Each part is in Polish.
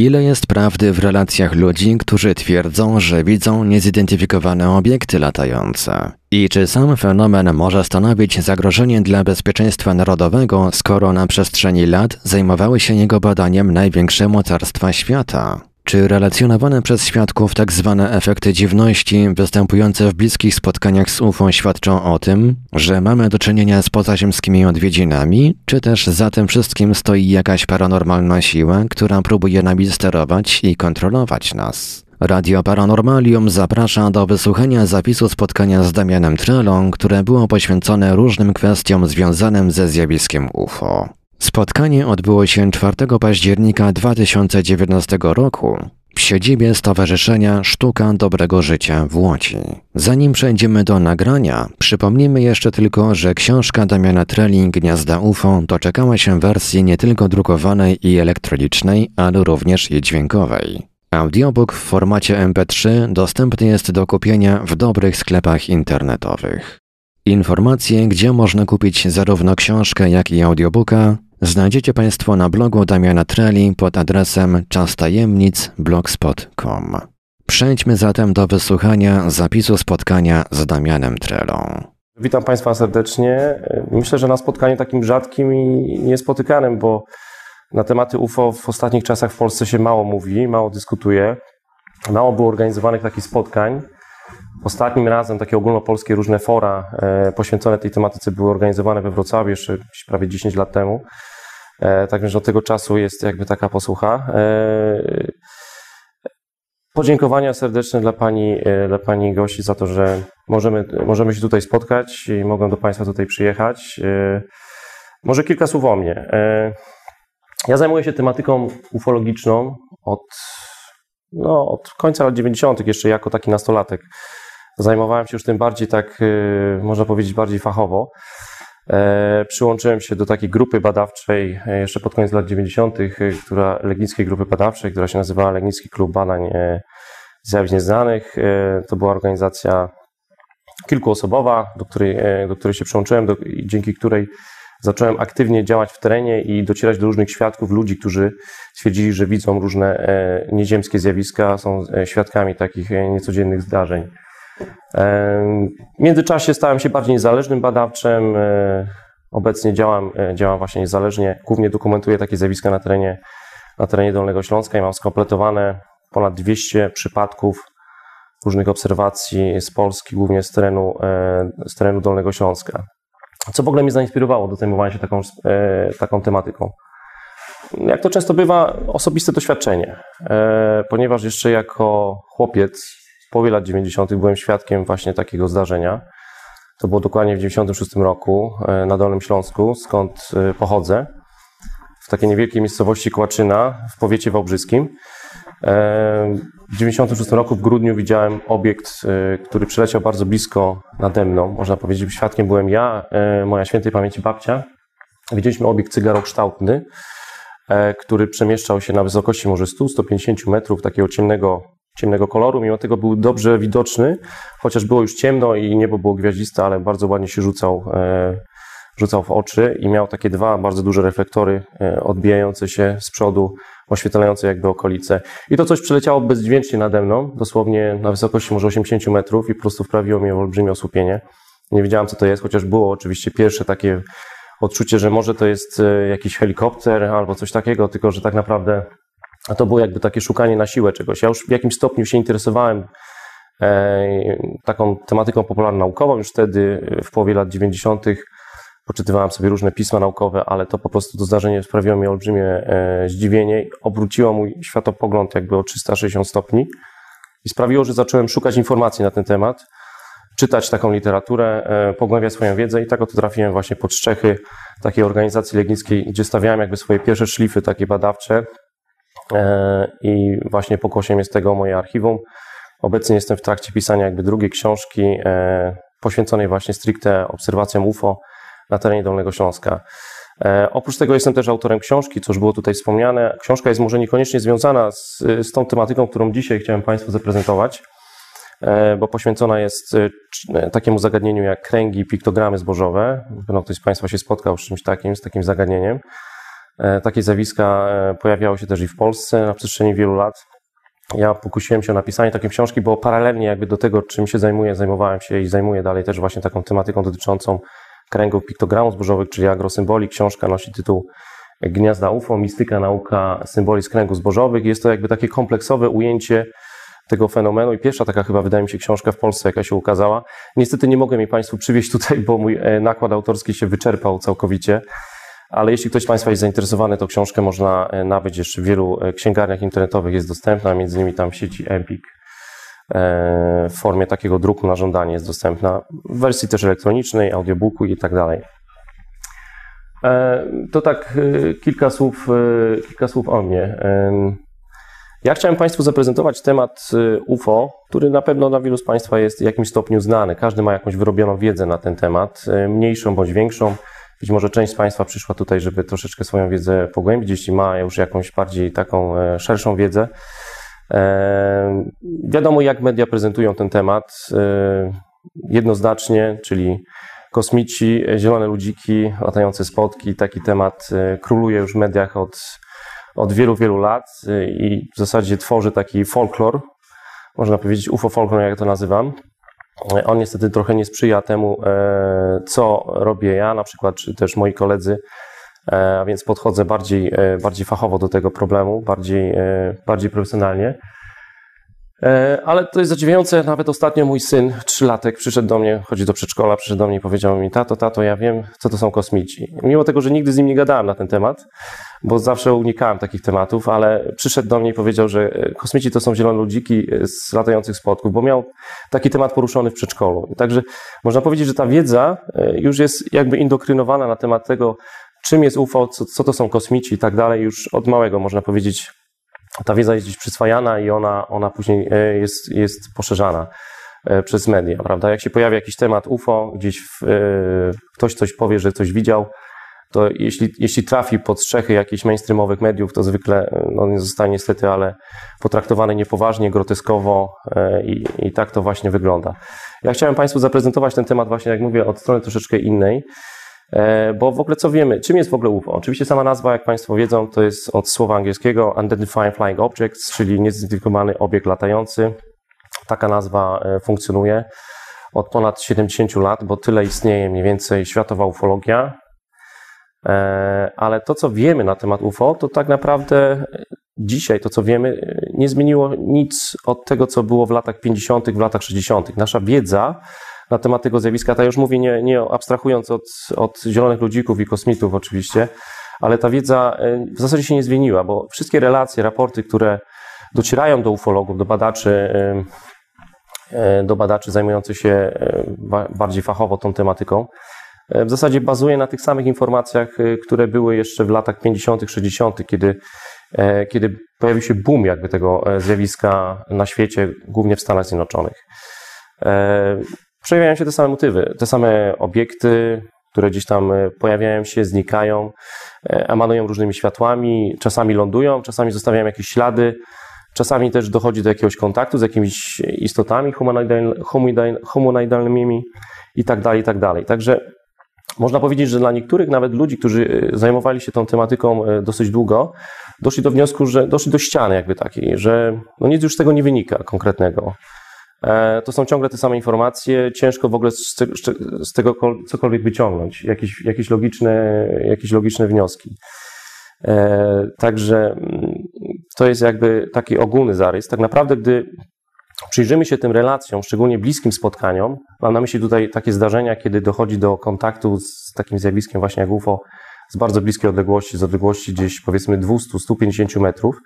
Ile jest prawdy w relacjach ludzi, którzy twierdzą, że widzą niezidentyfikowane obiekty latające? I czy sam fenomen może stanowić zagrożenie dla bezpieczeństwa narodowego, skoro na przestrzeni lat zajmowały się jego badaniem największe mocarstwa świata? Czy relacjonowane przez świadków tak zwane efekty dziwności występujące w bliskich spotkaniach z UFO świadczą o tym, że mamy do czynienia z pozaziemskimi odwiedzinami, czy też za tym wszystkim stoi jakaś paranormalna siła, która próbuje nami sterować i kontrolować nas? Radio Paranormalium zaprasza do wysłuchania zapisu spotkania z Damianem Trelą, które było poświęcone różnym kwestiom związanym ze zjawiskiem UFO. Spotkanie odbyło się 4 października 2019 roku w siedzibie Stowarzyszenia Sztuka Dobrego Życia w Łodzi. Zanim przejdziemy do nagrania, przypomnijmy jeszcze tylko, że książka Damiana Treli Gniazda UFO doczekała się wersji nie tylko drukowanej i elektronicznej, ale również i dźwiękowej. Audiobook w formacie MP3 dostępny jest do kupienia w dobrych sklepach internetowych. Informacje, gdzie można kupić zarówno książkę, jak i audiobooka, znajdziecie Państwo na blogu Damiana Treli pod adresem czastajemnic.blogspot.com. Przejdźmy zatem do wysłuchania zapisu spotkania z Damianem Trelą. Witam Państwa serdecznie. Myślę, że na spotkaniu takim rzadkim i niespotykanym, bo na tematy UFO w ostatnich czasach w Polsce się mało mówi, mało dyskutuje. Mało było organizowanych takich spotkań. Ostatnim razem takie ogólnopolskie różne fora e, poświęcone tej tematyce były organizowane we Wrocławiu jeszcze prawie 10 lat temu. E, także od tego czasu jest jakby taka posłucha. E, podziękowania serdeczne dla Pani, dla Pani gości za to, że możemy, możemy się tutaj spotkać i mogę do Państwa tutaj przyjechać. Może kilka słów o mnie. Ja zajmuję się tematyką ufologiczną od, no, od końca lat 90., jeszcze jako taki nastolatek. Zajmowałem się już tym bardziej tak, można powiedzieć, bardziej fachowo. E, przyłączyłem się do takiej grupy badawczej e, jeszcze pod koniec lat 90., y, która, Legnickiej Grupy Badawczej, która się nazywała Legnicki Klub Badań e, Zjawisk Nieznanych. To była organizacja kilkuosobowa, do której, do której się przyłączyłem, do, dzięki której zacząłem aktywnie działać w terenie i docierać do różnych świadków, ludzi, którzy stwierdzili, że widzą różne nieziemskie zjawiska, są świadkami takich niecodziennych zdarzeń. W międzyczasie stałem się bardziej niezależnym badawczym. E, obecnie działam, e, działam właśnie niezależnie. Głównie dokumentuję takie zjawiska na terenie, na terenie Dolnego Śląska i mam skompletowane ponad 200 przypadków różnych obserwacji z Polski, głównie z terenu, e, z terenu Dolnego Śląska. Co w ogóle mnie zainspirowało do zajmowania się taką, taką tematyką? Jak to często bywa, osobiste doświadczenie, ponieważ jeszcze jako chłopiec połowie lat 90. byłem świadkiem właśnie takiego zdarzenia. To było dokładnie w 96 roku e, na Dolnym Śląsku, skąd e, pochodzę, w takiej niewielkiej miejscowości Kłaczyna w powiecie wałbrzyskim. E, w 96 roku w grudniu widziałem obiekt, który przyleciał bardzo blisko nade mną. Można powiedzieć, świadkiem byłem ja, moja świętej pamięci babcia. Widzieliśmy obiekt cygarokształtny, który przemieszczał się na wysokości może 100-150 metrów, takiego ciemnego ciemnego koloru, mimo tego był dobrze widoczny, chociaż było już ciemno i niebo było gwiaździste, ale bardzo ładnie się rzucał, e, rzucał w oczy i miał takie dwa bardzo duże reflektory e, odbijające się z przodu, oświetlające jakby okolice. I to coś przeleciało bezdźwięcznie nade mną, dosłownie na wysokości może 80 metrów i po prostu wprawiło mnie w olbrzymie osłupienie. Nie wiedziałem, co to jest, chociaż było oczywiście pierwsze takie odczucie, że może to jest e, jakiś helikopter albo coś takiego, tylko że tak naprawdę a to było jakby takie szukanie na siłę czegoś. Ja już w jakimś stopniu się interesowałem e, taką tematyką popularno-naukową. Już wtedy, w połowie lat 90., poczytywałem sobie różne pisma naukowe, ale to po prostu to zdarzenie sprawiło mi olbrzymie e, zdziwienie. Obróciło mój światopogląd jakby o 360 stopni i sprawiło, że zacząłem szukać informacji na ten temat, czytać taką literaturę, e, pogłębiać swoją wiedzę i tak oto trafiłem właśnie pod Szczechy takiej organizacji legnickiej, gdzie stawiałem jakby swoje pierwsze szlify takie badawcze, E, i właśnie pokłosiem jest tego moje archiwum. Obecnie jestem w trakcie pisania jakby drugiej książki e, poświęconej właśnie stricte obserwacjom UFO na terenie Dolnego Śląska. E, oprócz tego jestem też autorem książki, co już było tutaj wspomniane. Książka jest może niekoniecznie związana z, z tą tematyką, którą dzisiaj chciałem Państwu zaprezentować, bo poświęcona jest takiemu zagadnieniu jak kręgi, piktogramy zbożowe. Pewno ktoś z Państwa się spotkał z czymś takim, z takim zagadnieniem. Takie zjawiska pojawiały się też i w Polsce na przestrzeni wielu lat. Ja pokusiłem się o napisanie takiej książki, bo paralelnie jakby do tego, czym się zajmuję, zajmowałem się i zajmuję dalej też właśnie taką tematyką dotyczącą kręgów piktogramów zbożowych, czyli agrosymboli. Książka nosi tytuł Gniazda UFO, mistyka, nauka symboli z kręgów zbożowych. Jest to jakby takie kompleksowe ujęcie tego fenomenu i pierwsza taka chyba, wydaje mi się, książka w Polsce, jaka się ukazała. Niestety nie mogę jej Państwu przywieźć tutaj, bo mój e, nakład autorski się wyczerpał całkowicie, ale jeśli ktoś z Państwa jest zainteresowany, to książkę można e, nabyć jeszcze w wielu e, księgarniach internetowych, jest dostępna, między innymi tam sieci Empik w formie takiego druku na żądanie jest dostępna, w wersji też elektronicznej, audiobooku i tak dalej. To tak kilka słów, kilka słów o mnie. Ja chciałem Państwu zaprezentować temat UFO, który na pewno dla wielu z Państwa jest w jakimś stopniu znany. Każdy ma jakąś wyrobioną wiedzę na ten temat, mniejszą bądź większą. Być może część z Państwa przyszła tutaj, żeby troszeczkę swoją wiedzę pogłębić, jeśli ma już jakąś bardziej taką e, szerszą wiedzę. E, wiadomo, jak media prezentują ten temat. E, jednoznacznie, czyli kosmici, zielone ludziki, latające spotki. Taki temat króluje już w mediach od od wielu, wielu lat i w zasadzie tworzy taki folklor, można powiedzieć UFO folklor, jak to nazywam. On niestety trochę nie sprzyja temu, e, co robię ja, na przykład, czy też moi koledzy, e, a więc podchodzę bardziej, e, bardziej fachowo do tego problemu, bardziej, bardziej profesjonalnie. Ale to jest zadziwiające, nawet ostatnio mój syn, trzylatek, przyszedł do mnie, chodzi do przedszkola, przyszedł do mnie i powiedział mi, tato, tato, ja wiem, co to są kosmici. Mimo tego, że nigdy z nim nie gadałem na ten temat, bo zawsze unikałem takich tematów, ale przyszedł do mnie i powiedział, że e, kosmici to są zielone ludziki e, z latających spotków, bo miał taki temat poruszony w przedszkolu. Także można powiedzieć, że ta wiedza e, już jest jakby indokrynowana na temat tego, czym jest UFO, co, co to są kosmici i tak dalej, już od małego można powiedzieć, ta wiedza jest gdzieś przyswajana i ona, ona później jest, jest poszerzana przez media, prawda? Jak się pojawia jakiś temat UFO, gdzieś w, ktoś coś powie, że coś widział, to jeśli, jeśli trafi pod strzechy jakichś mainstreamowych mediów, to zwykle no, nie zostanie niestety, ale potraktowany niepoważnie, groteskowo e, i, i tak to właśnie wygląda. Ja chciałem Państwu zaprezentować ten temat właśnie, jak mówię, od strony troszeczkę innej, e, bo w ogóle co wiemy, czym jest w ogóle UFO? Oczywiście sama nazwa, jak Państwo wiedzą, to jest od słowa angielskiego Unidentified Flying Objects, czyli niezidentyfikowany obiekt latający. Taka nazwa e, funkcjonuje od ponad 70 lat, bo tyle istnieje mniej więcej światowa ufologia. E, ale to, co wiemy na temat UFO, to tak naprawdę dzisiaj to, co wiemy, nie zmieniło nic od tego, co było w latach 50., w latach 60. Nasza wiedza na temat tego zjawiska, ta już mówię nie, nie abstrahując od, od zielonych ludzików i kosmitów oczywiście, ale ta wiedza e, w zasadzie się nie zmieniła, bo wszystkie relacje, raporty, które docierają do ufologów, do badaczy, e, do badaczy zajmujących się bardziej fachowo tą tematyką, w zasadzie bazuje na tych samych informacjach, e, które były jeszcze w latach 50., 60., kiedy, e, kiedy pojawił się boom jakby tego zjawiska na świecie, głównie w Stanach Zjednoczonych. Przejawiają się te same motywy, te same obiekty, które gdzieś tam pojawiają się, znikają, emanują różnymi światłami, czasami lądują, czasami zostawiają jakieś ślady, czasami też dochodzi do jakiegoś kontaktu z jakimiś istotami humanoidalnymi i tak dalej, i tak dalej. Także można powiedzieć, że dla niektórych nawet ludzi, którzy e, zajmowali się tą tematyką e, dosyć długo, doszli do wniosku, że doszli do ściany jakby takiej, że no nic już z tego nie wynika konkretnego. E, to są ciągle te same informacje, ciężko w ogóle z tego, cokolwiek wyciągnąć, jakieś, jakieś, logiczne, jakieś logiczne wnioski. Także mm, to jest jakby taki ogólny zarys. Tak naprawdę, gdy przyjrzymy się tym relacjom, szczególnie bliskim spotkaniom, mam na myśli tutaj takie zdarzenia, kiedy dochodzi do kontaktu z takim zjawiskiem właśnie jak UFO z bardzo bliskiej odległości, z odległości gdzieś powiedzmy 200-150 metrów,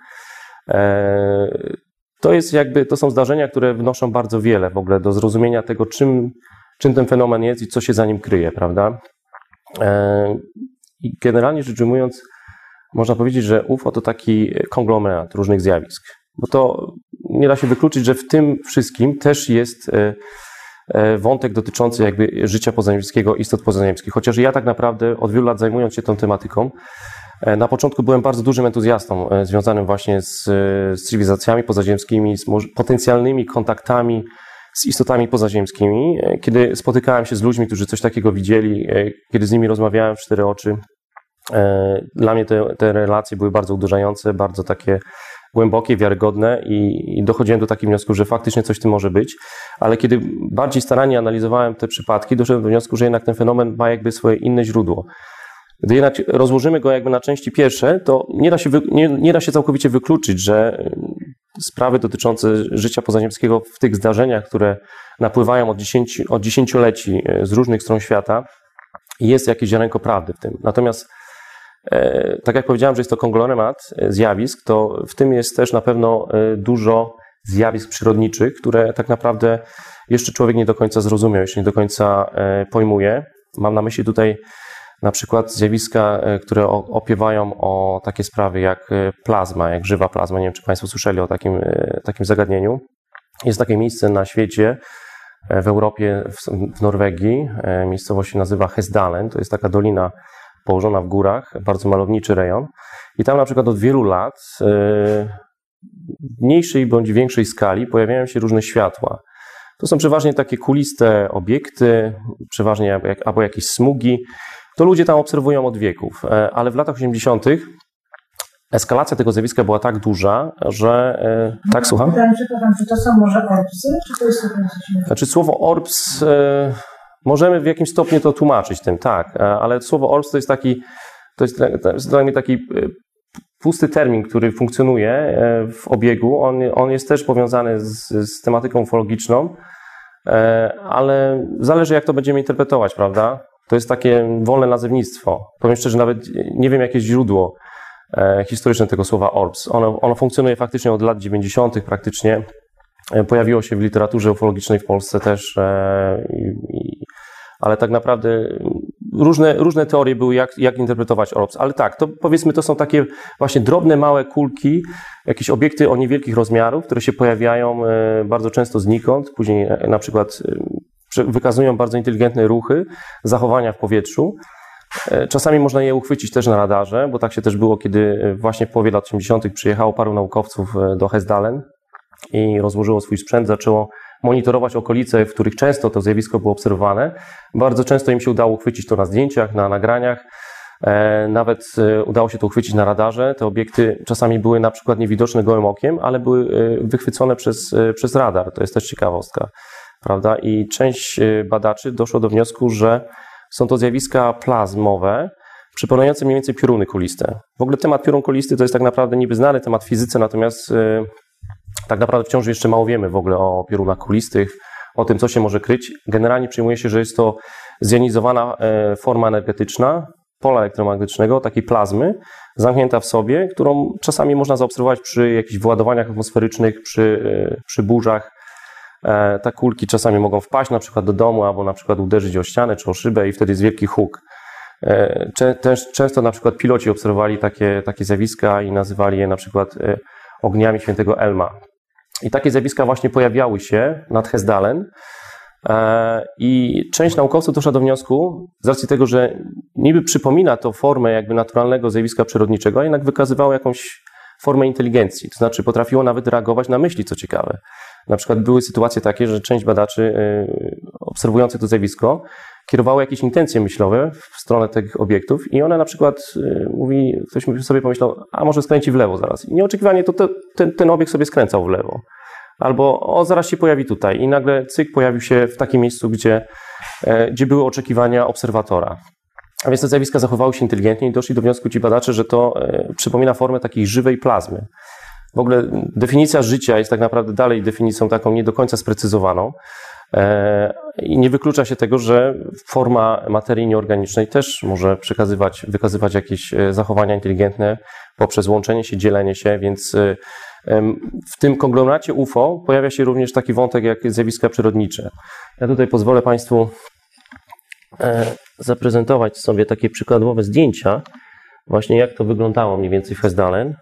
e, to jest jakby, to są zdarzenia, które wnoszą bardzo wiele w ogóle do zrozumienia tego, czym, czym ten fenomen jest i co się za nim kryje, prawda? E, I generalnie rzecz ujmując, można powiedzieć, że UFO to taki konglomerat różnych zjawisk, bo to nie da się wykluczyć, że w tym wszystkim też jest e, e, wątek dotyczący jakby życia pozaziemskiego, istot pozaziemskich. Chociaż ja tak naprawdę od wielu lat zajmując się tą tematyką, e, na początku byłem bardzo dużym entuzjastą związanym właśnie z, z cywilizacjami pozaziemskimi, z potencjalnymi kontaktami z istotami pozaziemskimi. Kiedy spotykałem się z ludźmi, którzy coś takiego widzieli, kiedy z nimi rozmawiałem w cztery oczy, Dla mnie te, te relacje były bardzo uderzające, bardzo takie głębokie, wiarygodne i, i dochodziłem do takiego wniosku, że faktycznie coś tym może być, ale kiedy bardziej starannie analizowałem te przypadki, doszedłem do wniosku, że jednak ten fenomen ma jakby swoje inne źródło. Gdy jednak rozłożymy go jakby na części pierwsze, to nie da się, wy, nie, nie da się całkowicie wykluczyć, że y, sprawy dotyczące życia pozaziemskiego w tych zdarzeniach, które napływają od, dziesięci, od dziesięcioleci y, z różnych stron świata, jest jakieś ziarenko prawdy w tym. Natomiast tak jak powiedziałem, że jest to konglomerat e, zjawisk, to w tym jest też na pewno e, dużo zjawisk przyrodniczych, które tak naprawdę jeszcze człowiek nie do końca zrozumiał, jeszcze nie do końca e, pojmuje. Mam na myśli tutaj na przykład zjawiska, e, które opiewają o takie sprawy jak e, plazma, jak żywa plazma. Nie wiem, czy Państwo słyszeli o takim, e, takim zagadnieniu. Jest takie miejsce na świecie, e, w Europie, w, Norwegii. E, Miejscowość się nazywa Hesdalen. To jest taka dolina położona w górach, bardzo malowniczy rejon. I tam na przykład od wielu lat e, w mniejszej bądź większej skali pojawiają się różne światła. To są przeważnie takie kuliste obiekty, przeważnie albo jakieś smugi. To ludzie tam obserwują od wieków, E, ale w latach 80. eskalacja tego zjawiska była tak duża, że. e, Tak, słucham? Pytałem, czy to są może orbsy, czy to jest innego? Znaczy słowo orbs e, możemy w jakimś stopniu to tłumaczyć tym, tak, e, ale słowo orbs to jest taki, to jest, jest dla mnie taki e, pusty termin, który funkcjonuje e, w obiegu. On, on jest też powiązany z, z tematyką ufologiczną, ale zależy jak to będziemy interpretować, prawda? To jest takie wolne nazewnictwo. Powiem szczerze, nawet nie wiem jakie źródło e, historyczne tego słowa orbs. Ono, ono funkcjonuje faktycznie od lat 90. praktycznie. Pojawiło się w literaturze ufologicznej w Polsce też, ale tak naprawdę różne, różne teorie były, jak, jak interpretować orbs. Ale tak, to powiedzmy, to są takie właśnie drobne, małe kulki, jakieś obiekty o niewielkich rozmiarów, które się pojawiają e, bardzo często znikąd, później e, na przykład e, wykazują bardzo inteligentne ruchy, zachowania w powietrzu. Czasami można je uchwycić też na radarze, bo tak się też było, kiedy właśnie w połowie lat 80. przyjechało paru naukowców do Hesdalen i rozłożyło swój sprzęt, zaczęło monitorować okolice, w których często to zjawisko było obserwowane. Bardzo często im się udało uchwycić to na zdjęciach, na nagraniach. E, Nawet e, udało się to uchwycić na radarze. Te obiekty czasami były na przykład niewidoczne gołym okiem, ale były e, wychwycone przez, przez radar. To jest też ciekawostka, prawda? I część badaczy doszło do wniosku, że są to zjawiska plazmowe, przypominające mniej więcej pioruny kuliste. W ogóle temat piorun kulisty to jest tak naprawdę niby znany temat fizyce, natomiast tak naprawdę wciąż jeszcze mało wiemy w ogóle o piorunach kulistych, o tym, co się może kryć. Generalnie przyjmuje się, że jest to zjonizowana e, forma energetyczna pola elektromagnetycznego, takiej plazmy, zamknięta w sobie, którą czasami można zaobserwować przy jakichś wyładowaniach atmosferycznych, przy, e, przy burzach. E, Te kulki czasami mogą wpaść na przykład do domu, albo na przykład uderzyć o ścianę czy o szybę i wtedy jest wielki huk. Często na przykład piloci obserwowali takie, takie zjawiska i nazywali je na przykład ogniami świętego Elma. I takie zjawiska właśnie pojawiały się nad Hesdalen. E, I część naukowców doszła do wniosku, z racji tego, że niby przypomina to formę jakby naturalnego zjawiska przyrodniczego, a jednak wykazywało jakąś formę inteligencji. To znaczy potrafiło nawet reagować na myśli, co ciekawe. Na przykład były sytuacje takie, że część badaczy y, obserwujących to zjawisko kierowało jakieś intencje myślowe w stronę tych obiektów i one na przykład y, mówi, ktoś sobie pomyślał, a może skręci w lewo zaraz. I nieoczekiwanie to te, ten, ten obiekt sobie skręcał w lewo. Albo o, zaraz się pojawi tutaj i nagle cyk pojawił się w takim miejscu, gdzie, e, gdzie były oczekiwania obserwatora. A więc te zjawiska zachowały się inteligentnie i doszli do wniosku ci badacze, że to e, przypomina formę takiej żywej plazmy. W ogóle definicja życia jest tak naprawdę dalej definicją taką nie do końca sprecyzowaną. E, I nie wyklucza się tego, że forma materii nieorganicznej też może przekazywać, wykazywać jakieś e, zachowania inteligentne poprzez łączenie się, dzielenie się, więc e, w tym konglomeracie UFO pojawia się również taki wątek jak zjawiska przyrodnicze. Ja tutaj pozwolę Państwu zaprezentować sobie takie przykładowe zdjęcia, właśnie jak to wyglądało mniej więcej w Hesdalen.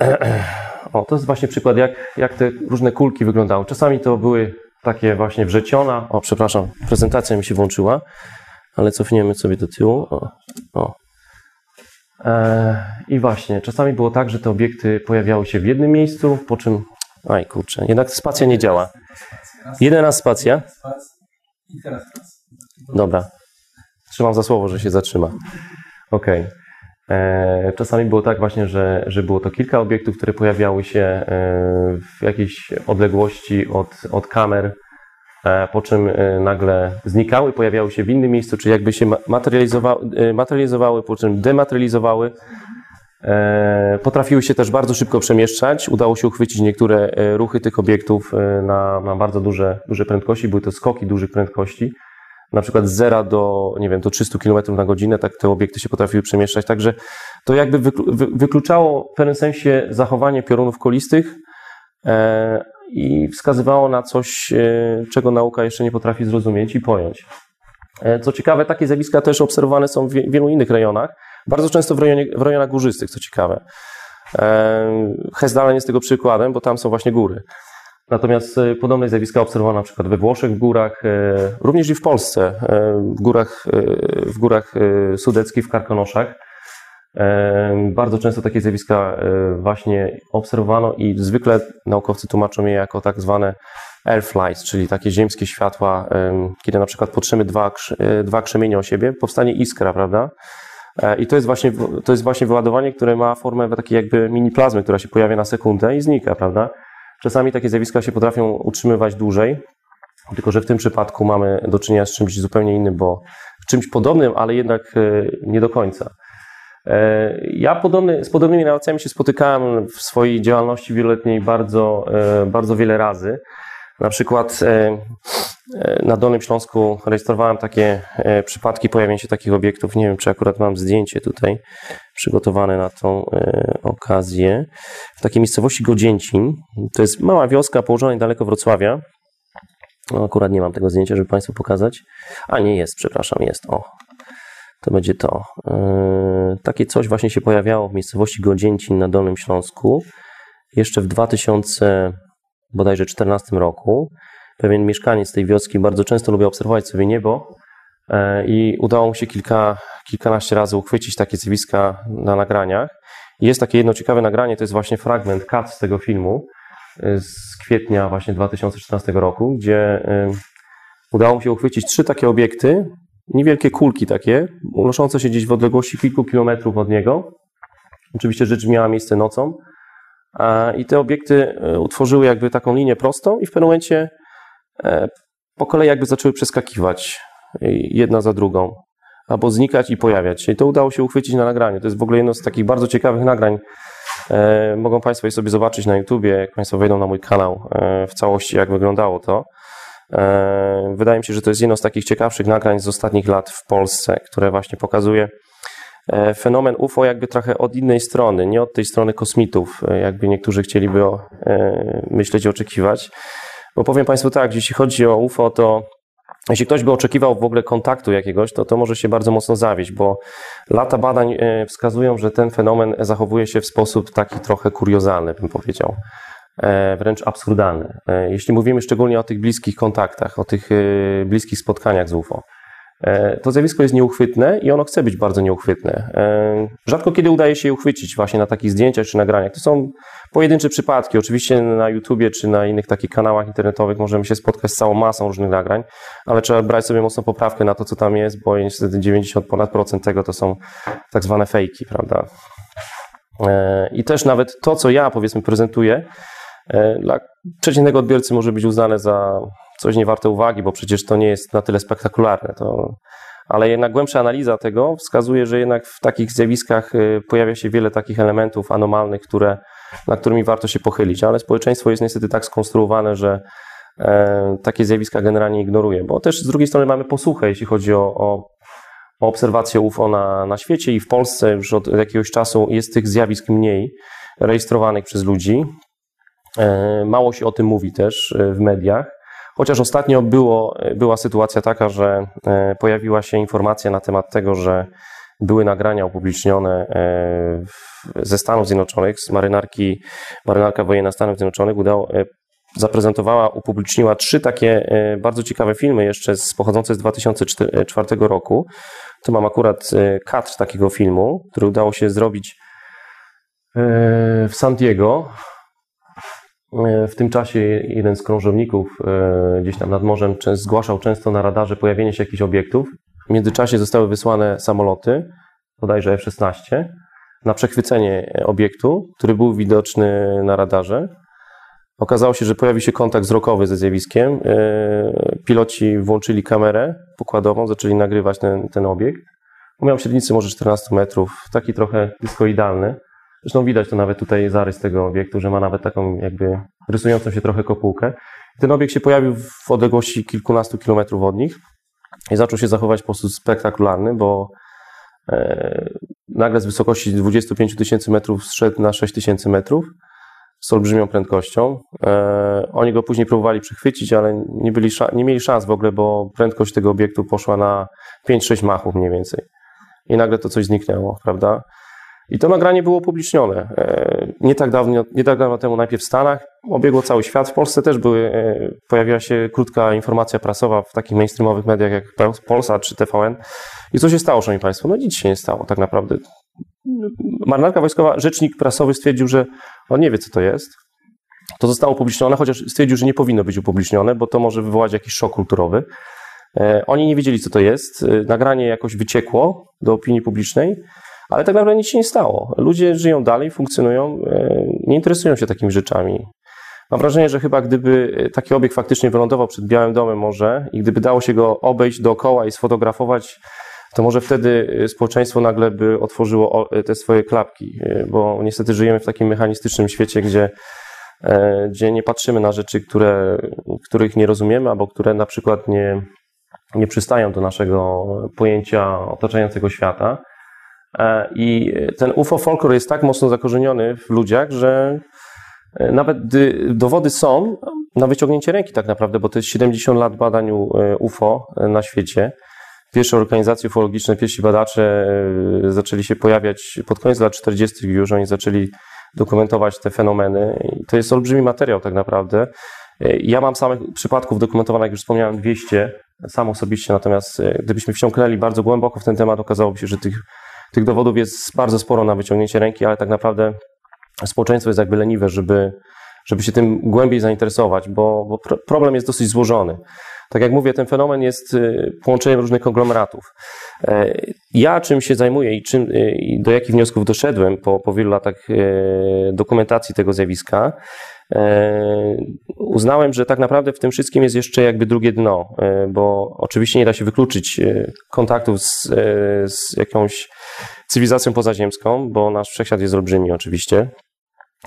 O, to jest właśnie przykład, jak, jak te różne kulki wyglądały. Czasami to były takie właśnie wrzeciona. O, przepraszam, prezentacja mi się włączyła, ale cofniemy sobie do tyłu. O, o. E, I właśnie, czasami było tak, że te obiekty pojawiały się w jednym miejscu, po czym. Aj kurczę, jednak spacja nie działa. Jeden raz spacja. Dobra. trzymam za słowo, że się zatrzyma. Okej. E, Czasami było tak właśnie, że, że było to kilka obiektów, które pojawiały się e, w jakiejś odległości od, od kamer, e, po czym e, nagle znikały, pojawiały się w innym miejscu, czy jakby się ma- materializowały, e, materializowały po czym dematerializowały. E, Potrafiły się też bardzo szybko przemieszczać. Udało się uchwycić niektóre e, ruchy tych obiektów e, na, na bardzo duże, duże prędkości. Były to skoki dużych prędkości. Na przykład z do, nie wiem, do 300 km na godzinę, tak te obiekty się potrafiły przemieszczać. Także to jakby wyklu- wy- wykluczało w pewnym sensie zachowanie piorunów kolistych e, i wskazywało na coś, e, czego nauka jeszcze nie potrafi zrozumieć i pojąć. E, Co ciekawe, takie zjawiska też obserwowane są w wie- wielu innych rejonach. Bardzo często w, rejonie, w rejonach górzystych, co ciekawe. Hesdalen jest tego przykładem, bo tam są właśnie góry. Natomiast e, podobne zjawiska obserwowano na przykład we Włoszech w górach, e, również i w Polsce, e, w górach, w górach sudeckich, w Karkonoszach. Bardzo często takie zjawiska właśnie obserwowano i zwykle naukowcy tłumaczą je jako tak zwane air flights, czyli takie ziemskie światła, kiedy na przykład dwa, dwa krzemienie o siebie, powstanie iskra, prawda? E, I to jest, właśnie, to jest właśnie wyładowanie, które ma formę takiej jakby mini plazmy, która się pojawia na sekundę i znika, prawda? Czasami takie zjawiska się potrafią utrzymywać dłużej, tylko że w tym przypadku mamy do czynienia z czymś zupełnie innym, bo czymś podobnym, ale jednak e, nie do końca. E, Ja podobny, z podobnymi naukami się spotykałem w swojej działalności wieloletniej bardzo, e, bardzo wiele razy. Na przykład na Dolnym Śląsku rejestrowałem takie e, przypadki pojawienia się takich obiektów. Nie wiem, czy akurat mam zdjęcie tutaj przygotowane na tą e, okazję. W takiej miejscowości Godzięcin. To jest mała wioska położona daleko Wrocławia. No, akurat nie mam tego zdjęcia, żeby Państwu pokazać. A nie jest, przepraszam, jest. O, to będzie to. Takie coś właśnie się pojawiało w miejscowości Godzięcin na Dolnym Śląsku. Jeszcze w 2000 bodajże 14 roku. Pewien mieszkaniec tej wioski bardzo często lubił obserwować sobie niebo e, i udało mu się kilka, kilkanaście razy uchwycić takie zjawiska na nagraniach. I Jest takie jedno ciekawe nagranie, to jest właśnie fragment cut z tego filmu e, z kwietnia właśnie 2014 roku, gdzie e, udało mu się uchwycić trzy takie obiekty, niewielkie kulki takie, unoszące się gdzieś w odległości kilku kilometrów od niego. Oczywiście rzecz miała miejsce nocą. I te obiekty utworzyły jakby taką linię prostą i w pewnym momencie po kolei jakby zaczęły przeskakiwać e, jedna za drugą, albo znikać i pojawiać się. I to udało się uchwycić na nagraniu. To jest w ogóle jedno z takich bardzo ciekawych nagrań. E, Mogą Państwo je sobie zobaczyć na YouTubie, jak Państwo wejdą na mój kanał e, w całości, jak wyglądało to. E, Wydaje mi się, że to jest jedno z takich ciekawszych nagrań z ostatnich lat w Polsce, które właśnie pokazuje e, fenomen UFO jakby trochę od innej strony, nie od tej strony kosmitów, e, jakby niektórzy chcieliby o, e, myśleć i oczekiwać. Bo powiem Państwu tak, jeśli chodzi o UFO, to jeśli ktoś by oczekiwał w ogóle kontaktu jakiegoś, to to może się bardzo mocno zawieść, bo lata badań e, wskazują, że ten fenomen zachowuje się w sposób taki trochę kuriozalny, bym powiedział. E, Wręcz absurdalny. E, Jeśli mówimy szczególnie o tych bliskich kontaktach, o tych bliskich spotkaniach z UFO. E, To zjawisko jest nieuchwytne i ono chce być bardzo nieuchwytne. E, Rzadko kiedy udaje się je uchwycić właśnie na takich zdjęciach czy nagraniach. To są pojedyncze przypadki. Oczywiście na YouTubie czy na innych takich kanałach internetowych możemy się spotkać z całą masą różnych nagrań, ale trzeba brać sobie mocno poprawkę na to, co tam jest, bo niestety 90 ponad procent tego to są tak zwane fejki, prawda? E, I też nawet to, co ja powiedzmy prezentuję, dla przeciętnego odbiorcy może być uznane za coś niewarte uwagi, bo przecież to nie jest na tyle spektakularne. To... Ale jednak głębsza analiza tego wskazuje, że jednak w takich zjawiskach y, pojawia się wiele takich elementów anomalnych, które, na którymi warto się pochylić. Ale społeczeństwo jest niestety tak skonstruowane, że e, takie zjawiska generalnie ignoruje. Bo też z drugiej strony mamy posłuchę, jeśli chodzi o, o, obserwację UFO na, na świecie i w Polsce już od jakiegoś czasu jest tych zjawisk mniej rejestrowanych przez ludzi. E, Mało się o tym mówi też e, w mediach. Chociaż ostatnio było, była sytuacja taka, że e, pojawiła się informacja na temat tego, że były nagrania upublicznione e, ze Stanów Zjednoczonych, z marynarki, marynarka wojenna Stanów Zjednoczonych udało, e, zaprezentowała, upubliczniła trzy takie bardzo ciekawe filmy jeszcze z, pochodzące z 2004 roku. Tu mam akurat kadr takiego filmu, który udało się zrobić w San Diego. E, W tym czasie jeden z krążowników e, gdzieś tam nad morzem zgłaszał często na radarze pojawienie się jakichś obiektów. W międzyczasie zostały wysłane samoloty, bodajże F-16, na przechwycenie obiektu, który był widoczny na radarze. Okazało się, że pojawił się kontakt wzrokowy ze zjawiskiem. E, piloci włączyli kamerę pokładową, zaczęli nagrywać ten, ten obiekt. Miał średnicy może 14 metrów, taki trochę dyskoidalny. Zresztą widać to nawet tutaj zarys tego obiektu, że ma nawet taką jakby rysującą się trochę kopułkę. Ten obiekt się pojawił w odległości kilkunastu kilometrów od nich i zaczął się zachować w sposób spektakularny, bo e, nagle z wysokości 25 tysięcy metrów zszedł na 6 tysięcy metrów z olbrzymią prędkością. E, oni go później próbowali przechwycić, ale nie, byli nie mieli szans w ogóle, bo prędkość tego obiektu poszła na 5-6 machów mniej więcej. I nagle to coś zniknęło, prawda? I to nagranie było upublicznione. E, nie tak, dawno, nie tak dawno temu, najpierw w Stanach, obiegło cały świat. W Polsce też były, e, pojawiła się krótka informacja prasowa w takich mainstreamowych mediach jak Polsa czy TVN. I co się stało, szanowni państwo? No nic się nie stało tak naprawdę. Marynarka Wojskowa, rzecznik prasowy stwierdził, że on nie wie, co to jest. To zostało upublicznione, chociaż stwierdził, że nie powinno być upublicznione, bo to może wywołać jakiś szok kulturowy. E, oni nie wiedzieli, co to jest. Nagranie jakoś wyciekło do opinii publicznej. Ale tak naprawdę nic się nie stało. Ludzie żyją dalej, funkcjonują, e, nie interesują się takimi rzeczami. Mam wrażenie, że chyba gdyby e, taki obiekt faktycznie wylądował przed Białym Domem może i gdyby dało się go obejść dookoła i sfotografować, to może wtedy e, społeczeństwo nagle by otworzyło te swoje klapki, bo niestety żyjemy w takim mechanistycznym świecie, gdzie, gdzie nie patrzymy na rzeczy, które, których nie rozumiemy albo które na przykład nie, nie przystają do naszego pojęcia otaczającego świata. E, I ten UFO folklor jest tak mocno zakorzeniony w ludziach, że e, nawet dowody są na wyciągnięcie ręki tak naprawdę, bo to jest 70 lat badań e, UFO na świecie. Pierwsze organizacje ufologiczne, pierwsi badacze zaczęli się pojawiać pod koniec lat 40. już, oni zaczęli dokumentować te fenomeny. I to jest olbrzymi materiał tak naprawdę. Ja mam samych przypadków dokumentowanych, jak już wspomniałem, 200 sam osobiście, natomiast gdybyśmy wciągnęli bardzo głęboko w ten temat, okazałoby się, że tych tych dowodów jest bardzo sporo na wyciągnięcie ręki, ale tak naprawdę społeczeństwo jest jakby leniwe, żeby, żeby się tym głębiej zainteresować, bo, bo problem jest dosyć złożony. Tak jak mówię, ten fenomen jest y, połączeniem różnych konglomeratów. E, ja czym się zajmuję i, czym, y, i do jakich wniosków doszedłem po, po wielu latach y, dokumentacji tego zjawiska, e, uznałem, że tak naprawdę w tym wszystkim jest jeszcze jakby drugie dno, e, bo oczywiście nie da się wykluczyć kontaktów z, z jakąś cywilizacją pozaziemską, bo nasz wszechświat jest olbrzymi oczywiście.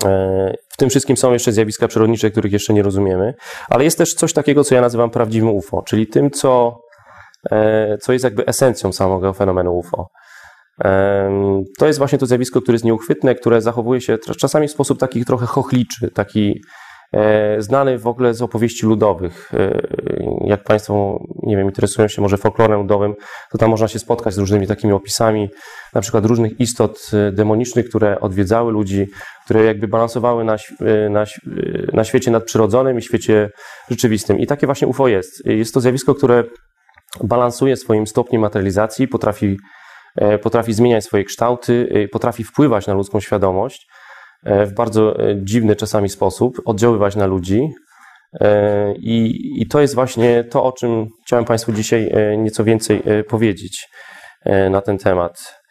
E, w tym wszystkim są jeszcze zjawiska przyrodnicze, których jeszcze nie rozumiemy, ale jest też coś takiego, co ja nazywam prawdziwym UFO, czyli tym, co, e, co jest jakby esencją samego fenomenu UFO. To jest właśnie to zjawisko, które jest nieuchwytne, które zachowuje się czasami w sposób taki trochę chochliczy, taki E, znany w ogóle z opowieści ludowych. E, jak Państwo, nie wiem, interesują się może folklorem ludowym, to tam można się spotkać z różnymi takimi opisami, na przykład różnych istot e, demonicznych, które odwiedzały ludzi, które jakby balansowały na, na, na świecie nadprzyrodzonym i świecie rzeczywistym. I takie właśnie UFO jest. Jest to zjawisko, które balansuje swoim stopniem materializacji, potrafi, potrafi zmieniać swoje kształty, potrafi wpływać na ludzką świadomość E, w bardzo e, dziwny czasami sposób, oddziaływać na ludzi. E, I, I to jest właśnie to, o czym chciałem Państwu dzisiaj nieco więcej powiedzieć na ten temat.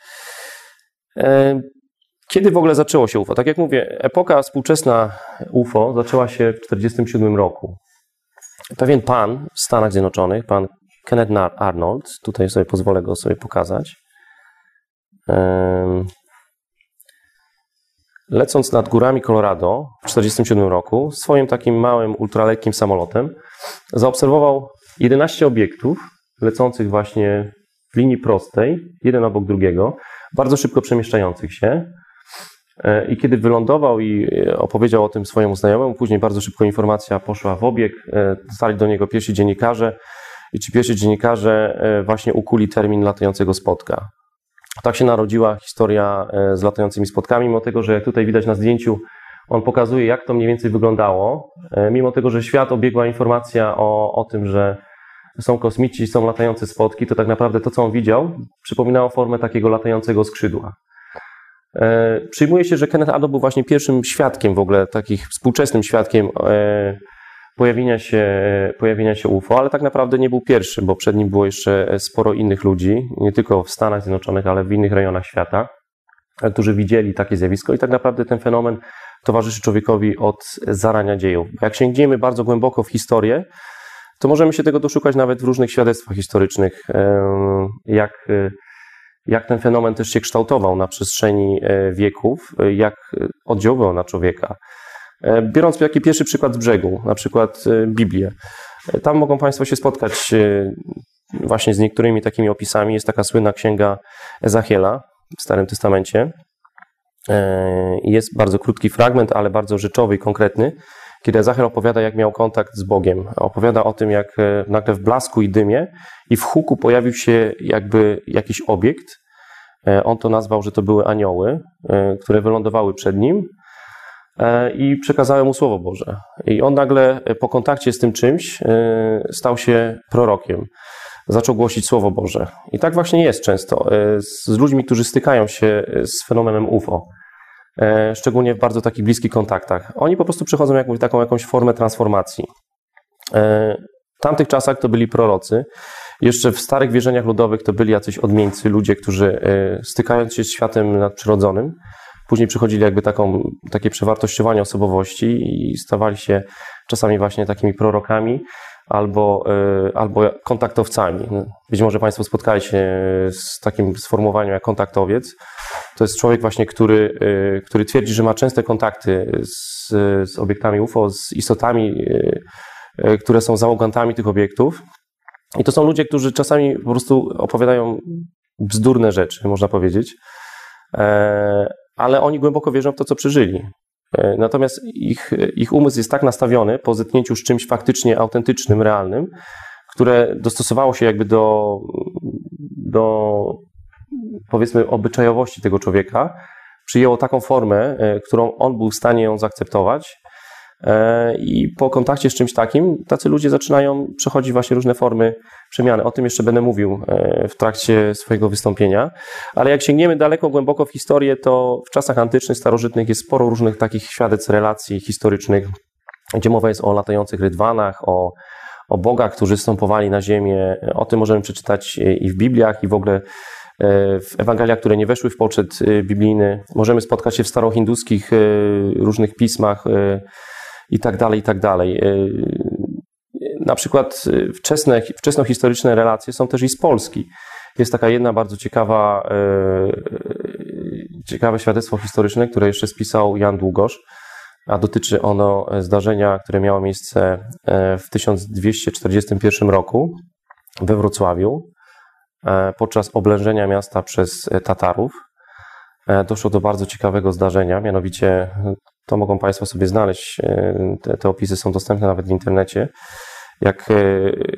Kiedy w ogóle zaczęło się UFO? Tak jak mówię, epoka współczesna UFO zaczęła się w 1947 roku. Pewien pan w Stanach Zjednoczonych, pan Kenneth Arnold, tutaj sobie pozwolę go sobie pokazać, lecąc nad górami Colorado w 1947 roku swoim takim małym, ultralekkim samolotem, zaobserwował 11 obiektów lecących właśnie w linii prostej, jeden obok drugiego, bardzo szybko przemieszczających się. E, I kiedy wylądował i e, opowiedział o tym swojemu znajomemu, później bardzo szybko informacja poszła w obieg, e, dostali do niego pierwsi dziennikarze i ci pierwsi dziennikarze właśnie ukuli termin latającego spotka. Tak się narodziła historia e, z latającymi spotkami, mimo tego, że jak tutaj widać na zdjęciu, on pokazuje, jak to mniej więcej wyglądało, e, mimo tego, że świat obiegła informacja o, o tym, że są kosmici, są latające spotki, to tak naprawdę to, co on widział, przypominało formę takiego latającego skrzydła. E, przyjmuje się, że Kenneth Arnold był właśnie pierwszym świadkiem w ogóle, takich współczesnym świadkiem pojawienia się, pojawienia się UFO, ale tak naprawdę nie był pierwszy, bo przed nim było jeszcze sporo innych ludzi, nie tylko w Stanach Zjednoczonych, ale w innych rejonach świata, którzy widzieli takie zjawisko i tak naprawdę ten fenomen towarzyszy człowiekowi od zarania dziejów. Jak sięgniemy bardzo głęboko w historię, to możemy się tego doszukać nawet w różnych świadectwach historycznych, jak, jak ten fenomen też się kształtował na przestrzeni e, wieków, jak oddziaływał na człowieka. E, biorąc taki pierwszy przykład z brzegu, na przykład e, Biblię. Tam mogą Państwo się spotkać właśnie z niektórymi takimi opisami. Jest taka słynna księga Ezachiela w Starym Testamencie. Jest bardzo krótki fragment, ale bardzo rzeczowy i konkretny kiedy Ezachiel opowiada, jak miał kontakt z Bogiem. Opowiada o tym, jak e, nagle w blasku i dymie i w huku pojawił się jakby jakiś obiekt. E, on to nazwał, że to były anioły, e, które wylądowały przed nim i przekazały mu Słowo Boże. I on nagle po kontakcie z tym czymś stał się prorokiem. Zaczął głosić Słowo Boże. I tak właśnie jest często z ludźmi, którzy stykają się z fenomenem UFO. E, szczególnie w bardzo takich bliskich kontaktach. Oni po prostu przechodzą jakąś taką jakąś formę transformacji. E, w tamtych czasach to byli prorocy. Jeszcze w starych wierzeniach ludowych to byli jacyś odmieńcy, ludzie, którzy e, stykając się z światem nadprzyrodzonym, później przychodzili jakby taką, takie przewartościowanie osobowości i stawali się czasami właśnie takimi prorokami albo, albo kontaktowcami. Być może Państwo spotkali się z takim sformułowaniem jak kontaktowiec. To jest człowiek właśnie, który, y, który twierdzi, że ma częste kontakty z, z obiektami UFO, z istotami, y, y, które są załogantami tych obiektów. I to są ludzie, którzy czasami po prostu opowiadają bzdurne rzeczy, można powiedzieć, e, ale oni głęboko wierzą w to, co przeżyli. E, natomiast ich, ich umysł jest tak nastawiony po zetknięciu z czymś faktycznie autentycznym, realnym, które dostosowało się jakby do, do powiedzmy obyczajowości tego człowieka, przyjęło taką formę, e, którą on był w stanie ją zaakceptować. E, I po kontakcie z czymś takim, tacy ludzie zaczynają przechodzić właśnie różne formy przemiany. O tym jeszcze będę mówił e, w trakcie swojego wystąpienia. Ale jak sięgniemy daleko, głęboko w historię, to w czasach antycznych, starożytnych jest sporo różnych takich świadectw relacji historycznych, gdzie mowa jest o latających rydwanach, o, o bogach, którzy stąpowali na ziemię. O tym możemy przeczytać i w Bibliach, i w ogóle E, w Ewangeliach, które nie weszły w poczet e, biblijny. Możemy spotkać się w starohinduskich e, różnych pismach i tak dalej, i tak dalej. Na przykład wczesne, wczesnohistoryczne relacje są też i z Polski. Jest taka jedna bardzo ciekawa, ciekawe świadectwo historyczne, które jeszcze spisał Jan Długosz, a dotyczy ono zdarzenia, które miało miejsce w 1241 roku we Wrocławiu. E, podczas oblężenia miasta przez e, Tatarów e, doszło do bardzo ciekawego zdarzenia, mianowicie to mogą Państwo sobie znaleźć, te, te opisy są dostępne nawet w internecie, jak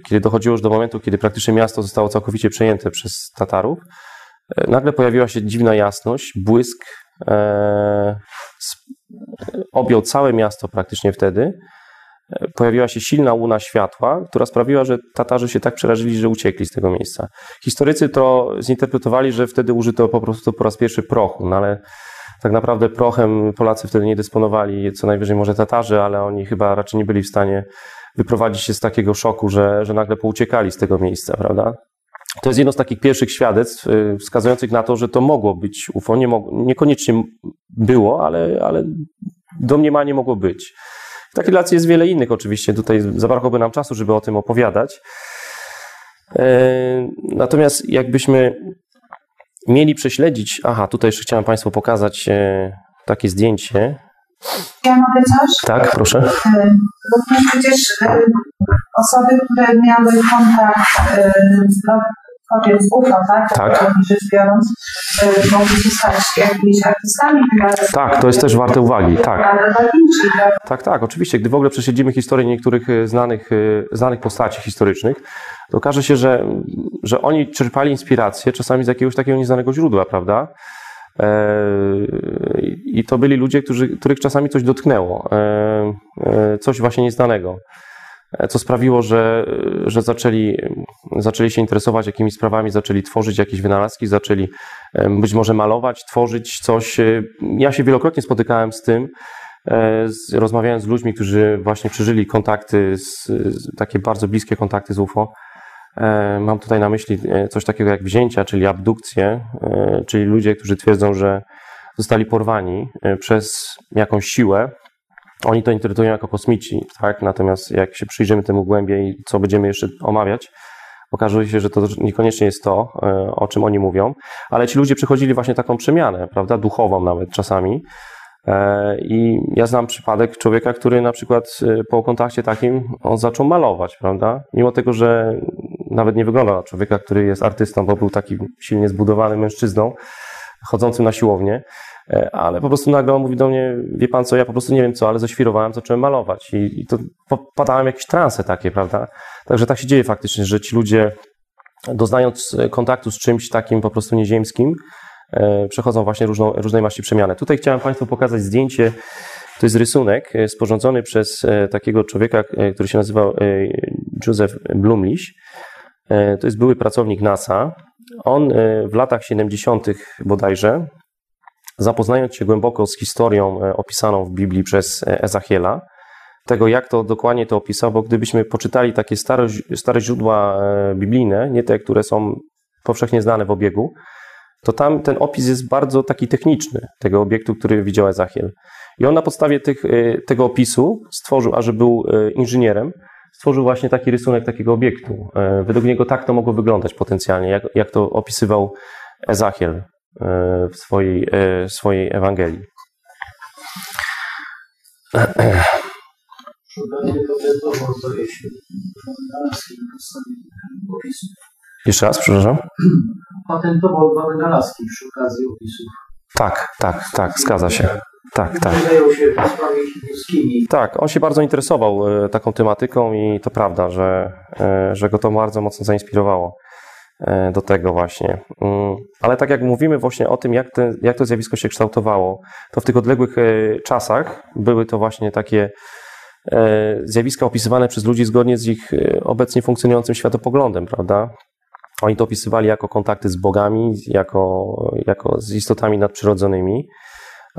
kiedy dochodziło już do momentu, kiedy praktycznie miasto zostało całkowicie przejęte przez Tatarów, nagle pojawiła się dziwna jasność, błysk objął całe miasto praktycznie wtedy pojawiła się silna łuna światła, która sprawiła, że Tatarzy się tak przerażyli, że uciekli z tego miejsca. Historycy to zinterpretowali, że wtedy użyto po prostu po raz pierwszy prochu, no ale tak naprawdę prochem Polacy wtedy nie dysponowali, co najwyżej może Tatarzy, ale oni chyba raczej nie byli w stanie wyprowadzić się z takiego szoku, że, że nagle pouciekali z tego miejsca, prawda? To jest jedno z takich pierwszych świadectw y, wskazujących na to, że to mogło być UFO. Nie mog- niekoniecznie było, ale, ale domniemanie mogło być. Takich relacji jest wiele innych oczywiście. Tutaj zabrakłoby nam czasu, żeby o tym opowiadać. E, natomiast jakbyśmy mieli prześledzić, aha, tutaj jeszcze chciałem Państwu pokazać e, takie zdjęcie. Ja mogę coś? Tak, proszę. E, bo przecież osoby, które miały kontakt no, kobiet z UFO, tak? Tak. Rzecz biorąc, zostać jakimiś artystami. Tak, to jest też warte uwagi, tak. Tak? Tak, tak, oczywiście. Gdy w ogóle prześledzimy historię niektórych e, znanych, e, znanych postaci historycznych, to okaże się, że, że oni czerpali inspirację czasami z jakiegoś takiego nieznanego źródła, prawda? E, I to byli ludzie, którzy, których czasami coś dotknęło, coś właśnie nieznanego. E, co sprawiło, że, że zaczęli, zaczęli się interesować jakimiś sprawami, zaczęli tworzyć jakieś wynalazki, zaczęli być może malować, tworzyć coś. E, ja się wielokrotnie spotykałem z tym, e, z, rozmawiając z ludźmi, którzy właśnie przeżyli kontakty, z, takie bardzo bliskie kontakty z UFO, mam tutaj na myśli coś takiego jak wzięcia, czyli abdukcje, czyli ludzie, którzy twierdzą, że zostali porwani przez jakąś siłę. Oni to interpretują jako kosmici, tak? Natomiast jak się przyjrzymy temu głębiej, co będziemy jeszcze omawiać, okazuje się, że to niekoniecznie jest to, e, o czym oni mówią, ale ci ludzie przechodzili właśnie taką przemianę, prawda, duchową nawet czasami. E, I ja znam przypadek człowieka, który na przykład e, po kontakcie takim on zaczął malować, prawda? Mimo tego, że nawet nie wygląda na człowieka, który jest artystą, bo był takim silnie zbudowanym mężczyzną, chodzącym na siłownię, ale po prostu nagle on mówi do mnie, wie pan co, ja po prostu nie wiem co, ale zaświrowałem, zacząłem malować i, i to popadałem w jakieś transe takie, prawda? Także tak się dzieje faktycznie, że ci ludzie doznając kontaktu z czymś takim po prostu nieziemskim, e, przechodzą właśnie różną, różnej maści przemiany. Tutaj chciałem Państwu pokazać zdjęcie, to jest rysunek e, sporządzony przez e, takiego człowieka, który się nazywał Józef Blumliś. To jest były pracownik NASA. On w latach 70. bodajże, zapoznając się głęboko z historią opisaną w Biblii przez Ezachiela, tego, jak to dokładnie to opisał, bo gdybyśmy poczytali takie stare, stare źródła e, biblijne, nie te, które są powszechnie znane w obiegu, to tam ten opis jest bardzo taki techniczny tego obiektu, który widział Ezachiel. I on na podstawie tych, e, tego opisu stworzył, a że był e, inżynierem, stworzył właśnie taki rysunek takiego obiektu. Według niego tak to mogło wyglądać potencjalnie, jak, jak to opisywał Ezachiel w swojej, swojej Ewangelii. Jeszcze raz, przepraszam. Patentował dwa wynalazki przy okazji opisów. Tak, tak, tak, zgadza się. Tak, tak. Tak, on się bardzo interesował e, taką tematyką i to prawda, że, e, że go to bardzo mocno zainspirowało e, do tego właśnie. Mm, ale tak jak mówimy właśnie o tym, jak, te, jak to zjawisko się kształtowało, to w tych odległych czasach były to właśnie takie E, zjawiska opisywane przez ludzi zgodnie z ich e, obecnie funkcjonującym światopoglądem, prawda? Oni to opisywali jako kontakty z bogami, jako, jako z istotami nadprzyrodzonymi.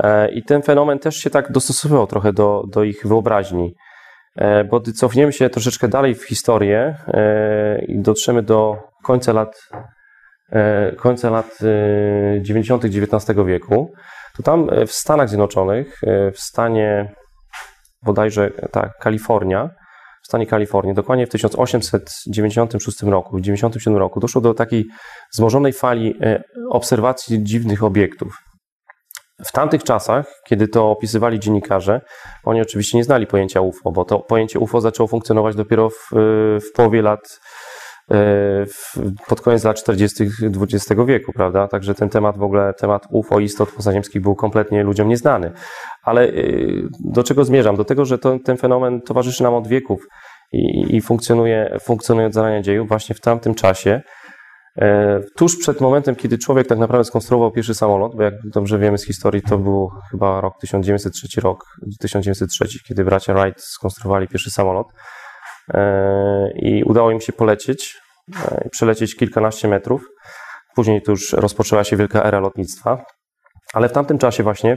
E, I ten fenomen też się tak dostosowywał trochę do, do ich wyobraźni. Bo gdy cofniemy się troszeczkę dalej w historię i dotrzemy do końca lat, końca lat 90. XIX wieku, to tam w Stanach Zjednoczonych, w stanie bodajże tak, Kalifornia, w stanie Kalifornii, dokładnie w 1896 roku, w 1997 roku, doszło do takiej wzmożonej fali e, obserwacji dziwnych obiektów. W tamtych czasach, kiedy to opisywali dziennikarze, oni oczywiście nie znali pojęcia UFO, bo to pojęcie UFO zaczęło funkcjonować dopiero w, w połowie lat E, pod koniec lat 40. XX wieku, prawda? Także ten temat w ogóle, temat UFO istot pozaziemskich był kompletnie ludziom nieznany. Ale e, do czego zmierzam? Do tego, że to, ten fenomen towarzyszy nam od wieków i, i funkcjonuje, funkcjonuje od zarania dziejów właśnie w tamtym czasie. E, tuż przed momentem, kiedy człowiek tak naprawdę skonstruował pierwszy samolot, bo jak dobrze wiemy z historii, to był chyba rok 1903 rok, 1903, kiedy bracia Wright skonstruowali pierwszy samolot. E, i udało im się polecieć, e, przelecieć kilkanaście metrów. Później to już rozpoczęła się wielka era lotnictwa. Ale w tamtym czasie właśnie,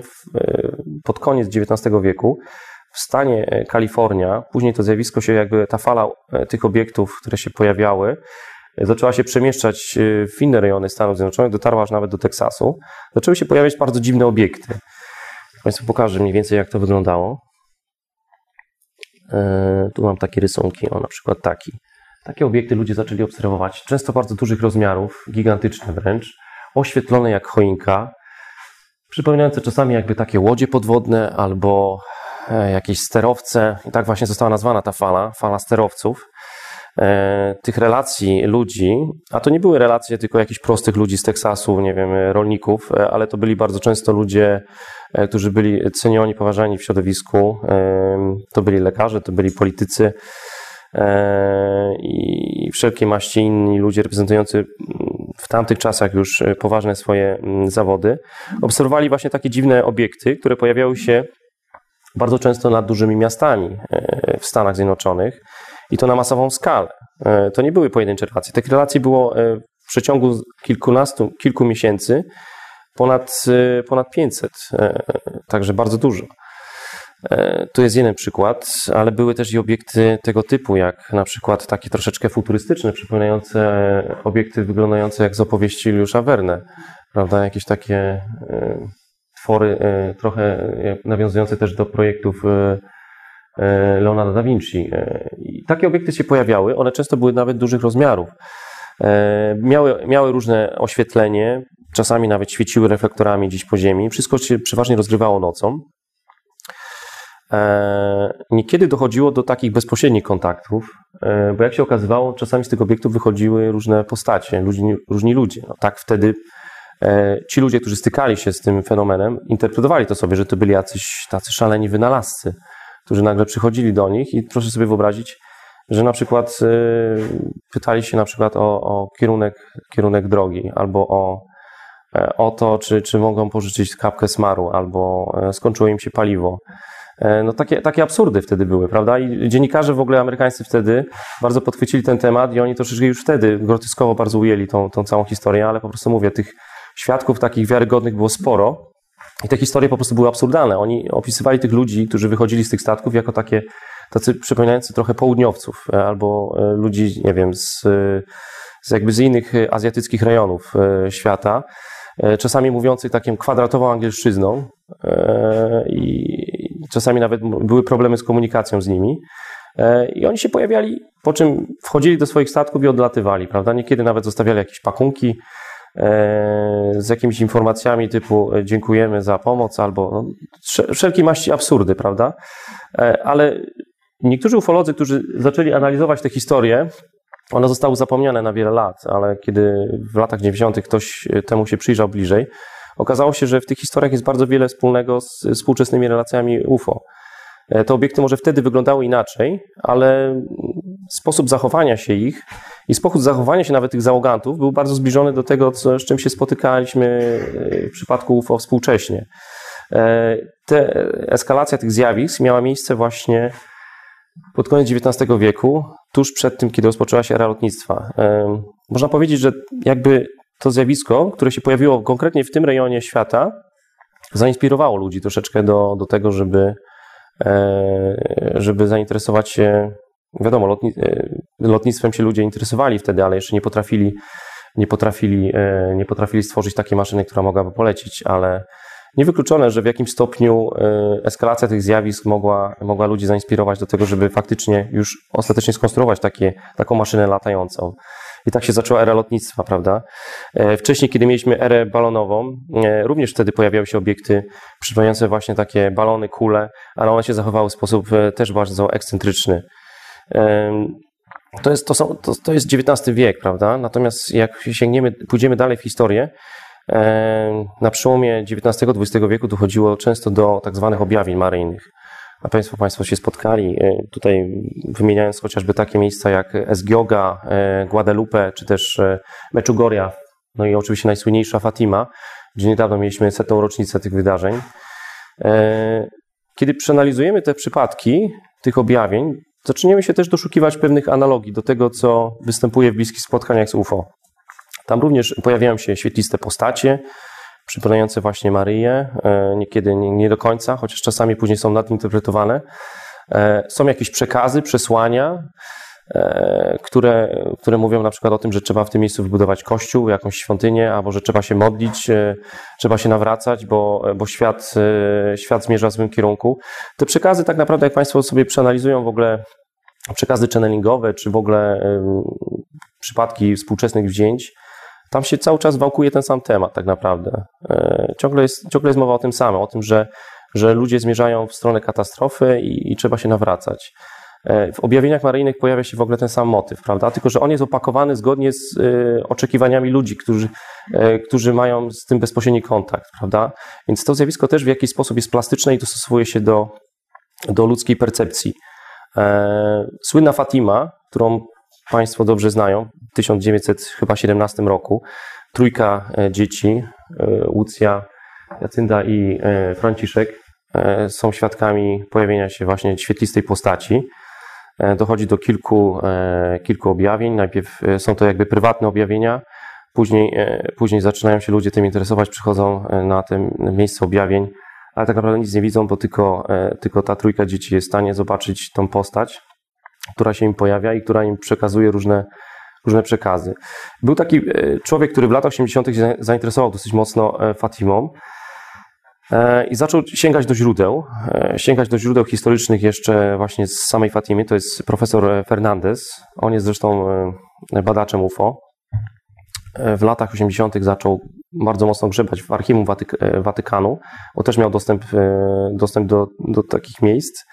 pod koniec XIX wieku, w stanie Kalifornia, później to zjawisko się jakby, ta fala tych obiektów, które się pojawiały, zaczęła się przemieszczać w inne rejony Stanów Zjednoczonych, dotarła aż nawet do Teksasu. Zaczęły się pojawiać bardzo dziwne obiekty. Państwu pokażę mniej więcej, jak to wyglądało. E, tu mam takie rysunki, o na przykład taki. Takie obiekty ludzie zaczęli obserwować, często bardzo dużych rozmiarów, gigantyczne wręcz, oświetlone jak choinka, przypominające czasami jakby takie łodzie podwodne albo e, jakieś sterowce. I tak właśnie została nazwana ta fala, fala sterowców. E, tych relacji ludzi, a to nie były relacje tylko jakichś prostych ludzi z Teksasu, nie wiem, rolników, ale to byli bardzo często ludzie E, którzy byli cenioni, poważani w środowisku. E, to byli lekarze, to byli politycy e, i wszelkie maści inni ludzie reprezentujący w tamtych czasach już poważne swoje zawody. Obserwowali właśnie takie dziwne obiekty, które pojawiały się bardzo często nad dużymi miastami w Stanach Zjednoczonych i to na masową skalę. To nie były pojedyncze relacje. Tych relacji było w przeciągu kilkunastu, kilku miesięcy ponad, y, ponad 500, e, także bardzo dużo. E, to jest jeden przykład, ale były też i obiekty tego typu, jak na przykład takie troszeczkę futurystyczne, przypominające obiekty wyglądające jak z opowieści Juliusza Verne, prawda? Jakieś takie e, twory e, trochę nawiązujące też do projektów Leonardo da Vinci. I takie obiekty się pojawiały, one często były nawet dużych rozmiarów. Miały, miały różne oświetlenie, czasami nawet świeciły reflektorami gdzieś po ziemi. Wszystko się przeważnie rozgrywało nocą. E, niekiedy dochodziło do takich bezpośrednich kontaktów, e, bo jak się okazywało, czasami z tych obiektów wychodziły różne postacie, różni, różni ludzie. No, tak wtedy e, ci ludzie, którzy stykali się z tym fenomenem, interpretowali to sobie, że to byli jacyś tacy szaleni wynalazcy, którzy nagle przychodzili do nich i proszę sobie wyobrazić, że na przykład pytali się na przykład o, o kierunek, kierunek drogi albo o, o to, czy, czy mogą pożyczyć kapkę smaru, albo skończyło im się paliwo. E, no takie, takie absurdy wtedy były, prawda? I dziennikarze w ogóle amerykańscy wtedy bardzo podchwycili ten temat i oni troszeczkę już wtedy groteskowo bardzo ujęli tą, tą całą historię, ale po prostu mówię, tych świadków takich wiarygodnych było sporo i te historie po prostu były absurdalne. Oni opisywali tych ludzi, którzy wychodzili z tych statków jako takie tacy przypominający trochę południowców e, albo e, ludzi, nie wiem, z, z jakby z innych azjatyckich rejonów świata, czasami mówiących takim kwadratową angielszczyzną i czasami nawet były problemy z komunikacją z nimi. E, I oni się pojawiali, po czym wchodzili do swoich statków i odlatywali, prawda? Niekiedy nawet zostawiali jakieś pakunki e, z jakimiś informacjami typu e, dziękujemy za pomoc albo no, maści absurdy, prawda? Ale niektórzy ufolodzy, którzy zaczęli analizować te historie, one zostały zapomniane na wiele lat, ale kiedy w latach 90. ktoś temu się przyjrzał bliżej, Okazało się, że w tych historiach jest bardzo wiele wspólnego z współczesnymi relacjami UFO. E, te obiekty może wtedy wyglądały inaczej, ale sposób zachowania się ich i sposób zachowania się nawet tych załogantów był bardzo zbliżony do tego, co, z czym się spotykaliśmy e, w przypadku UFO współcześnie. E, te, eskalacja tych zjawisk miała miejsce właśnie pod koniec XIX wieku, tuż przed tym, kiedy rozpoczęła się era lotnictwa. Można powiedzieć, że jakby to zjawisko, które się pojawiło konkretnie w tym rejonie świata, zainspirowało ludzi troszeczkę do, do tego, żeby, e, żeby zainteresować się. Wiadomo, lotni, e, lotnictwem się ludzie interesowali wtedy, ale jeszcze nie potrafili, nie potrafili, e, nie potrafili stworzyć takiej maszyny, która mogłaby polecić, ale niewykluczone, że w jakimś stopniu eskalacja tych zjawisk mogła, mogła ludzi zainspirować do tego, żeby faktycznie już ostatecznie skonstruować takie, taką maszynę latającą. I tak się zaczęła era lotnictwa, prawda? E, wcześniej, kiedy mieliśmy erę balonową, e, również wtedy pojawiały się obiekty przypominające właśnie takie balony, kule, ale one się zachowały w sposób e, też bardzo ekscentryczny. To jest, to, są, to, to jest XIX wiek, prawda? Natomiast jak sięgniemy, pójdziemy dalej w historię, na przełomie XIX-XX wieku dochodziło często do tak zwanych objawień maryjnych a Państwo, Państwo się spotkali, e, tutaj wymieniając chociażby takie miejsca jak Esgioga, e, Guadalupe, czy też e, Meczugoria, no i oczywiście najsłynniejsza Fatima, gdzie niedawno mieliśmy setną rocznicę tych wydarzeń. Kiedy przeanalizujemy te przypadki tych objawień, zaczniemy się też doszukiwać pewnych analogii do tego, co występuje w bliskich spotkaniach z UFO. Tam również pojawiają się świetliste postacie, przypominające właśnie Maryję, e, niekiedy nie do końca, chociaż czasami później są nadinterpretowane. E, są jakieś przekazy, przesłania, które, które mówią na przykład o tym, że trzeba w tym miejscu wybudować kościół, jakąś świątynię, albo że trzeba się modlić, trzeba się nawracać, bo, bo świat, świat zmierza w złym kierunku. Te przekazy tak naprawdę, jak Państwo sobie przeanalizują w ogóle przekazy channelingowe, czy w ogóle przypadki współczesnych wzięć, tam się cały czas wałkuje ten sam temat tak naprawdę. E, ciągle jest, ciągle jest mowa o tym samym, o tym, że, że ludzie zmierzają w stronę katastrofy i, i trzeba się nawracać. E, w objawieniach maryjnych pojawia się w ogóle ten sam motyw, prawda? Tylko, że on jest opakowany zgodnie z y, oczekiwaniami ludzi, którzy, y, którzy mają z tym bezpośredni kontakt, prawda? Więc to zjawisko też w jakiś sposób jest plastyczne i dostosowuje się do, do ludzkiej percepcji. E, słynna Fatima, którą Państwo dobrze znają, w 1917 roku. Trójka e, dzieci, e, Łucja, Jacynda i e, Franciszek, są świadkami pojawienia się właśnie świetlistej postaci. Dochodzi do kilku, kilku objawień. Najpierw są to jakby prywatne objawienia, później, później zaczynają się ludzie tym interesować, przychodzą na te miejsce objawień, ale tak naprawdę nic nie widzą, bo tylko, e, tylko ta trójka dzieci jest w stanie zobaczyć tą postać, która się im pojawia i która im przekazuje różne, różne przekazy. Był taki e, człowiek, który w latach 80. się zainteresował dosyć mocno e, Fatimą i zaczął sięgać do źródeł, sięgać do źródeł historycznych jeszcze właśnie z samej Fatimy. To jest profesor Fernandez. On jest zresztą badaczem UFO. W latach 80. zaczął bardzo mocno grzebać w archiwum Watyk Watykanu, bo też miał dostęp, dostęp do, do takich miejsc.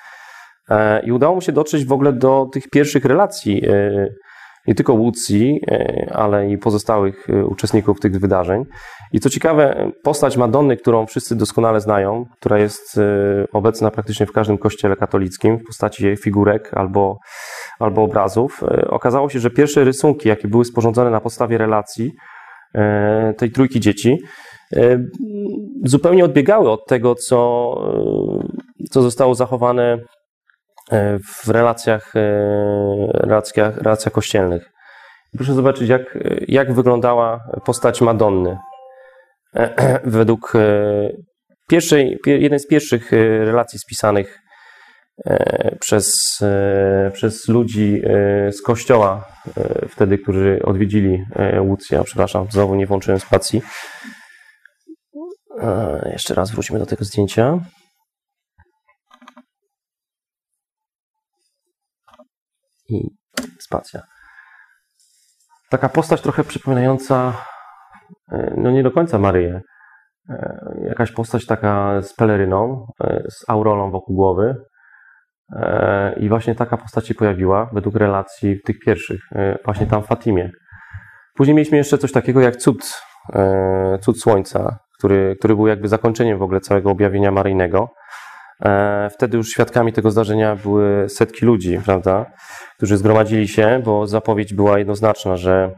I udało mu się dotrzeć w ogóle do tych pierwszych relacji, nie tylko Łucji, ale i pozostałych uczestników tych wydarzeń. I co ciekawe, postać Madonny, którą wszyscy doskonale znają, która jest obecna praktycznie w każdym kościele katolickim w postaci jej figurek albo, albo obrazów, okazało się, że pierwsze rysunki, jakie były sporządzone na podstawie relacji tej trójki dzieci, zupełnie odbiegały od tego, co, co zostało zachowane w relacjach, relacjach, relacjach kościelnych. Proszę zobaczyć, jak, jak wyglądała postać Madonny. Według pierwszej, jednej z pierwszych relacji spisanych przez, przez ludzi z kościoła, wtedy, którzy odwiedzili Łucję. Przepraszam, znowu nie włączyłem spacji. Jeszcze raz wrócimy do tego zdjęcia. I spacja. Taka postać trochę przypominająca, no nie do końca Maryję. Jakaś postać taka z peleryną, z aurolą wokół głowy. I właśnie taka postać się pojawiła, według relacji tych pierwszych, właśnie tam w Fatimie. Później mieliśmy jeszcze coś takiego jak cud, cud słońca, który, który był jakby zakończeniem w ogóle całego objawienia maryjnego. Wtedy już świadkami tego zdarzenia były setki ludzi, prawda, którzy zgromadzili się, bo zapowiedź była jednoznaczna, że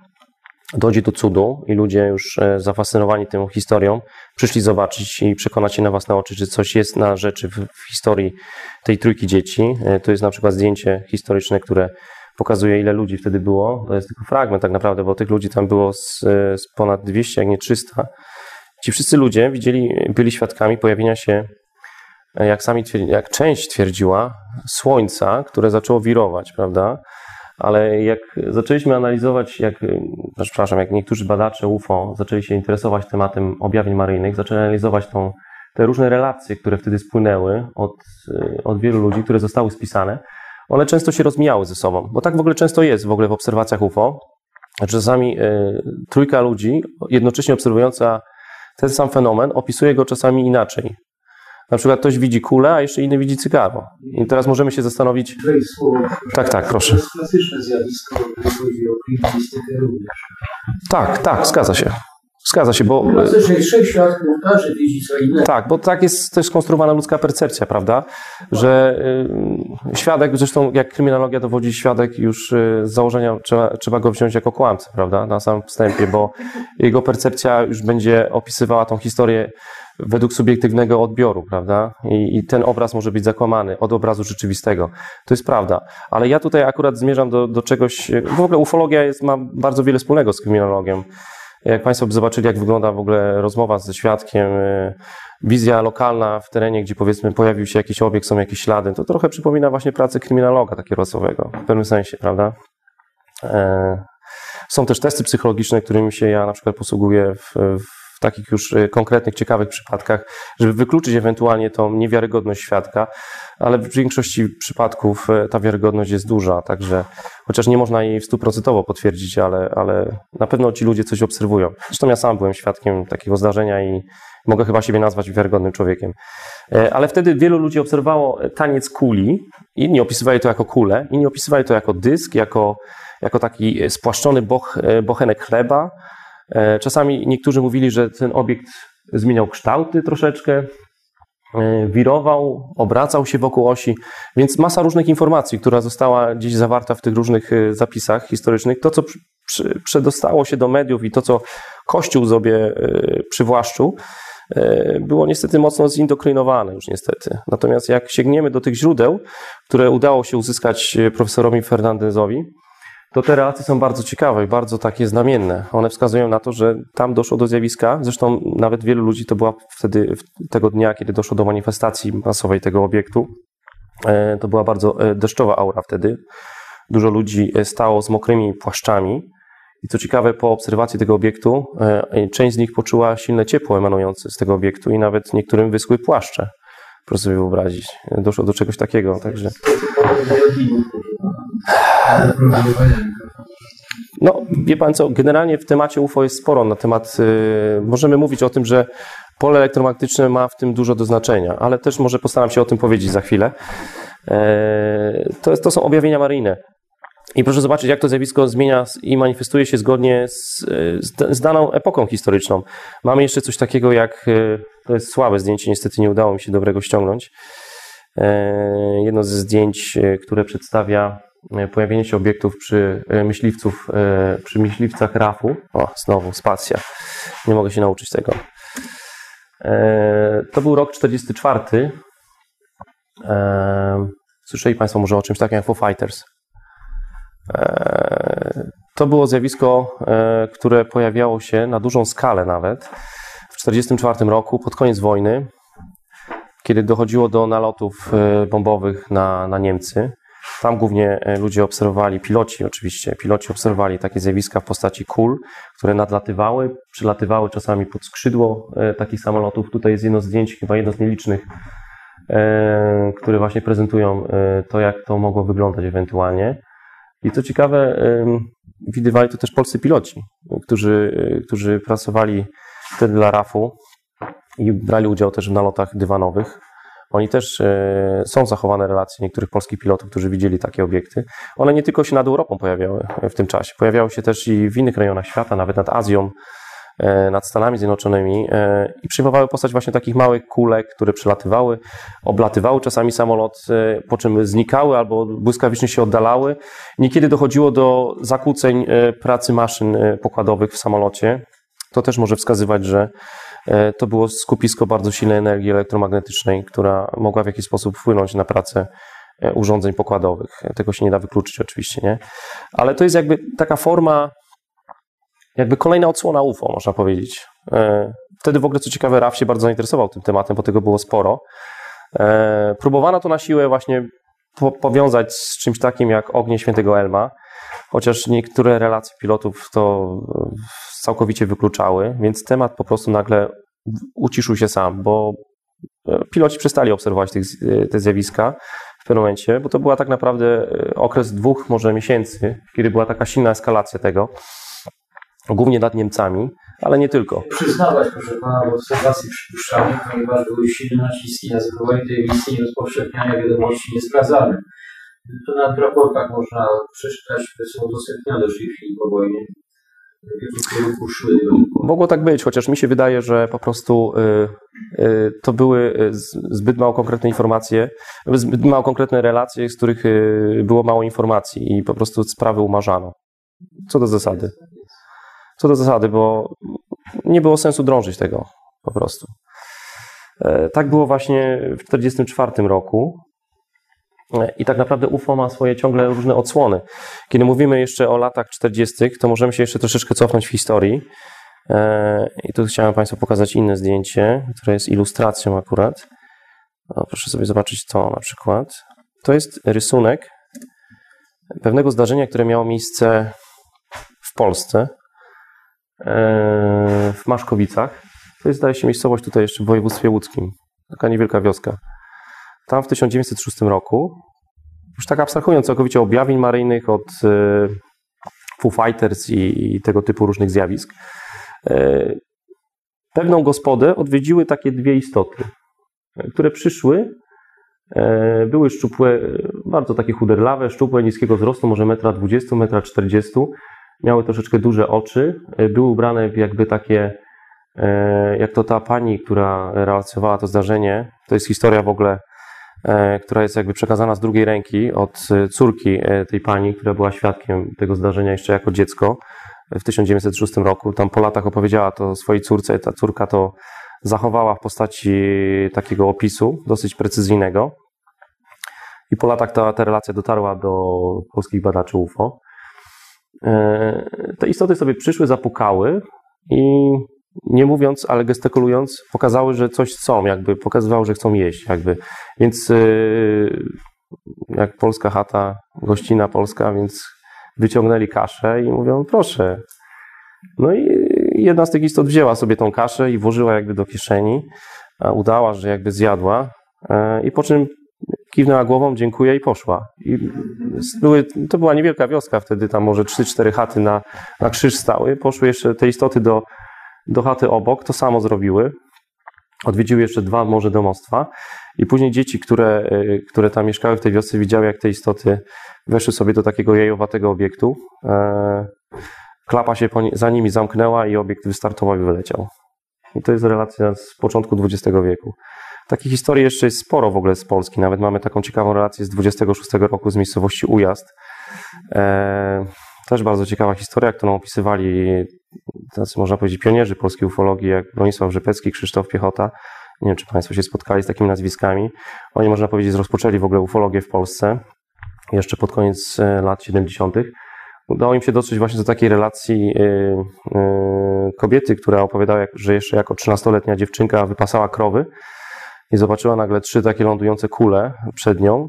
dojdzie do cudu i ludzie już zafascynowani tą historią przyszli zobaczyć i przekonać się na własne oczy, że coś jest na rzeczy w, historii tej trójki dzieci. To jest na przykład zdjęcie historyczne, które pokazuje, ile ludzi wtedy było. To jest tylko fragment tak naprawdę, bo tych ludzi tam było z, z ponad 200, jak nie 300. Ci wszyscy ludzie widzieli, byli świadkami pojawienia się, jak sami jak część twierdziła, słońca, które zaczęło wirować, prawda? Ale jak zaczęliśmy analizować, jak, przepraszam, jak niektórzy badacze UFO zaczęli się interesować tematem objawień maryjnych, zaczęli analizować tą, te różne relacje, które wtedy spłynęły od, od wielu ludzi, które zostały spisane, one często się rozmijały ze sobą, bo tak w ogóle często jest w ogóle w obserwacjach UFO, że czasami y, trójka ludzi jednocześnie obserwująca ten sam fenomen opisuje go czasami inaczej. Na przykład ktoś widzi kulę, a jeszcze inny widzi cygaro. I teraz możemy się zastanowić. Tak, tak, proszę. To jest klasyczne zjawisko, jeżeli chodzi o klimatystykę również. Tak, tak, zgadza się. Zgadza się, bo. No, trzech świadków każdy widzi co innego. Tak, bo tak jest też skonstruowana ludzka percepcja, prawda? Że y, świadek, zresztą jak kryminologia dowodzi, świadek już y, z założenia trzeba, trzeba go wziąć jako kłamcę, prawda? Na samym wstępie, bo jego percepcja już będzie opisywała tą historię według subiektywnego odbioru, prawda? I, I, ten obraz może być zakłamany od obrazu rzeczywistego. To jest prawda. Ale ja tutaj akurat zmierzam do, do czegoś. W ogóle ufologia jest, ma bardzo wiele wspólnego z kryminologią. Jak Państwo by zobaczyli, jak wygląda w ogóle rozmowa ze świadkiem, wizja lokalna w terenie, gdzie powiedzmy pojawił się jakiś obiekt, są jakieś ślady, to trochę przypomina właśnie pracę kryminologa takiego rasowego, w pewnym sensie, prawda? Są też testy psychologiczne, którymi się ja na przykład posługuję w, w takich już konkretnych, ciekawych przypadkach, żeby wykluczyć ewentualnie tą niewiarygodność świadka, ale w większości przypadków ta wiarygodność jest duża, także chociaż nie można jej stuprocentowo potwierdzić, ale, ale na pewno ci ludzie coś obserwują. Zresztą ja sam byłem świadkiem takiego zdarzenia i mogę chyba siebie nazwać wiarygodnym człowiekiem. Ale wtedy wielu ludzi obserwowało taniec kuli, inni opisywali to jako kulę, inni opisywali to jako dysk, jako, jako taki spłaszczony boch, bochenek chleba, Czasami niektórzy mówili, że ten obiekt zmieniał kształty troszeczkę, wirował, obracał się wokół osi, więc masa różnych informacji, która została gdzieś zawarta w tych różnych zapisach historycznych. To, co przedostało się do mediów i to, co Kościół sobie przywłaszczył, było niestety mocno zindokrynowane już niestety. Natomiast jak sięgniemy do tych źródeł, które udało się uzyskać profesorowi Fernandezowi, to te relacje są bardzo ciekawe i bardzo takie znamienne. One wskazują na to, że tam doszło do zjawiska, zresztą nawet wielu ludzi to była wtedy, tego dnia, kiedy doszło do manifestacji masowej tego obiektu, e, to była bardzo e, deszczowa aura wtedy. Dużo ludzi e, stało z mokrymi płaszczami. I co ciekawe, po obserwacji tego obiektu, część z nich poczuła silne ciepło emanujące z tego obiektu i nawet niektórym wyschły płaszcze. Proszę sobie wyobrazić. Doszło do czegoś takiego, także... No, wie pan co, generalnie w temacie UFO jest sporo na temat, yy, możemy mówić o tym, że pole elektromagnetyczne ma w tym dużo do znaczenia, ale też może postaram się o tym powiedzieć za chwilę. Yy, to, jest, to są objawienia maryjne. I proszę zobaczyć, jak to zjawisko zmienia i manifestuje się zgodnie z, z, z daną epoką historyczną. Mamy jeszcze coś takiego jak, yy, to jest słabe zdjęcie, niestety nie udało mi się dobrego ściągnąć. Yy, jedno ze zdjęć, które przedstawia pojawienie się obiektów przy e, myśliwców, e, przy myśliwcach RAF-u. O, znowu spacja. Nie mogę się nauczyć tego. To był rok 44. Słyszeli Państwo może o czymś takim jak Foo Fighters. To było zjawisko, które pojawiało się na dużą skalę nawet w 1944 roku, pod koniec wojny, kiedy dochodziło do nalotów bombowych na, na Niemcy. Tam głównie e, ludzie obserwowali, piloci oczywiście, piloci obserwowali takie zjawiska w postaci kul, które nadlatywały, przylatywały czasami pod skrzydło e, takich samolotów. Tutaj jest jedno zdjęcie, chyba jedno z nielicznych, e, które właśnie prezentują to, jak to mogło wyglądać ewentualnie. I co ciekawe, widywali to też polscy piloci, którzy, którzy pracowali wtedy dla RAF-u i brali udział też w nalotach dywanowych. Oni też e, są zachowane relacje niektórych polskich pilotów, którzy widzieli takie obiekty. One nie tylko się nad Europą pojawiały w tym czasie, pojawiały się też i w innych rejonach świata, nawet nad Azją, e, nad Stanami Zjednoczonymi e, i przyjmowały postać właśnie takich małych kulek, które przelatywały, oblatywały czasami samolot, po czym znikały albo błyskawicznie się oddalały. Niekiedy dochodziło do zakłóceń pracy maszyn pokładowych w samolocie. To też może wskazywać, że to było skupisko bardzo silnej energii elektromagnetycznej, która mogła w jakiś sposób wpłynąć na pracę e, urządzeń pokładowych. Tego się nie da wykluczyć oczywiście, nie? Ale to jest jakby taka forma, jakby kolejna odsłona UFO, można powiedzieć. E, wtedy w ogóle, co ciekawe, RAF się bardzo zainteresował tym tematem, bo tego było sporo. Próbowano to na siłę właśnie powiązać z czymś takim jak ognie świętego Elma, chociaż niektóre relacje pilotów to całkowicie wykluczały, więc temat po prostu nagle uciszył się sam, bo e, piloci przestali obserwować tych, e, te zjawiska w pewnym momencie, bo to była tak naprawdę e, okres dwóch może miesięcy, kiedy była taka silna eskalacja tego, głównie nad Niemcami, ale nie tylko. Przyznawać, proszę Pana, w obserwacji przypuszczalnej, ponieważ były silne naciski na zbrojenie tej i rozpowszechniania wiadomości niesprawdzanych. To na raportach można przeczytać, które są udostępniane w tej chwili po wojnie. Mogło tak być, chociaż mi się wydaje, że po prostu y, y, to były y, zbyt mało konkretne informacje, zbyt mało konkretne relacje, z których było mało informacji i po prostu sprawy umarzano. Co do zasady. Co do zasady, bo nie było sensu drążyć tego po prostu. E, tak było właśnie w 1944 roku. I tak naprawdę UFO ma swoje ciągle różne odsłony. Kiedy mówimy jeszcze o latach 40., to możemy się jeszcze troszeczkę cofnąć w historii. E, I tu chciałem Państwu pokazać inne zdjęcie, które jest ilustracją akurat. O, proszę sobie zobaczyć to na przykład. To jest rysunek pewnego zdarzenia, które miało miejsce w Polsce, e, w Maszkowicach. To jest, zdaje się, miejscowość tutaj jeszcze w województwie łódzkim. Taka niewielka wioska. Tam w 1906 roku, już tak abstrahując całkowicie objawień maryjnych od e, Foo Fighters i, i tego typu różnych zjawisk, e, pewną gospodę odwiedziły takie dwie istoty, które przyszły, e, były szczupłe, bardzo takie chuderlawe, szczupłe, niskiego wzrostu, może 1,20 m, 1,40 m, miały troszeczkę duże oczy, były ubrane w jakby takie, jak to ta pani, która relacjonowała to zdarzenie, to jest historia w ogóle E, która jest jakby przekazana z drugiej ręki od e, córki e, tej pani, która była świadkiem tego zdarzenia jeszcze jako dziecko w 1906 roku. Tam po latach opowiedziała to swojej córce. Ta córka to zachowała w postaci takiego opisu, dosyć precyzyjnego. I po latach ta, ta relacja dotarła do polskich badaczy UFO. e, te istoty sobie przyszły, zapukały i nie mówiąc, ale gestykulując, pokazały, że coś chcą, jakby pokazywały, że chcą jeść, jakby. Więc e, jak polska chata, gościna polska, więc wyciągnęli kaszę i mówią, proszę. No i jedna z tych istot wzięła sobie tą kaszę i włożyła jakby do kieszeni, udała, że jakby zjadła e, i po czym kiwnęła głową, dziękuję i poszła. I były, to była niewielka wioska wtedy, tam może 3-4 chaty na, na krzyż stały. Poszły jeszcze te istoty do, do chaty obok, to samo zrobiły. Odwiedziły jeszcze dwa może domostwa i później dzieci, które, e, które tam mieszkały w tej wiosce, widziały, jak te istoty weszły sobie do takiego jajowatego obiektu. E, klapa się za nimi zamknęła i obiekt wystartował i wyleciał. I to jest relacja z początku XX wieku. Takich historii jeszcze jest sporo w ogóle z Polski. Nawet mamy taką ciekawą relację z 26 roku z miejscowości Ujazd. E, też bardzo ciekawa historia, którą opisywali tacy, można powiedzieć, pionierzy polskiej ufologii, jak Bronisław Rzepecki, Krzysztof Piechota. Nie wiem, czy Państwo się spotkali z takimi nazwiskami. Oni, można powiedzieć, rozpoczęli w ogóle ufologię w Polsce jeszcze pod koniec e, lat 70. Udało im się dotrzeć właśnie do takiej relacji e, e, kobiety, która opowiadała, że jeszcze jako 13-letnia dziewczynka wypasała krowy i zobaczyła nagle trzy takie lądujące kule przed nią,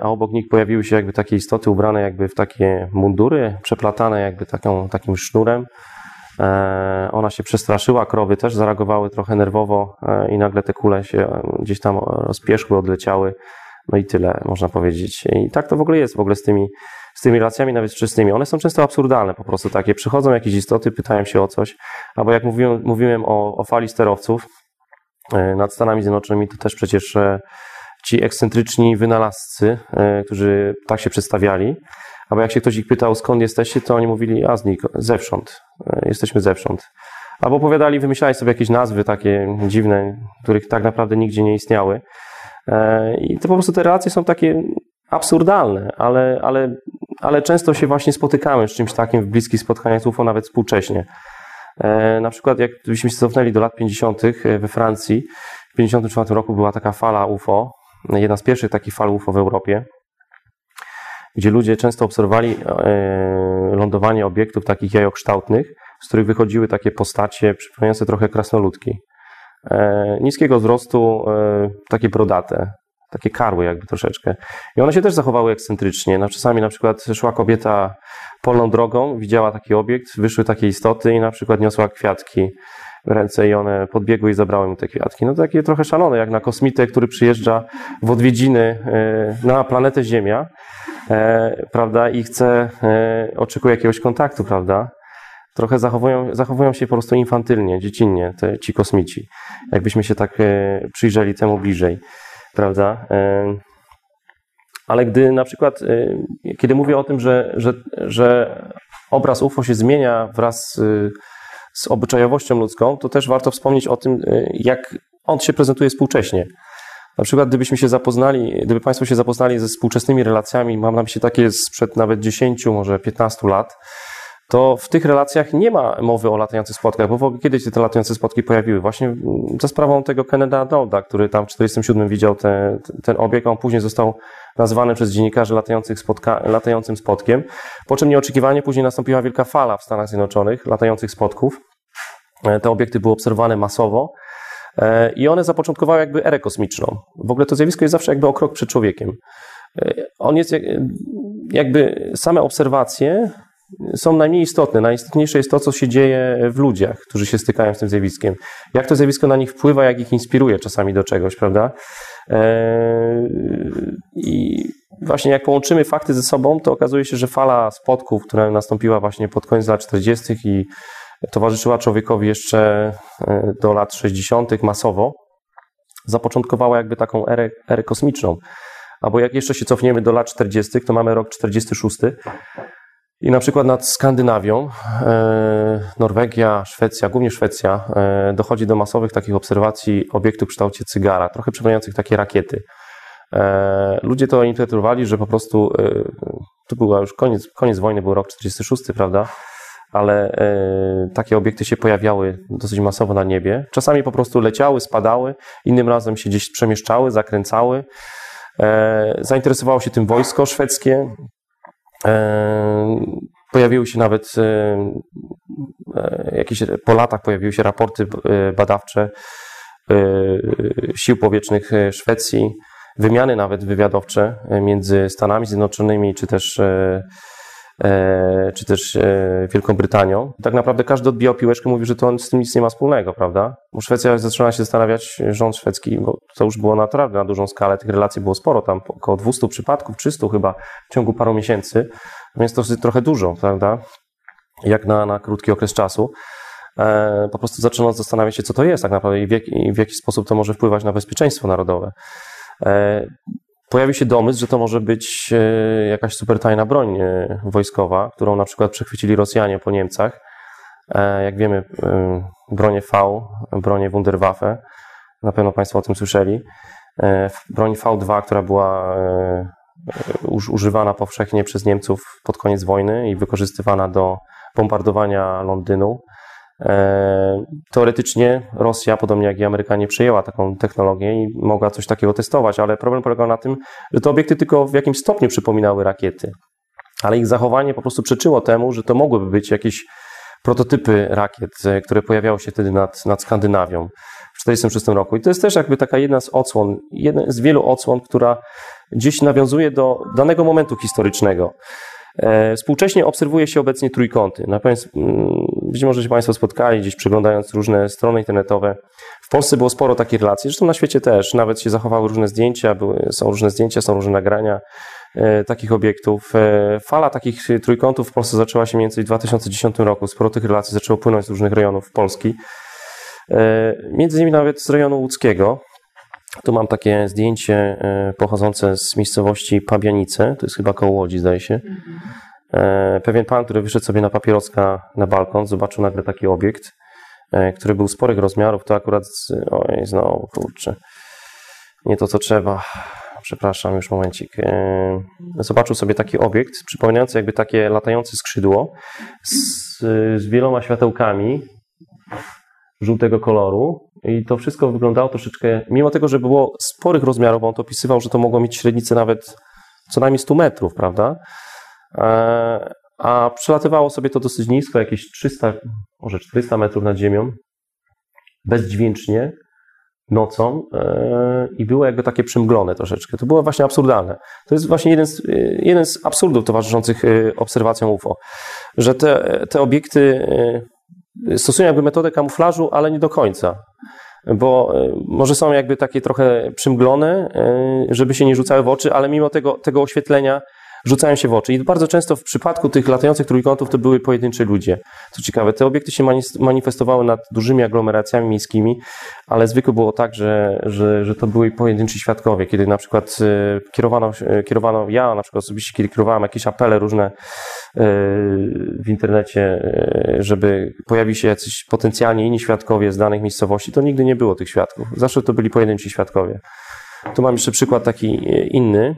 a obok nich pojawiły się jakby takie istoty ubrane jakby w takie mundury, przeplatane jakby taką, takim sznurem. Ona się przestraszyła, krowy też zareagowały trochę nerwowo i nagle te kule się gdzieś tam rozpieszły, odleciały no i tyle, można powiedzieć. I tak to w ogóle jest w ogóle z tymi, z tymi relacjami, nawet czystnymi. One są często absurdalne po prostu takie. Przychodzą jakieś istoty, pytają się o coś, albo jak mówiłem, mówiłem o, o fali sterowców e, nad Stanami Zjednoczonymi, to też przecież e, ci ekscentryczni wynalazcy, e, którzy tak się przedstawiali, albo jak się ktoś ich pytał, skąd jesteście, to oni mówili, a znik, zewsząd, jesteśmy zewsząd. Albo opowiadali, wymyślali sobie jakieś nazwy takie dziwne, których tak naprawdę nigdzie nie istniały. E, I to po prostu te relacje są takie absurdalne, ale, ale, ale często się właśnie spotykamy z czymś takim w bliskich spotkaniach z UFO, nawet współcześnie. E, na przykład, jak gdybyśmy się cofnęli do lat 50. E, we Francji, w 1954 roku była taka fala UFO, jedna z pierwszych takich fal UFO w Europie, gdzie ludzie często obserwowali lądowanie obiektów takich jajokształtnych, z których wychodziły takie postacie przypominające trochę krasnoludki. E, niskiego wzrostu, e, takie brodate, takie karły jakby troszeczkę. I one się też zachowały ekscentrycznie. No, czasami na przykład szła kobieta polną drogą, widziała taki obiekt, wyszły takie istoty i na przykład niosła kwiatki ręce i one podbiegły i zabrały mu te kwiatki. No takie trochę szalone, jak na kosmitę, który przyjeżdża w odwiedziny e, na planetę Ziemia, prawda, i chce, oczekuje jakiegoś kontaktu, prawda trochę zachowują, zachowują się po prostu infantylnie, dziecinnie te, ci kosmici. Jakbyśmy się tak e, przyjrzeli temu bliżej, prawda? E, ale gdy na przykład, e, kiedy mówię o tym, że, że, że obraz UFO się zmienia wraz z, z obyczajowością ludzką, to też warto wspomnieć o tym, jak on się prezentuje współcześnie. Na przykład, gdybyśmy się zapoznali, gdyby Państwo się zapoznali ze współczesnymi relacjami, mam na myśli takie sprzed nawet 10, może 15 lat, to w tych relacjach nie ma mowy o latających spotkach, bo w ogóle kiedyś się te latające spotki pojawiły. Właśnie za sprawą tego Kenneda Adolda, który tam w 1947 widział te, ten obieg, on później został nazwany przez dziennikarzy spotka, latającym spotkiem, po czym nieoczekiwanie później nastąpiła wielka fala w Stanach Zjednoczonych latających spotków. E, te obiekty były obserwowane masowo e, i one zapoczątkowały jakby erę kosmiczną. W ogóle to zjawisko jest zawsze jakby o krok przed człowiekiem. E, on jest jakby same obserwacje są najmniej istotne. Najistotniejsze jest to, co się dzieje w ludziach, którzy się stykają z tym zjawiskiem. Jak to zjawisko na nich wpływa, jak ich inspiruje czasami do czegoś, prawda? Eee, I właśnie jak połączymy fakty ze sobą, to okazuje się, że fala spotków, która nastąpiła właśnie pod koniec lat 40. i towarzyszyła człowiekowi jeszcze e, do lat 60. masowo, zapoczątkowała jakby taką erę, erę kosmiczną. Albo jak jeszcze się cofniemy do lat 40., to mamy rok 46 i na przykład nad Skandynawią, e, Norwegia, Szwecja, głównie Szwecja, e, dochodzi do masowych takich obserwacji obiektów w kształcie cygara, trochę przypominających takie rakiety. E, ludzie to interpretowali, że po prostu to był już koniec, koniec wojny, był rok 46, prawda? Ale takie obiekty się pojawiały dosyć masowo na niebie. Czasami po prostu leciały, spadały, innym razem się gdzieś przemieszczały, zakręcały. Zainteresowało się tym wojsko szwedzkie, Pojawiły się nawet e, e, jakieś po latach pojawiły się raporty e, badawcze e, sił powietrznych e, Szwecji, wymiany nawet wywiadowcze e, między Stanami Zjednoczonymi czy też, e, e, czy też e, Wielką Brytanią. Tak naprawdę każdy odbijał piłeczkę, mówił, że to on z tym nic nie ma wspólnego, prawda? Bo Szwecja zaczynała się zastanawiać, rząd szwedzki, bo to już było naprawdę na dużą skalę, tych relacji było sporo, tam około 200 przypadków, 300 chyba w ciągu paru miesięcy, więc to jest trochę dużo, prawda? Jak na, na krótki okres czasu. E, po prostu zaczęto zastanawiać się, co to jest tak naprawdę i w, i w jaki sposób to może wpływać na bezpieczeństwo narodowe. Pojawił się domysł, że to może być e, jakaś super tajna broń e, wojskowa, którą na przykład przechwycili Rosjanie po Niemcach. E, Jak wiemy, bronie V, bronie Wunderwaffe, na pewno Państwo o tym słyszeli. Broń V2, która była uż- używana powszechnie przez Niemców pod koniec wojny i wykorzystywana do bombardowania Londynu. E, Teoretycznie Rosja, podobnie jak i Amerykanie, przejęła taką technologię i mogła coś takiego testować, ale problem polegał na tym, że te obiekty tylko w jakimś stopniu przypominały rakiety. Ale ich zachowanie po prostu przeczyło temu, że to mogłyby być jakieś prototypy rakiet, e, które pojawiały się wtedy nad, nad Skandynawią w 1946 roku. I to jest też jakby taka jedna z odsłon, jeden z wielu odsłon, która gdzieś nawiązuje do danego momentu historycznego. E, Współcześnie obserwuje się obecnie trójkąty. Na pewno, mm, być może się Państwo spotkali gdzieś przeglądając różne strony internetowe. W Polsce było sporo takich relacji, zresztą na świecie też. Nawet się zachowały różne zdjęcia, były, są różne zdjęcia, są różne nagrania e, takich obiektów. E, Fala takich trójkątów w Polsce zaczęła się mniej więcej w 2010 roku. Sporo tych relacji zaczęło płynąć z różnych rejonów Polski. E, Między innymi nawet z rejonu łódzkiego. Tu mam takie zdjęcie e, pochodzące z miejscowości Pabianice, to jest chyba koło Łodzi, zdaje się. E, Pewien pan, który wyszedł sobie na papieroska na balkon, zobaczył nagle taki obiekt, e, który był sporych rozmiarów, to akurat, oj, znowu, kurczę, nie to, co trzeba. Przepraszam, już momencik. E, Zobaczył sobie taki obiekt, przypominający jakby takie latające skrzydło z, z wieloma światełkami żółtego koloru i to wszystko wyglądało troszeczkę, mimo tego, że było sporych rozmiarów, on to opisywał, że to mogło mieć średnicę nawet co najmniej 100 metrów, prawda? E, A przelatywało sobie to dosyć nisko, jakieś 300, może 400 metrów nad ziemią, bezdźwięcznie, nocą e, i było jakby takie przymglone troszeczkę. To było właśnie absurdalne. To jest właśnie jeden z, e, jeden z absurdów towarzyszących obserwacjom UFO, że te, te obiekty stosują jakby metodę kamuflażu, ale nie do końca. Bo może są jakby takie trochę przymglone, żeby się nie rzucały w oczy, ale mimo tego, tego oświetlenia rzucają się w oczy. I bardzo często w przypadku tych latających trójkątów to były pojedynczy ludzie. Co ciekawe, te obiekty się manifestowały nad dużymi aglomeracjami miejskimi, ale zwykle było tak, że, że, że to były pojedynczy świadkowie, kiedy na przykład e, kierowano, kierowano, ja na przykład osobiście, kiedy kierowałem jakieś apele różne e, w internecie, e, żeby pojawili się jacyś potencjalnie inni świadkowie z danych miejscowości, to nigdy nie było tych świadków. Zawsze to byli pojedynczy świadkowie. Tu mam jeszcze przykład taki e, inny.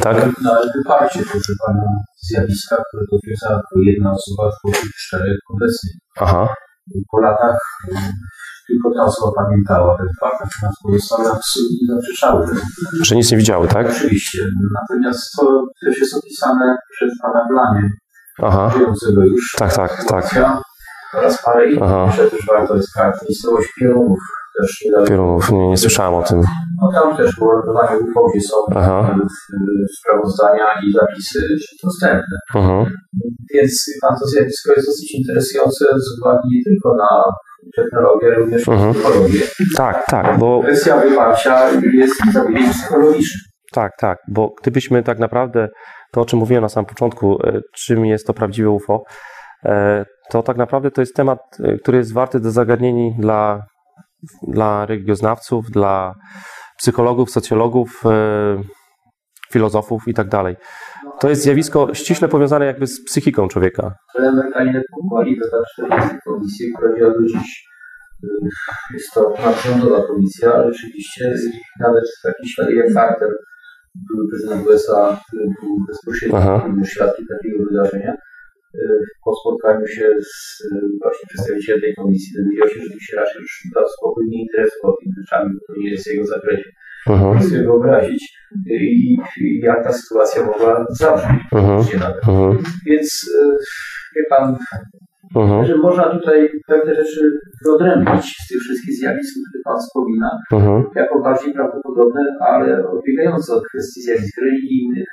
Tak. na wyparcie, proszę pana, zjawiska, które potwierdza jedna osoba spośród czterech obecnych. Aha. Po latach um, tylko ta osoba pamiętała ten fakt, natomiast pozostałe absolutnie zaprzeczały. Że nic nie widziały, tak? Oczywiście. Natomiast to też jest opisane przez pana Blanie, Aha. żyjącego już. Tak, tak, tak. Oraz parę innych. Jeszcze też warto jest karta miejscowość Pierunów. Też niedaleko. Pierunów, nie, nie słyszałem o tym. No tam też UFO, gdzie są Aha. y, sprawozdania i zapisy dostępne. Mhm. Więc pan to zjawisko jest dosyć interesujące z uwagi nie tylko na technologię, ale również na Mhm. psychologię. Tak, tak, bo Kwestia wyparcia jest zabiegiem psychologicznym. Tak, tak, bo gdybyśmy tak naprawdę, to o czym mówiłem na samym początku, e, czym jest to prawdziwe UFO, e, to tak naprawdę to jest temat, e, który jest warty do zagadnień dla, dla religioznawców, dla psychologów, socjologów, e, filozofów i tak dalej. To jest zjawisko ściśle powiązane jakby z psychiką człowieka. Ale Amerykanie powoli do ta 40 komisji, która do dziś. y, Jest to nadrządowa komisja, ale rzeczywiście nawet taki świadek jak Carter, były prezydent USA, który był bezpośrednio świadkiem takiego wydarzenia, po spotkaniu się z właśnie przedstawicielem tej komisji dowiedział się, że się raczej już dał spokój nie interesował tymi rzeczami, bo to nie jest jego zakresie. Mhm. Można sobie wyobrazić, i, i jak ta sytuacja mogła zabrzmieć. Mhm. Mhm. Więc wie pan, Mhm. że można tutaj pewne rzeczy wyodrębnić z tych wszystkich zjawisk, które Pan wspomina, Mhm. jako bardziej prawdopodobne, ale odbiegające od kwestii zjawisk religijnych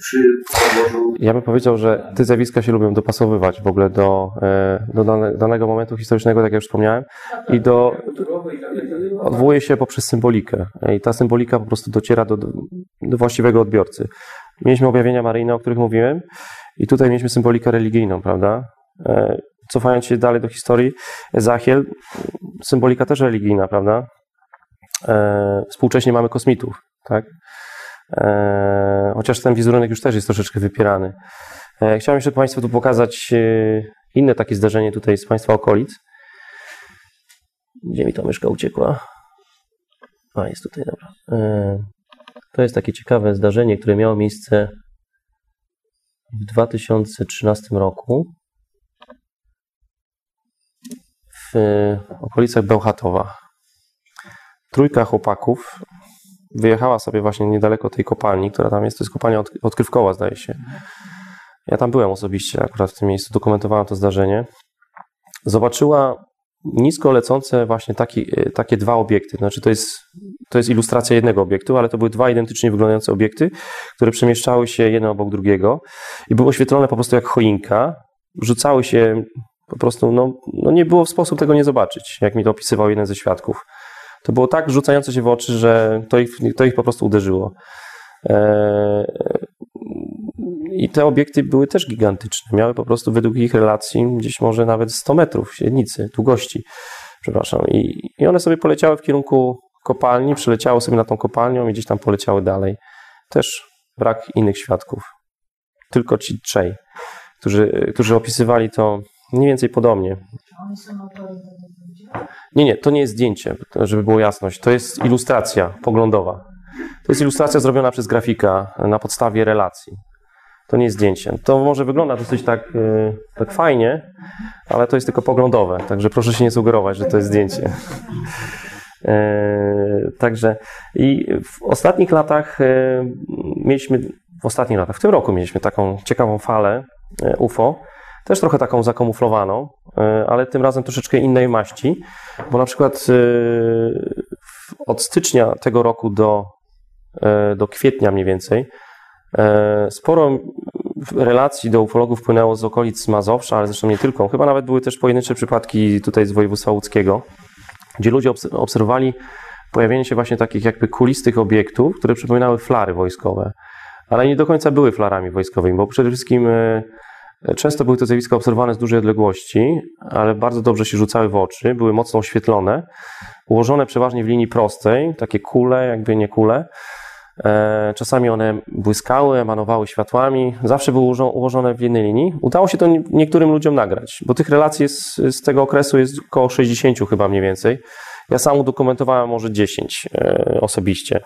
przy podłożu Ja bym powiedział, że te zjawiska się lubią dopasowywać w ogóle do, e, do dane, danego momentu historycznego, tak jak już wspomniałem, i do, odwołuje się poprzez symbolikę. I ta symbolika po prostu dociera do, do właściwego odbiorcy. Mieliśmy objawienia maryjne, o których mówiłem, i tutaj mieliśmy symbolikę religijną, prawda? Cofając się dalej do historii, Ezachiel, symbolika też religijna, prawda? E, Współcześnie mamy kosmitów, tak? E, Chociaż ten wizerunek już też jest troszeczkę wypierany. E, Chciałem jeszcze Państwu tu pokazać e, inne takie zdarzenie tutaj z Państwa okolic. Gdzie mi ta myszka uciekła? A, jest tutaj, dobra. E, To jest takie ciekawe zdarzenie, które miało miejsce w 2013 roku w okolicach Bełchatowa. Trójka chłopaków wyjechała sobie właśnie niedaleko tej kopalni, która tam jest, to jest kopalnia od, odkrywkowa, zdaje się. Ja tam byłem osobiście akurat w tym miejscu, dokumentowałem to zdarzenie. Zobaczyła nisko lecące właśnie taki, takie dwa obiekty. Znaczy to jest, to jest ilustracja jednego obiektu, ale to były dwa identycznie wyglądające obiekty, które przemieszczały się jeden obok drugiego i były oświetlone po prostu jak choinka. Rzucały się po prostu, no, no nie było w sposób tego nie zobaczyć, jak mi to opisywał jeden ze świadków. To było tak rzucające się w oczy, że to ich, to ich po prostu uderzyło. Eee, I te obiekty były też gigantyczne. Miały po prostu według ich relacji gdzieś może nawet 100 metrów średnicy, długości. Przepraszam. I, I one sobie poleciały w kierunku kopalni, przyleciały sobie na tą kopalnią i gdzieś tam poleciały dalej. Też brak innych świadków. Tylko ci trzej, którzy, którzy opisywali to mniej więcej podobnie. Oni są? Nie, nie, to nie jest zdjęcie, żeby było jasność. To jest ilustracja poglądowa. To jest ilustracja zrobiona przez grafika na podstawie relacji. To nie jest zdjęcie. To może wygląda dosyć tak, yy, tak fajnie, ale to jest tylko poglądowe, także proszę się nie sugerować, że to jest zdjęcie. Yy, także i w ostatnich latach yy, mieliśmy, w ostatnich latach, w tym roku mieliśmy taką ciekawą falę UFO, też trochę taką zakamuflowaną, yy, ale tym razem troszeczkę innej maści, bo na przykład yy, od stycznia tego roku do, yy, do kwietnia mniej więcej sporo relacji do ufologów płynęło z okolic Mazowsza, ale zresztą nie tylko. Chyba nawet były też pojedyncze przypadki tutaj z województwa łódzkiego, gdzie ludzie obs- obserwowali pojawienie się właśnie takich jakby kulistych obiektów, które przypominały flary wojskowe, ale nie do końca były flarami wojskowymi, bo przede wszystkim e, często były to zjawiska obserwowane z dużej odległości, ale bardzo dobrze się rzucały w oczy, były mocno oświetlone, ułożone przeważnie w linii prostej, takie kule, jakby nie kule. E, Czasami one błyskały, emanowały światłami, zawsze były ułożo- ułożone w jednej linii. Udało się to nie- niektórym ludziom nagrać, bo tych relacji jest, z tego okresu jest około 60 chyba mniej więcej. Ja sam udokumentowałem może 10 e, osobiście.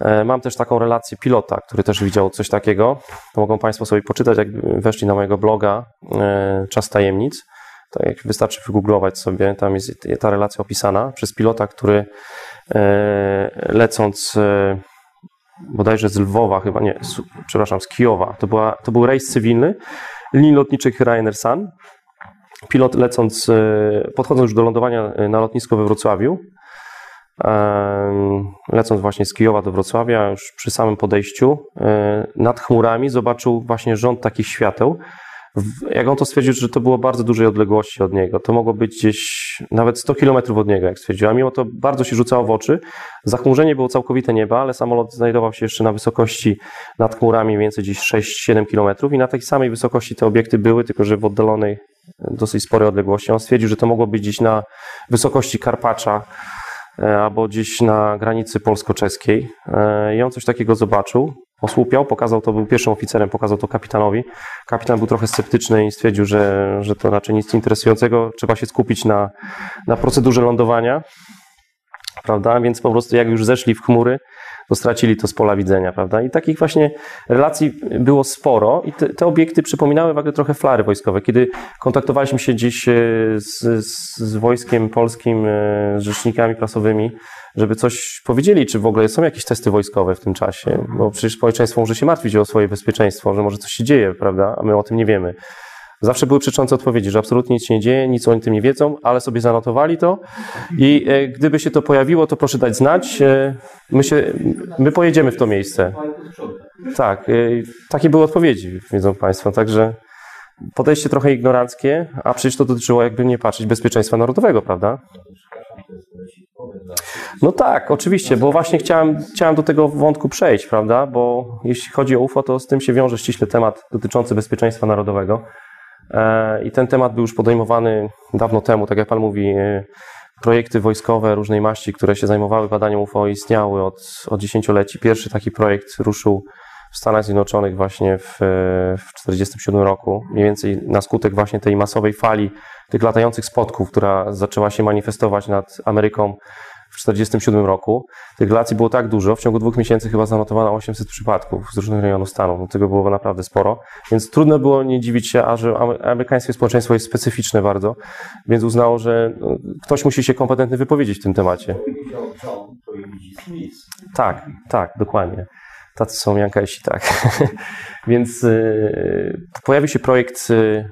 E, Mam też taką relację pilota, który też widział coś takiego. To mogą Państwo sobie poczytać, jak weszli na mojego bloga e, Czas Tajemnic. Tak jak wystarczy wygooglować sobie, tam jest ta relacja opisana przez pilota, który e, lecąc bodajże z Lwowa, chyba nie, z, przepraszam, z Kijowa. To, była, to był rejs cywilny linii lotniczych Ryanair Sun. Pilot lecąc, podchodząc już do lądowania na lotnisko we Wrocławiu, lecąc właśnie z Kijowa do Wrocławia, już przy samym podejściu, e, nad chmurami zobaczył właśnie rząd takich świateł. Jak on to stwierdził, że to było bardzo dużej odległości od niego. To mogło być gdzieś nawet 100 kilometrów od niego, jak stwierdził. A mimo to bardzo się rzucało w oczy. Zachmurzenie było całkowite nieba, ale samolot znajdował się jeszcze na wysokości nad chmurami, więcej gdzieś 6-7 kilometrów i na takiej samej wysokości te obiekty były, tylko że w oddalonej dosyć sporej odległości. On stwierdził, że to mogło być gdzieś na wysokości Karpacza albo gdzieś na granicy polsko-czeskiej. E, I on coś takiego zobaczył. Osłupiał, pokazał to, był pierwszym oficerem, pokazał to kapitanowi. Kapitan był trochę sceptyczny i stwierdził, że, że to raczej nic interesującego. Trzeba się skupić na, na procedurze lądowania. prawda? Więc po prostu jak już zeszli w chmury, to stracili to z pola widzenia, prawda? I takich właśnie relacji było sporo i te, te obiekty przypominały w ogóle trochę flary wojskowe. Kiedy kontaktowaliśmy się gdzieś e, z, z wojskiem polskim, e, z rzecznikami prasowymi, żeby coś powiedzieli, czy w ogóle są jakieś testy wojskowe w tym czasie, bo przecież społeczeństwo może się martwić o swoje bezpieczeństwo, że może coś się dzieje, prawda? A my o tym nie wiemy. Zawsze były przeczące odpowiedzi, że absolutnie nic się nie dzieje, nic o tym nie wiedzą, ale sobie zanotowali to i e, gdyby się to pojawiło, to proszę dać znać. E, my, się, my pojedziemy w to miejsce. Tak, e, takie były odpowiedzi, wiedzą Państwo, także podejście trochę ignoranckie, a przecież to dotyczyło, jakby nie patrzeć, bezpieczeństwa narodowego, prawda? No tak, oczywiście, bo właśnie chciałem, chciałem do tego wątku przejść, prawda? Bo jeśli chodzi o UFO, to z tym się wiąże ściśle temat dotyczący bezpieczeństwa narodowego. E, I ten temat był już podejmowany dawno temu, tak jak Pan mówi, e, projekty wojskowe różnej maści, które się zajmowały badaniem UFO, istniały od, od dziesięcioleci. Pierwszy taki projekt ruszył w Stanach Zjednoczonych właśnie w 1947 roku, mniej więcej na skutek właśnie tej masowej fali tych latających spotków, która zaczęła się manifestować nad Ameryką w 1947 roku. Tych relacji było tak dużo, w ciągu dwóch miesięcy chyba zanotowano 800 przypadków z różnych rejonów stanu. No, tego było naprawdę sporo, więc trudno było nie dziwić się, a że amerykańskie społeczeństwo jest specyficzne bardzo, więc uznało, że no, ktoś musi się kompetentny wypowiedzieć w tym temacie. Tak, tak, dokładnie. Tacy są Jankajsi, tak. więc y, pojawił się projekt, y,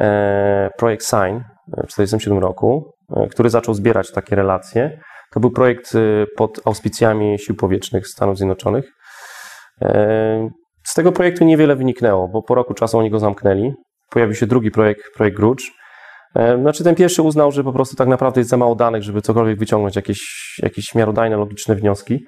e, projekt SIGN w 1947 roku, który zaczął zbierać takie relacje. To był projekt e, pod auspicjami Sił Powietrznych Stanów Zjednoczonych. E, z tego projektu niewiele wyniknęło, bo po roku czasu oni go zamknęli. Pojawił się drugi projekt, projekt Grudge. Znaczy ten pierwszy uznał, że po prostu tak naprawdę jest za mało danych, żeby cokolwiek wyciągnąć, jakieś, jakieś miarodajne, logiczne wnioski.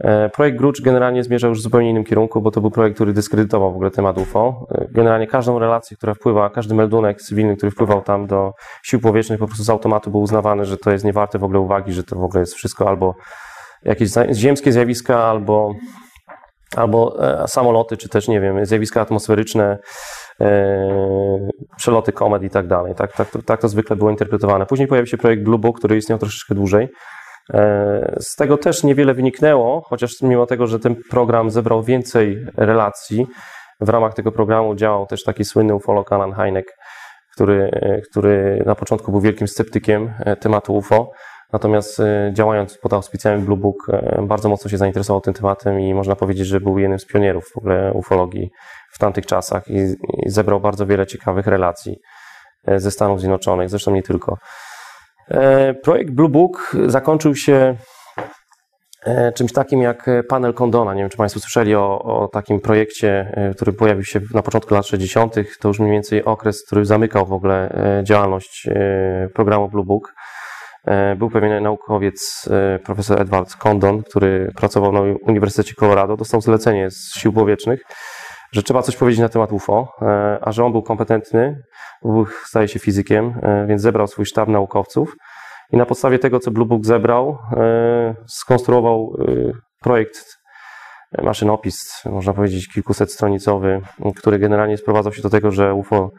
E, projekt Grucz generalnie zmierzał już w zupełnie innym kierunku, bo to był projekt, który dyskredytował w ogóle temat UFO. E, generalnie każdą relację, która wpływa, każdy meldunek cywilny, który wpływał tam do sił powietrznych, po prostu z automatu był uznawany, że to jest niewarte w ogóle uwagi, że to w ogóle jest wszystko albo jakieś ziemskie zjawiska, albo, albo e, samoloty, czy też, nie wiem, zjawiska atmosferyczne, przeloty komet i tak dalej. Tak, tak, tak to zwykle było interpretowane. Później pojawił się projekt Blue Book, który istniał troszeczkę dłużej. E, z tego też niewiele wyniknęło, chociaż mimo tego, że ten program zebrał więcej relacji, w ramach tego programu działał też taki słynny ufolog Alan Hynek, który, e, który na początku był wielkim sceptykiem e, tematu UFO, natomiast działając pod auspicjami Blue Book bardzo mocno się zainteresował tym tematem i można powiedzieć, że był jednym z pionierów w ogóle ufologii w tamtych czasach i, i zebrał bardzo wiele ciekawych relacji ze Stanów Zjednoczonych, zresztą nie tylko. E, projekt Blue Book zakończył się e, czymś takim jak panel Condona. Nie wiem, czy Państwo słyszeli o, o, takim projekcie, e, który pojawił się na początku lat 60. To już mniej więcej okres, który zamykał w ogóle działalność programu Blue Book. Był pewien naukowiec, profesor Edward Condon, który pracował na Uniwersytecie Colorado. Dostał zlecenie z sił powietrznych, że trzeba coś powiedzieć na temat UFO, a że on był kompetentny, był, staje się fizykiem, więc zebrał swój sztab naukowców i na podstawie tego, co Blue Book zebrał, e, skonstruował e, projekt, e, maszynopis, można powiedzieć kilkuset stronicowy, który generalnie sprowadzał się do tego, że UFO,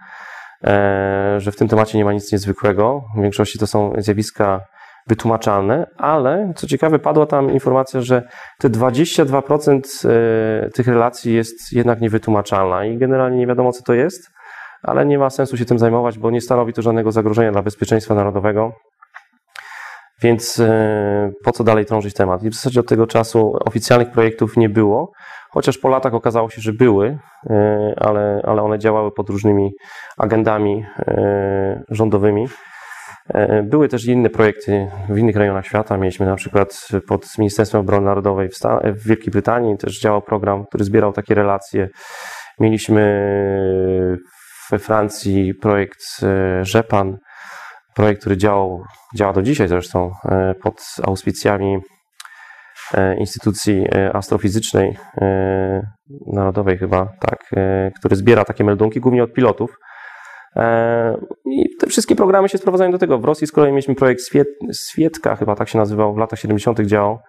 że w tym temacie nie ma nic niezwykłego. W większości to są zjawiska wytłumaczalne, ale co ciekawe, padła tam informacja, że te 22% tych relacji jest jednak niewytłumaczalna i generalnie nie wiadomo, co to jest, ale nie ma sensu się tym zajmować, bo nie stanowi to żadnego zagrożenia dla bezpieczeństwa narodowego. Więc e, po co dalej trążyć temat? I w zasadzie od tego czasu oficjalnych projektów nie było, chociaż po latach okazało się, że były, e, ale, ale one działały pod różnymi agendami e, rządowymi. Były też inne projekty w innych rejonach świata. Mieliśmy na przykład pod Ministerstwem Obrony Narodowej w, Stan- w Wielkiej Brytanii też działał program, który zbierał takie relacje. Mieliśmy we Francji projekt Rzepan, projekt, który działał, działa do dzisiaj zresztą e, pod auspicjami e, instytucji e, astrofizycznej narodowej chyba, tak, który zbiera takie meldunki, głównie od pilotów. I te wszystkie programy się sprowadzają do tego. W Rosji z kolei mieliśmy projekt Swietka, chyba tak się nazywał, w latach 70. działał.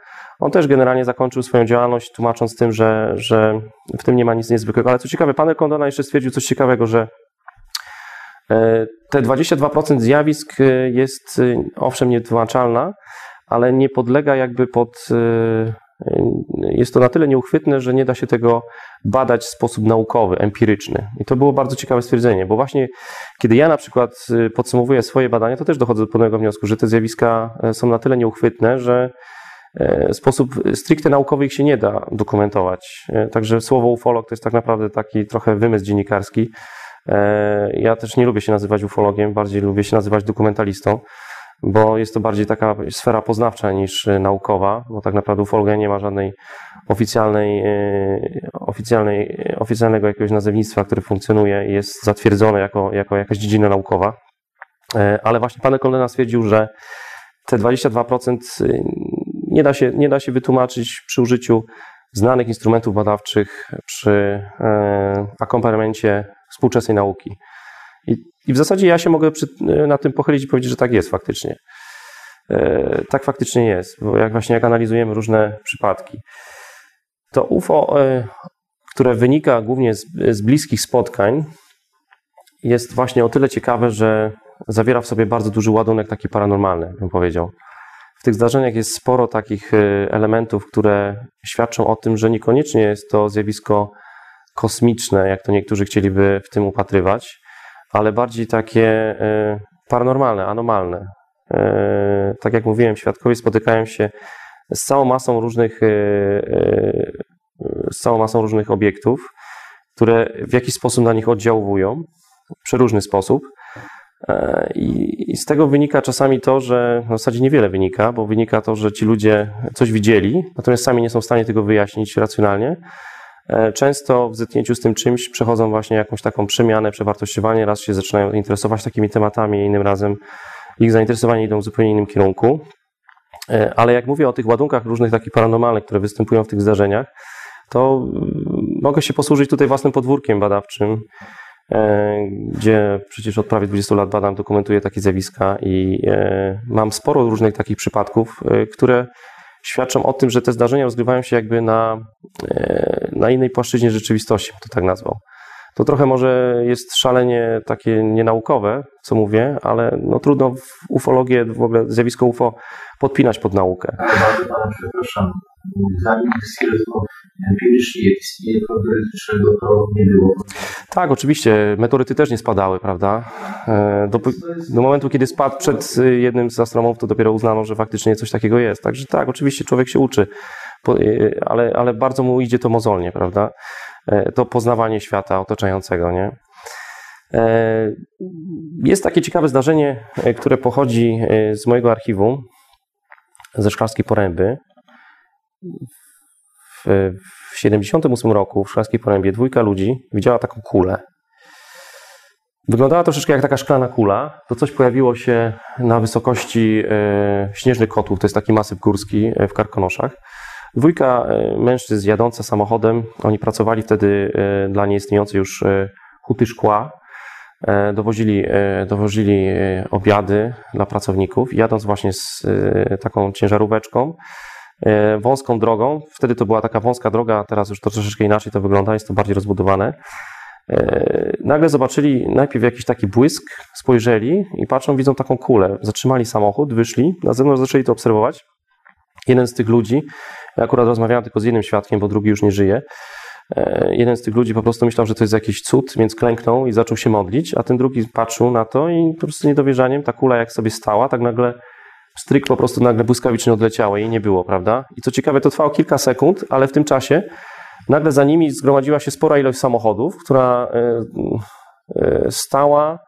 On też generalnie zakończył swoją działalność, tłumacząc tym, że, że w tym nie ma nic niezwykłego. Ale co ciekawe, panel Condona jeszcze stwierdził coś ciekawego, że te 22% zjawisk y, jest owszem niewytłumaczalna, ale nie podlega jakby pod. Y, Jest to na tyle nieuchwytne, że nie da się tego badać w sposób naukowy, empiryczny. I to było bardzo ciekawe stwierdzenie, bo właśnie kiedy ja na przykład y, podsumowuję swoje badania, to też dochodzę do pewnego wniosku, że te zjawiska e, są na tyle nieuchwytne, że w sposób stricte naukowy ich się nie da dokumentować. Także słowo ufolog to jest tak naprawdę taki trochę wymysł dziennikarski. Ja też nie lubię się nazywać ufologiem, bardziej lubię się nazywać dokumentalistą, bo jest to bardziej taka sfera poznawcza niż e, naukowa, bo tak naprawdę ufologia nie ma żadnej oficjalnej, e, oficjalnej, e, oficjalnego jakiegoś nazewnictwa, które funkcjonuje i jest zatwierdzone jako, jako jakaś dziedzina naukowa. Ale właśnie pan Kolena stwierdził, że te 22% y, nie da, się, nie da się wytłumaczyć przy użyciu znanych instrumentów badawczych, przy akompaniamencie współczesnej nauki. I, I w zasadzie ja się mogę przy, y, na tym pochylić i powiedzieć, że tak jest faktycznie. E, tak faktycznie jest, bo jak właśnie jak analizujemy różne przypadki, to UFO, e, które wynika głównie z, z bliskich spotkań, jest właśnie o tyle ciekawe, że zawiera w sobie bardzo duży ładunek taki paranormalny, bym powiedział. W tych zdarzeniach jest sporo takich elementów, które świadczą o tym, że niekoniecznie jest to zjawisko kosmiczne, jak to niektórzy chcieliby w tym upatrywać, ale bardziej takie y, paranormalne, anomalne. Y, Tak jak mówiłem, świadkowie spotykają się z całą masą różnych, y, z całą masą różnych obiektów, które w jakiś sposób na nich oddziałują, przeróżny sposób. E, I i z tego wynika czasami to, że w zasadzie niewiele wynika, bo wynika to, że ci ludzie coś widzieli, natomiast sami nie są w stanie tego wyjaśnić racjonalnie. E, Często w zetknięciu z tym czymś przechodzą właśnie jakąś taką przemianę, przewartościowanie, raz się zaczynają interesować takimi tematami, innym razem ich zainteresowanie idą w zupełnie innym kierunku. E, Ale jak mówię o tych ładunkach różnych takich paranormalnych, które występują w tych zdarzeniach, to mm, mogę się posłużyć tutaj własnym podwórkiem badawczym, e, gdzie przecież od prawie 20 lat badam, dokumentuję takie zjawiska i mam sporo różnych takich przypadków, które świadczą o tym, że te zdarzenia rozgrywają się jakby na, na innej płaszczyźnie rzeczywistości, to tak nazwał. To trochę może jest szalenie takie nienaukowe, co mówię, ale no trudno w ufologię, w ogóle zjawisko UFO podpinać pod naukę. Przepraszam. Zanim empirycznie istnieje teoretycznego, to nie było. Tak, oczywiście, meteoryty też nie spadały, prawda? E, Do, do momentu, kiedy spadł przed y, jednym z astronomów, to dopiero uznano, że faktycznie coś takiego jest. Także tak, oczywiście człowiek się uczy, ale, ale bardzo mu idzie to mozolnie, prawda? E, To poznawanie świata otaczającego, nie? E, Jest takie ciekawe zdarzenie, e, które pochodzi z mojego archiwum, ze Szklarskiej Poręby. W, w 78 roku w Szklarskiej Porębie dwójka ludzi widziała taką kulę. Wyglądała troszeczkę jak taka szklana kula. To coś pojawiło się na wysokości Śnieżnych Kotłów, to jest taki masyw górski w Karkonoszach. Dwójka e, mężczyzn jadąca samochodem, oni pracowali wtedy e, dla nieistniejącej już e, huty szkła. Dowozili, dowozili obiady dla pracowników, jadąc właśnie z taką ciężaróweczką, wąską drogą. Wtedy to była taka wąska droga, teraz już to troszeczkę inaczej to wygląda, jest to bardziej rozbudowane. Nagle zobaczyli najpierw jakiś taki błysk, spojrzeli i patrzą, widzą taką kulę. Zatrzymali samochód, wyszli, na zewnątrz zaczęli to obserwować. Jeden z tych ludzi, ja akurat rozmawiałem tylko z jednym świadkiem, bo drugi już nie żyje. E, Jeden z tych ludzi po prostu myślał, że to jest jakiś cud, więc klęknął i zaczął się modlić, a ten drugi patrzył na to i po prostu z niedowierzaniem ta kula jak sobie stała, tak nagle stryk po prostu nagle błyskawicznie odleciała i nie było, prawda? I co ciekawe, to trwało kilka sekund, ale w tym czasie nagle za nimi zgromadziła się spora ilość samochodów, która e, e, stała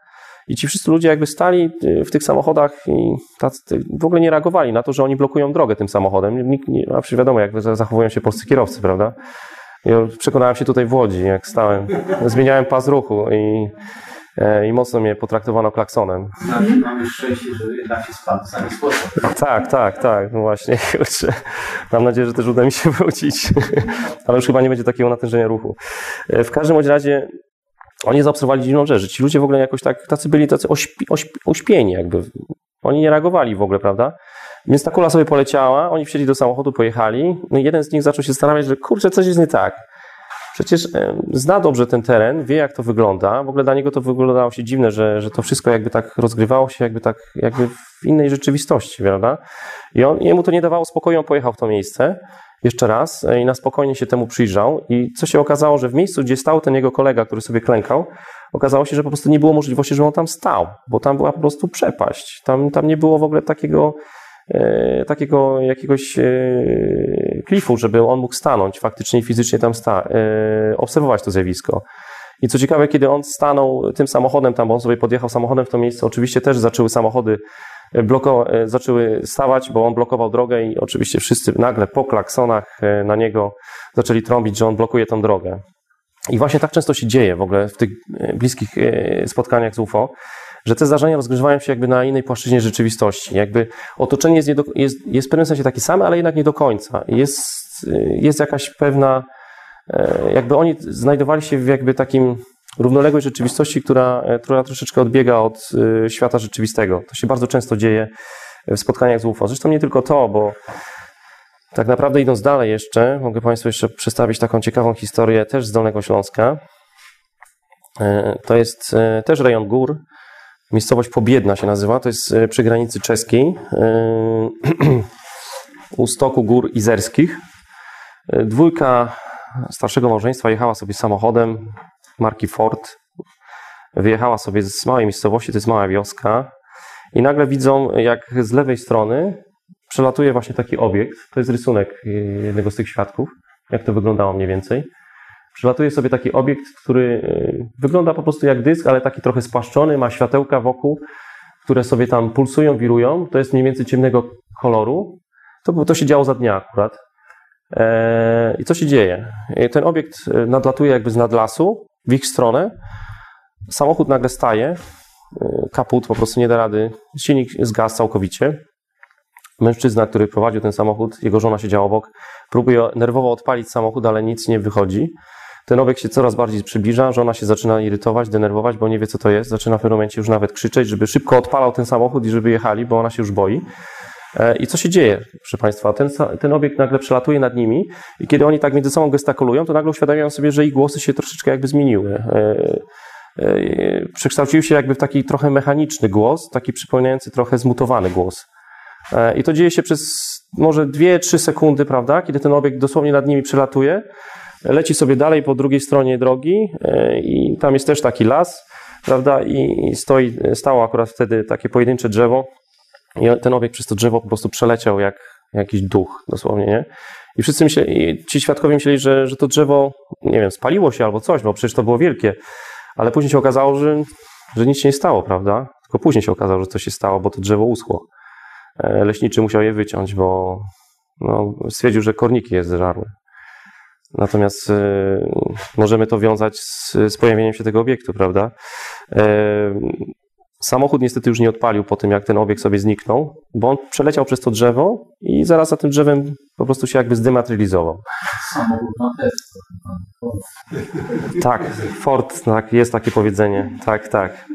i ci wszyscy ludzie jakby stali e, w tych samochodach i tacy, w ogóle nie reagowali na to, że oni blokują drogę tym samochodem. Nikt nie, a przecież wiadomo, jak zachowują się polscy kierowcy, prawda? Ja przekonałem się tutaj w Łodzi, jak stałem. Zmieniałem pas ruchu i, e, i mocno mnie potraktowano klaksonem. Znaczy, mamy szczęście, że jednak się spadł w sami sposób. Tak, tak, tak, no właśnie, kurczę. Mam nadzieję, że też uda mi się wrócić, ale już chyba nie będzie takiego natężenia ruchu. E, W każdym razie oni zaobserwowali dziwną rzecz, że ci ludzie w ogóle jakoś tak, tacy byli tacy ośpi, ośpi, uśpieni jakby. Oni nie reagowali w ogóle, prawda? Więc ta kula sobie poleciała, oni wsiedli do samochodu, pojechali, no i jeden z nich zaczął się zastanawiać, że kurczę, coś jest nie tak. przecież zna dobrze ten teren, wie jak to wygląda. W ogóle dla niego to wyglądało się dziwne, że, że to wszystko jakby tak rozgrywało się jakby tak jakby w innej rzeczywistości, prawda? I on, jemu to nie dawało spokoju, on pojechał w to miejsce jeszcze raz e, i na spokojnie się temu przyjrzał. I co się okazało, że w miejscu, gdzie stał ten jego kolega, który sobie klękał, okazało się, że po prostu nie było możliwości, żeby on tam stał, bo tam była po prostu przepaść. Tam, tam nie było w ogóle takiego, e, takiego jakiegoś e, klifu, żeby on mógł stanąć faktycznie i fizycznie tam sta, e, obserwować to zjawisko. I co ciekawe, kiedy on stanął tym samochodem tam, bo on sobie podjechał samochodem w to miejsce, oczywiście też zaczęły samochody bloko, e, zaczęły stawać, bo on blokował drogę i oczywiście wszyscy nagle po klaksonach e, na niego zaczęli trąbić, że on blokuje tą drogę. I właśnie tak często się dzieje w ogóle w tych e, bliskich spotkaniach z UFO, że te zdarzenia rozgrywają się jakby na innej płaszczyźnie rzeczywistości. Jakby otoczenie jest, do, jest, jest w pewnym sensie takie same, ale jednak nie do końca. Jest, jest jakaś pewna, jakby oni znajdowali się w jakby takim równoległej rzeczywistości, która, e, która troszeczkę odbiega od e, świata rzeczywistego. To się bardzo często dzieje w spotkaniach z UFO. Zresztą nie tylko to, bo tak naprawdę idąc dalej jeszcze, mogę Państwu jeszcze przedstawić taką ciekawą historię też z Dolnego Śląska. E, to jest też rejon gór. Miejscowość Pobiedna się nazywa. To jest przy granicy czeskiej. U stoku gór izerskich. Dwójka starszego małżeństwa jechała sobie samochodem marki Ford. Wyjechała sobie z małej miejscowości, to jest mała wioska, i nagle widzą, jak z lewej strony przelatuje właśnie taki obiekt. To jest rysunek jednego z tych świadków, jak to wyglądało mniej więcej. Przelatuje sobie taki obiekt, który y, wygląda po prostu jak dysk, ale taki trochę spłaszczony, ma światełka wokół, które sobie tam pulsują, wirują. To jest mniej więcej ciemnego koloru. To, to się działo za dnia akurat. E, I co się dzieje? Ten obiekt y, nadlatuje jakby z nadlasu, w ich stronę. Samochód nagle staje, kaput po prostu nie da rady, silnik zgasł całkowicie. Mężczyzna, który prowadził ten samochód, jego żona siedziała obok, próbuje nerwowo odpalić samochód, ale nic nie wychodzi. Ten obiekt się coraz bardziej przybliża, żona się zaczyna irytować, denerwować, bo nie wie co to jest. Zaczyna w pewnym momencie już nawet krzyczeć, żeby szybko odpalał ten samochód i żeby jechali, bo ona się już boi. E, I co się dzieje, proszę Państwa? Ten, ten obiekt nagle przelatuje nad nimi i kiedy oni tak między sobą gestykulują, to nagle uświadamiają sobie, że ich głosy się troszeczkę jakby zmieniły. E, e, przekształcił się jakby w taki trochę mechaniczny głos, taki przypominający trochę zmutowany głos. I to dzieje się przez może 2-3 sekundy, prawda? Kiedy ten obiekt dosłownie nad nimi przelatuje, leci sobie dalej po drugiej stronie drogi i tam jest też taki las, prawda? I stoi, stało akurat wtedy takie pojedyncze drzewo, i ten obiekt przez to drzewo po prostu przeleciał jak jakiś duch, dosłownie, nie? I wszyscy myśleli, ci świadkowie myśleli, że, że to drzewo, nie wiem, spaliło się albo coś, bo przecież to było wielkie. Ale później się okazało, że, że nic się nie stało, prawda? Tylko później się okazało, że coś się stało, bo to drzewo uschło. E, leśniczy musiał je wyciąć, bo no, stwierdził, że korniki je zżarły. Natomiast y, możemy to wiązać z, z, pojawieniem się tego obiektu, prawda? Y, Samochód niestety już nie odpalił po tym, jak ten obiekt sobie zniknął, bo on przeleciał przez to drzewo i zaraz za tym drzewem po prostu się jakby zdematerializował. Samochód na test. Tak, Ford, tak, jest takie powiedzenie. Tak, tak.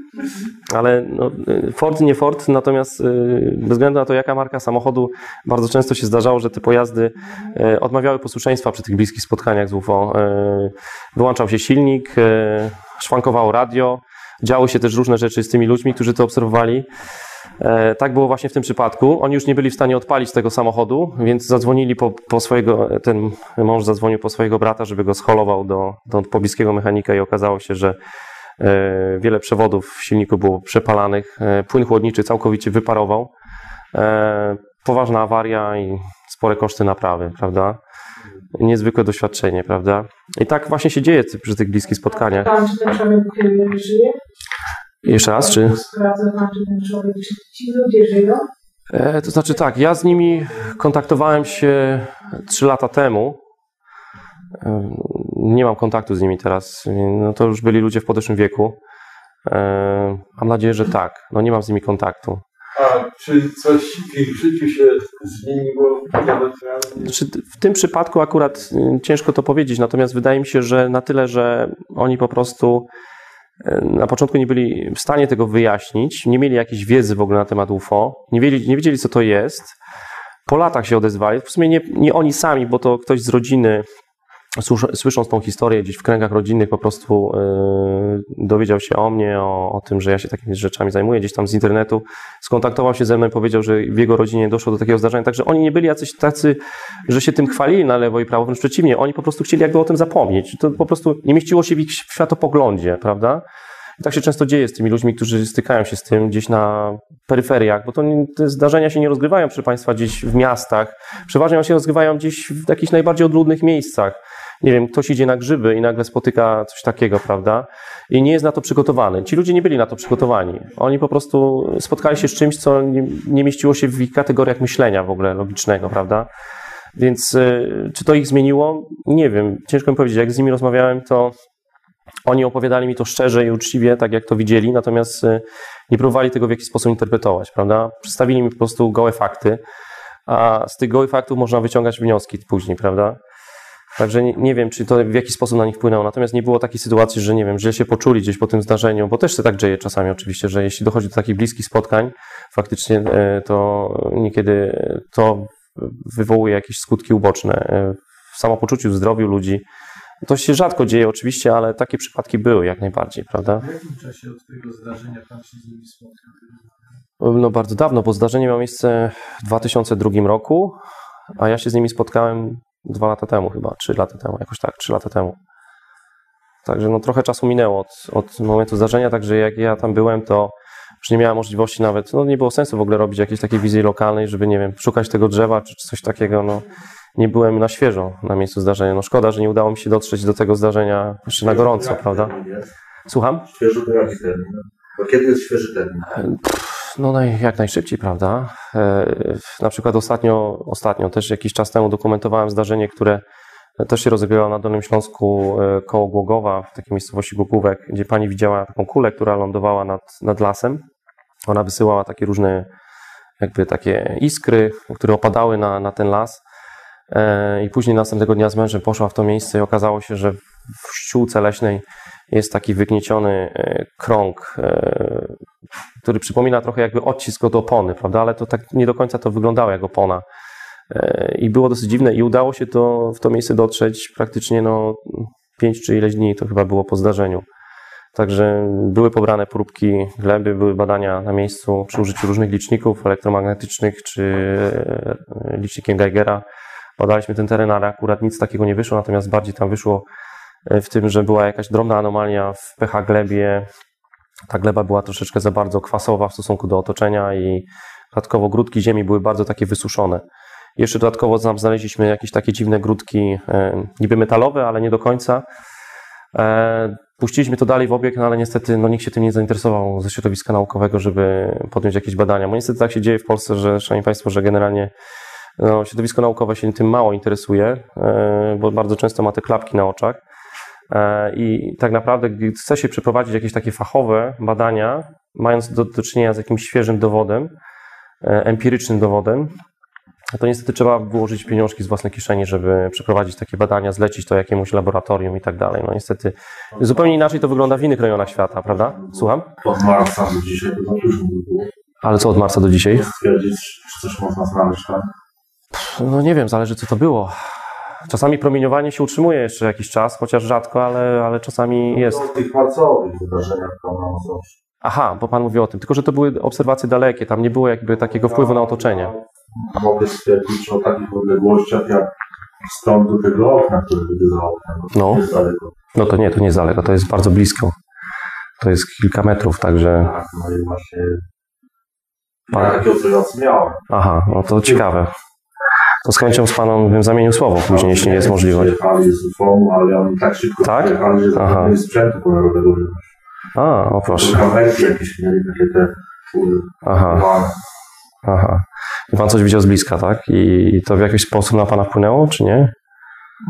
Ale no, Ford nie Ford, natomiast y, bez względu na to, jaka marka samochodu, bardzo często się zdarzało, że te pojazdy y, odmawiały posłuszeństwa przy tych bliskich spotkaniach z UFO. Y, wyłączał się silnik, szwankowało radio, Działy się też różne rzeczy z tymi ludźmi, którzy to obserwowali. E, tak było właśnie w tym przypadku. Oni już nie byli w stanie odpalić tego samochodu, więc zadzwonili po, po, swojego, ten mąż zadzwonił po swojego brata, żeby go scholował do, do pobliskiego mechanika i okazało się, że e, wiele przewodów w silniku było przepalanych, e, płyn chłodniczy całkowicie wyparował. Poważna awaria i spore koszty naprawy, prawda? Niezwykłe doświadczenie, prawda? I tak właśnie się dzieje przy tych bliskich spotkaniach. Tam, czy ten człowiek żyje? Jeszcze raz, czy? Sprawdza pan, czy ten człowiek, czy ci ludzie żyją? E, to znaczy tak, ja z nimi kontaktowałem się trzy lata temu. E, nie mam kontaktu z nimi teraz. No to już byli ludzie w podeszłym wieku. E, mam nadzieję, że tak. No nie mam z nimi kontaktu. Czy coś w życiu się zmieniło Znaczy, w tym przypadku akurat y, ciężko to powiedzieć, natomiast wydaje mi się, że na tyle, że oni po prostu y, na początku nie byli w stanie tego wyjaśnić, nie mieli jakiejś wiedzy w ogóle na temat UFO, nie wiedzieli, nie wiedzieli co to jest. Po latach się odezwali. W sumie nie, nie oni sami, bo to ktoś z rodziny Słysząc tą historię gdzieś w kręgach rodzinnych, po prostu yy, dowiedział się o mnie, o, o tym, że ja się takimi rzeczami zajmuję, gdzieś tam z internetu. Skontaktował się ze mną i powiedział, że w jego rodzinie doszło do takiego zdarzenia. Także oni nie byli jacyś tacy, że się tym chwalili na lewo i prawo, wręcz przeciwnie. Oni po prostu chcieli jakby o tym zapomnieć. To po prostu nie mieściło się w ich światopoglądzie, prawda? I tak się często dzieje z tymi ludźmi, którzy stykają się z tym gdzieś na peryferiach, bo to nie, te zdarzenia się nie rozgrywają, proszę Państwa, gdzieś w miastach. Przeważnie one się rozgrywają gdzieś w jakichś najbardziej odludnych miejscach. Nie wiem, ktoś idzie na grzyby i nagle spotyka coś takiego, prawda? I nie jest na to przygotowany. Ci ludzie nie byli na to przygotowani. Oni po prostu spotkali się z czymś, co nie, nie mieściło się w ich kategoriach myślenia w ogóle logicznego, prawda? Więc y, czy to ich zmieniło? Nie wiem. Ciężko mi powiedzieć. Jak z nimi rozmawiałem, to oni opowiadali mi to szczerze i uczciwie, tak jak to widzieli, natomiast y, nie próbowali tego w jakiś sposób interpretować, prawda? Przedstawili mi po prostu gołe fakty, a z tych gołych faktów można wyciągać wnioski później, prawda? Także nie, nie wiem, czy to w jakiś sposób na nich wpłynęło. Natomiast nie było takiej sytuacji, że nie wiem, źle się poczuli gdzieś po tym zdarzeniu, bo też się tak dzieje czasami oczywiście, że jeśli dochodzi do takich bliskich spotkań, faktycznie e, to niekiedy to wywołuje jakieś skutki uboczne e, w samopoczuciu, w zdrowiu ludzi. To się rzadko dzieje oczywiście, ale takie przypadki były jak najbardziej, prawda? W jakim czasie od tego zdarzenia pan się z nimi spotkał? No bardzo dawno, bo zdarzenie miało miejsce w 2002 roku, a ja się z nimi spotkałem dwa lata temu chyba, trzy lata temu, jakoś tak, trzy lata temu. Także no trochę czasu minęło od, od momentu zdarzenia, także jak ja tam byłem, to już nie miałem możliwości nawet, no nie było sensu w ogóle robić jakiejś takiej wizji lokalnej, żeby, nie wiem, szukać tego drzewa czy, czy coś takiego, no nie byłem na świeżo na miejscu zdarzenia. No szkoda, że nie udało mi się dotrzeć do tego zdarzenia jeszcze na gorąco, prawda? Słucham? Świeży to jaki termin? Bo kiedy jest świeży termin? No naj, jak najszybciej, prawda? E, na przykład ostatnio, ostatnio, też jakiś czas temu dokumentowałem zdarzenie, które też się rozegrywało na Dolnym Śląsku e, koło Głogowa, w takiej miejscowości Głogówek, gdzie pani widziała taką kulę, która lądowała nad, nad lasem. Ona wysyłała takie różne jakby takie iskry, które opadały na, na ten las. E, I później następnego dnia z mężem poszła w to miejsce i okazało się, że w ściółce leśnej jest taki wygnieciony e, krąg, e, który przypomina trochę jakby odcisk od opony, prawda? Ale to tak nie do końca to wyglądało jak opona. E, I było dosyć dziwne i udało się to, w to miejsce dotrzeć praktycznie no, pięć czy ileś dni, to chyba było po zdarzeniu. Także były pobrane próbki gleby, były badania na miejscu przy użyciu różnych liczników elektromagnetycznych czy licznikiem Geigera. Badaliśmy ten teren, ale akurat nic takiego nie wyszło, natomiast bardziej tam wyszło w tym, że była jakaś drobna anomalia w pH glebie. Ta gleba była troszeczkę za bardzo kwasowa w stosunku do otoczenia i dodatkowo grudki ziemi były bardzo takie wysuszone. Jeszcze dodatkowo tam znaleźliśmy jakieś takie dziwne grudki, e, niby metalowe, ale nie do końca. E, Puściliśmy to dalej w obieg, no ale niestety no, nikt się tym nie zainteresował ze środowiska naukowego, żeby podjąć jakieś badania. Bo niestety tak się dzieje w Polsce, że, szanowni Państwo, że generalnie no, środowisko naukowe się tym mało interesuje, e, bo bardzo często ma te klapki na oczach. E, I tak naprawdę, gdy chce się przeprowadzić jakieś takie fachowe badania, mając do, do czynienia z jakimś świeżym dowodem, e, empirycznym dowodem, to niestety trzeba włożyć pieniążki z własnej kieszeni, żeby przeprowadzić takie badania, zlecić to jakiemuś laboratorium i tak dalej. No niestety zupełnie inaczej to wygląda w innych rejonach świata, prawda? Słucham? Od marca do dzisiaj to by było. Ale co od marca do dzisiaj? Stwierdzić, czy coś można znaleźć, tak? No nie wiem, zależy co to było. Czasami promieniowanie się utrzymuje jeszcze jakiś czas, chociaż rzadko, ale, ale czasami jest. W tych marcowych wydarzeniach na Mazowszu. Aha, bo Pan mówi o tym, tylko że to były obserwacje dalekie, tam nie było jakby takiego wpływu na otoczenie. Mogę stwierdzić, o takich odległościach jak stąd do tego okna, które widzę za oknem. No. No to nie, to nie jest daleko, to jest bardzo blisko. To jest kilka metrów, także... Tak, no i właśnie Pan- ja takie obserwacje miałem. Aha, no to ciekawe. To z chęcią z Panem bym zamienił słowo później, jeśli jest możliwość. Ale oni tak szybko Tak? przyjechali, że Aha. sprzętu kolorowego nie A, o proszę. Kamerki jakieś mieli, takie te fury. Aha, aha. I Pan coś widział z bliska, tak? I to w jakiś sposób na Pana wpłynęło, czy nie?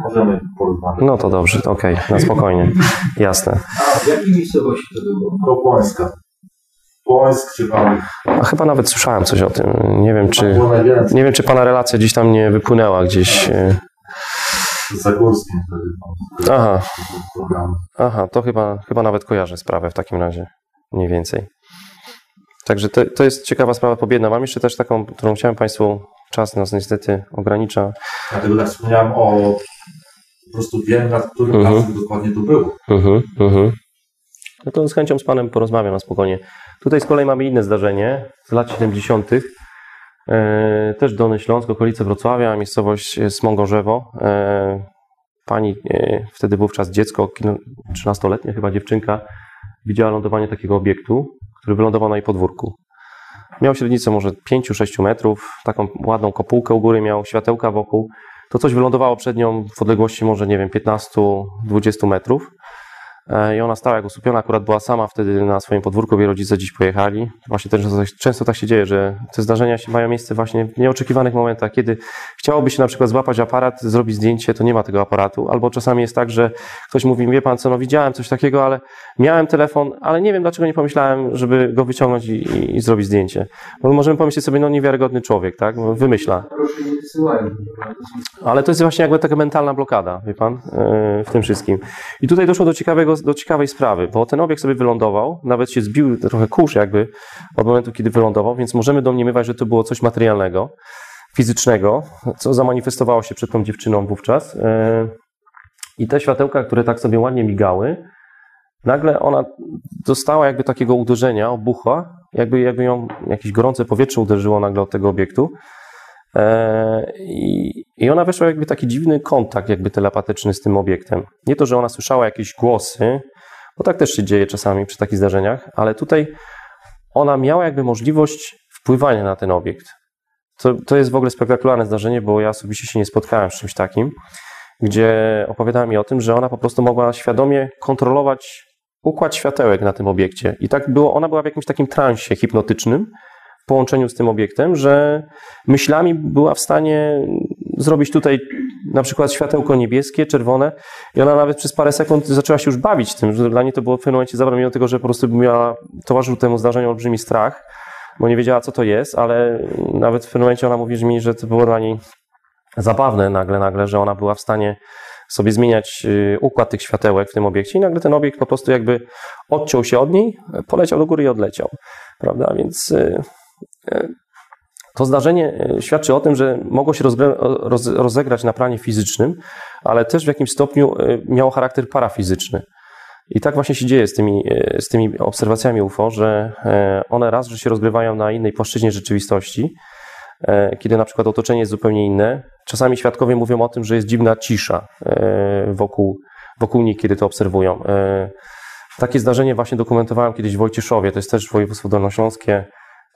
Możemy porozmawiać. No to dobrze, okej, na spokojnie. Jasne. A w jakiej miejscowości to było? Kopłańska. A chyba nawet słyszałem coś o tym. Nie wiem, czy... Nie wiem, czy Pana relacja gdzieś tam nie wypłynęła gdzieś. e, Zagórskim. Aha, aha, to chyba, chyba nawet kojarzę sprawę w takim razie. Mniej więcej. Także to, to jest ciekawa sprawa pobiedna. Mam jeszcze też taką, którą chciałem Państwu, czas nas niestety ogranicza. Dlatego tak wspomniałem o po prostu wiem, nad którym Mhm. razem dokładnie to było. Mhm, mhm. No to z chęcią z Panem porozmawiam na spokojnie. Tutaj z kolei mamy inne zdarzenie z lat 70. E, też Dolny Śląsk, okolice Wrocławia, miejscowość Smągorzewo. E, pani, e, wtedy wówczas dziecko, kino- 13-letnia chyba dziewczynka, widziała lądowanie takiego obiektu, który wylądował na jej podwórku. Miał średnicę może 5-6 metrów, taką ładną kopułkę u góry miał, światełka wokół. To coś wylądowało przed nią w odległości może, nie wiem, 15-20 metrów. E, I ona stała jak usupiona, akurat była sama wtedy na swoim podwórku, jej rodzice dziś pojechali. Właśnie też często, często tak się dzieje, że te zdarzenia się mają miejsce właśnie w nieoczekiwanych momentach, kiedy chciałoby się na przykład złapać aparat, zrobić zdjęcie, to nie ma tego aparatu. Albo czasami jest tak, że ktoś mówi, wie pan co, no widziałem coś takiego, ale miałem telefon, ale nie wiem dlaczego nie pomyślałem, żeby go wyciągnąć i, i, i zrobić zdjęcie. Bo możemy pomyśleć sobie, no niewiarygodny człowiek, tak? No, Wymyśla. Ale to jest właśnie jakby taka mentalna blokada, wie pan, yy, w tym wszystkim. I tutaj doszło do, ciekawego, do ciekawej sprawy, bo ten obiekt sobie wylądował, nawet się zbił trochę kurz jakby od momentu, kiedy wylądował, więc możemy domniemywać, że to było coś materialnego, fizycznego, co zamanifestowało się przed tą dziewczyną wówczas. Yy, I te światełka, które tak sobie ładnie migały, nagle ona dostała jakby takiego uderzenia, obucha, jakby, jakby ją jakieś gorące powietrze uderzyło nagle od tego obiektu. E, I, ona weszła jakby taki dziwny kontakt jakby telepatyczny z tym obiektem. Nie to, że ona słyszała jakieś głosy, bo tak też się dzieje czasami przy takich zdarzeniach, ale tutaj ona miała jakby możliwość wpływania na ten obiekt. To, to jest w ogóle spektakularne zdarzenie, bo ja osobiście się nie spotkałem z czymś takim, gdzie opowiadała mi o tym, że ona po prostu mogła świadomie kontrolować układ światełek na tym obiekcie. I tak było, ona była w jakimś takim transie hipnotycznym, połączeniu z tym obiektem, że myślami była w stanie zrobić tutaj na przykład światełko niebieskie, czerwone i ona nawet przez parę sekund zaczęła się już bawić tym, że dla niej to było w pewnym momencie mimo tego, że po prostu miała, towarzyszył temu zdarzeniu olbrzymi strach, bo nie wiedziała, co to jest, ale nawet w pewnym momencie ona mówi mi, że to było dla niej zabawne nagle, nagle, że ona była w stanie sobie zmieniać y, układ tych światełek w tym obiekcie i nagle ten obiekt po prostu jakby odciął się od niej, poleciał do góry i odleciał, prawda, więc y, to zdarzenie y, świadczy o tym, że mogło się rozegrać na planie fizycznym, ale też w jakimś stopniu y, miało charakter parafizyczny. I tak właśnie się dzieje z tymi, y, z tymi obserwacjami UFO, że one raz, że się rozgrywają na innej płaszczyźnie rzeczywistości, e, kiedy na przykład otoczenie jest zupełnie inne. Czasami świadkowie mówią o tym, że jest dziwna cisza e, wokół, wokół nich, kiedy to obserwują. E, Takie zdarzenie właśnie dokumentowałem kiedyś w Wojcieszowie, to jest też województwo dolnośląskie.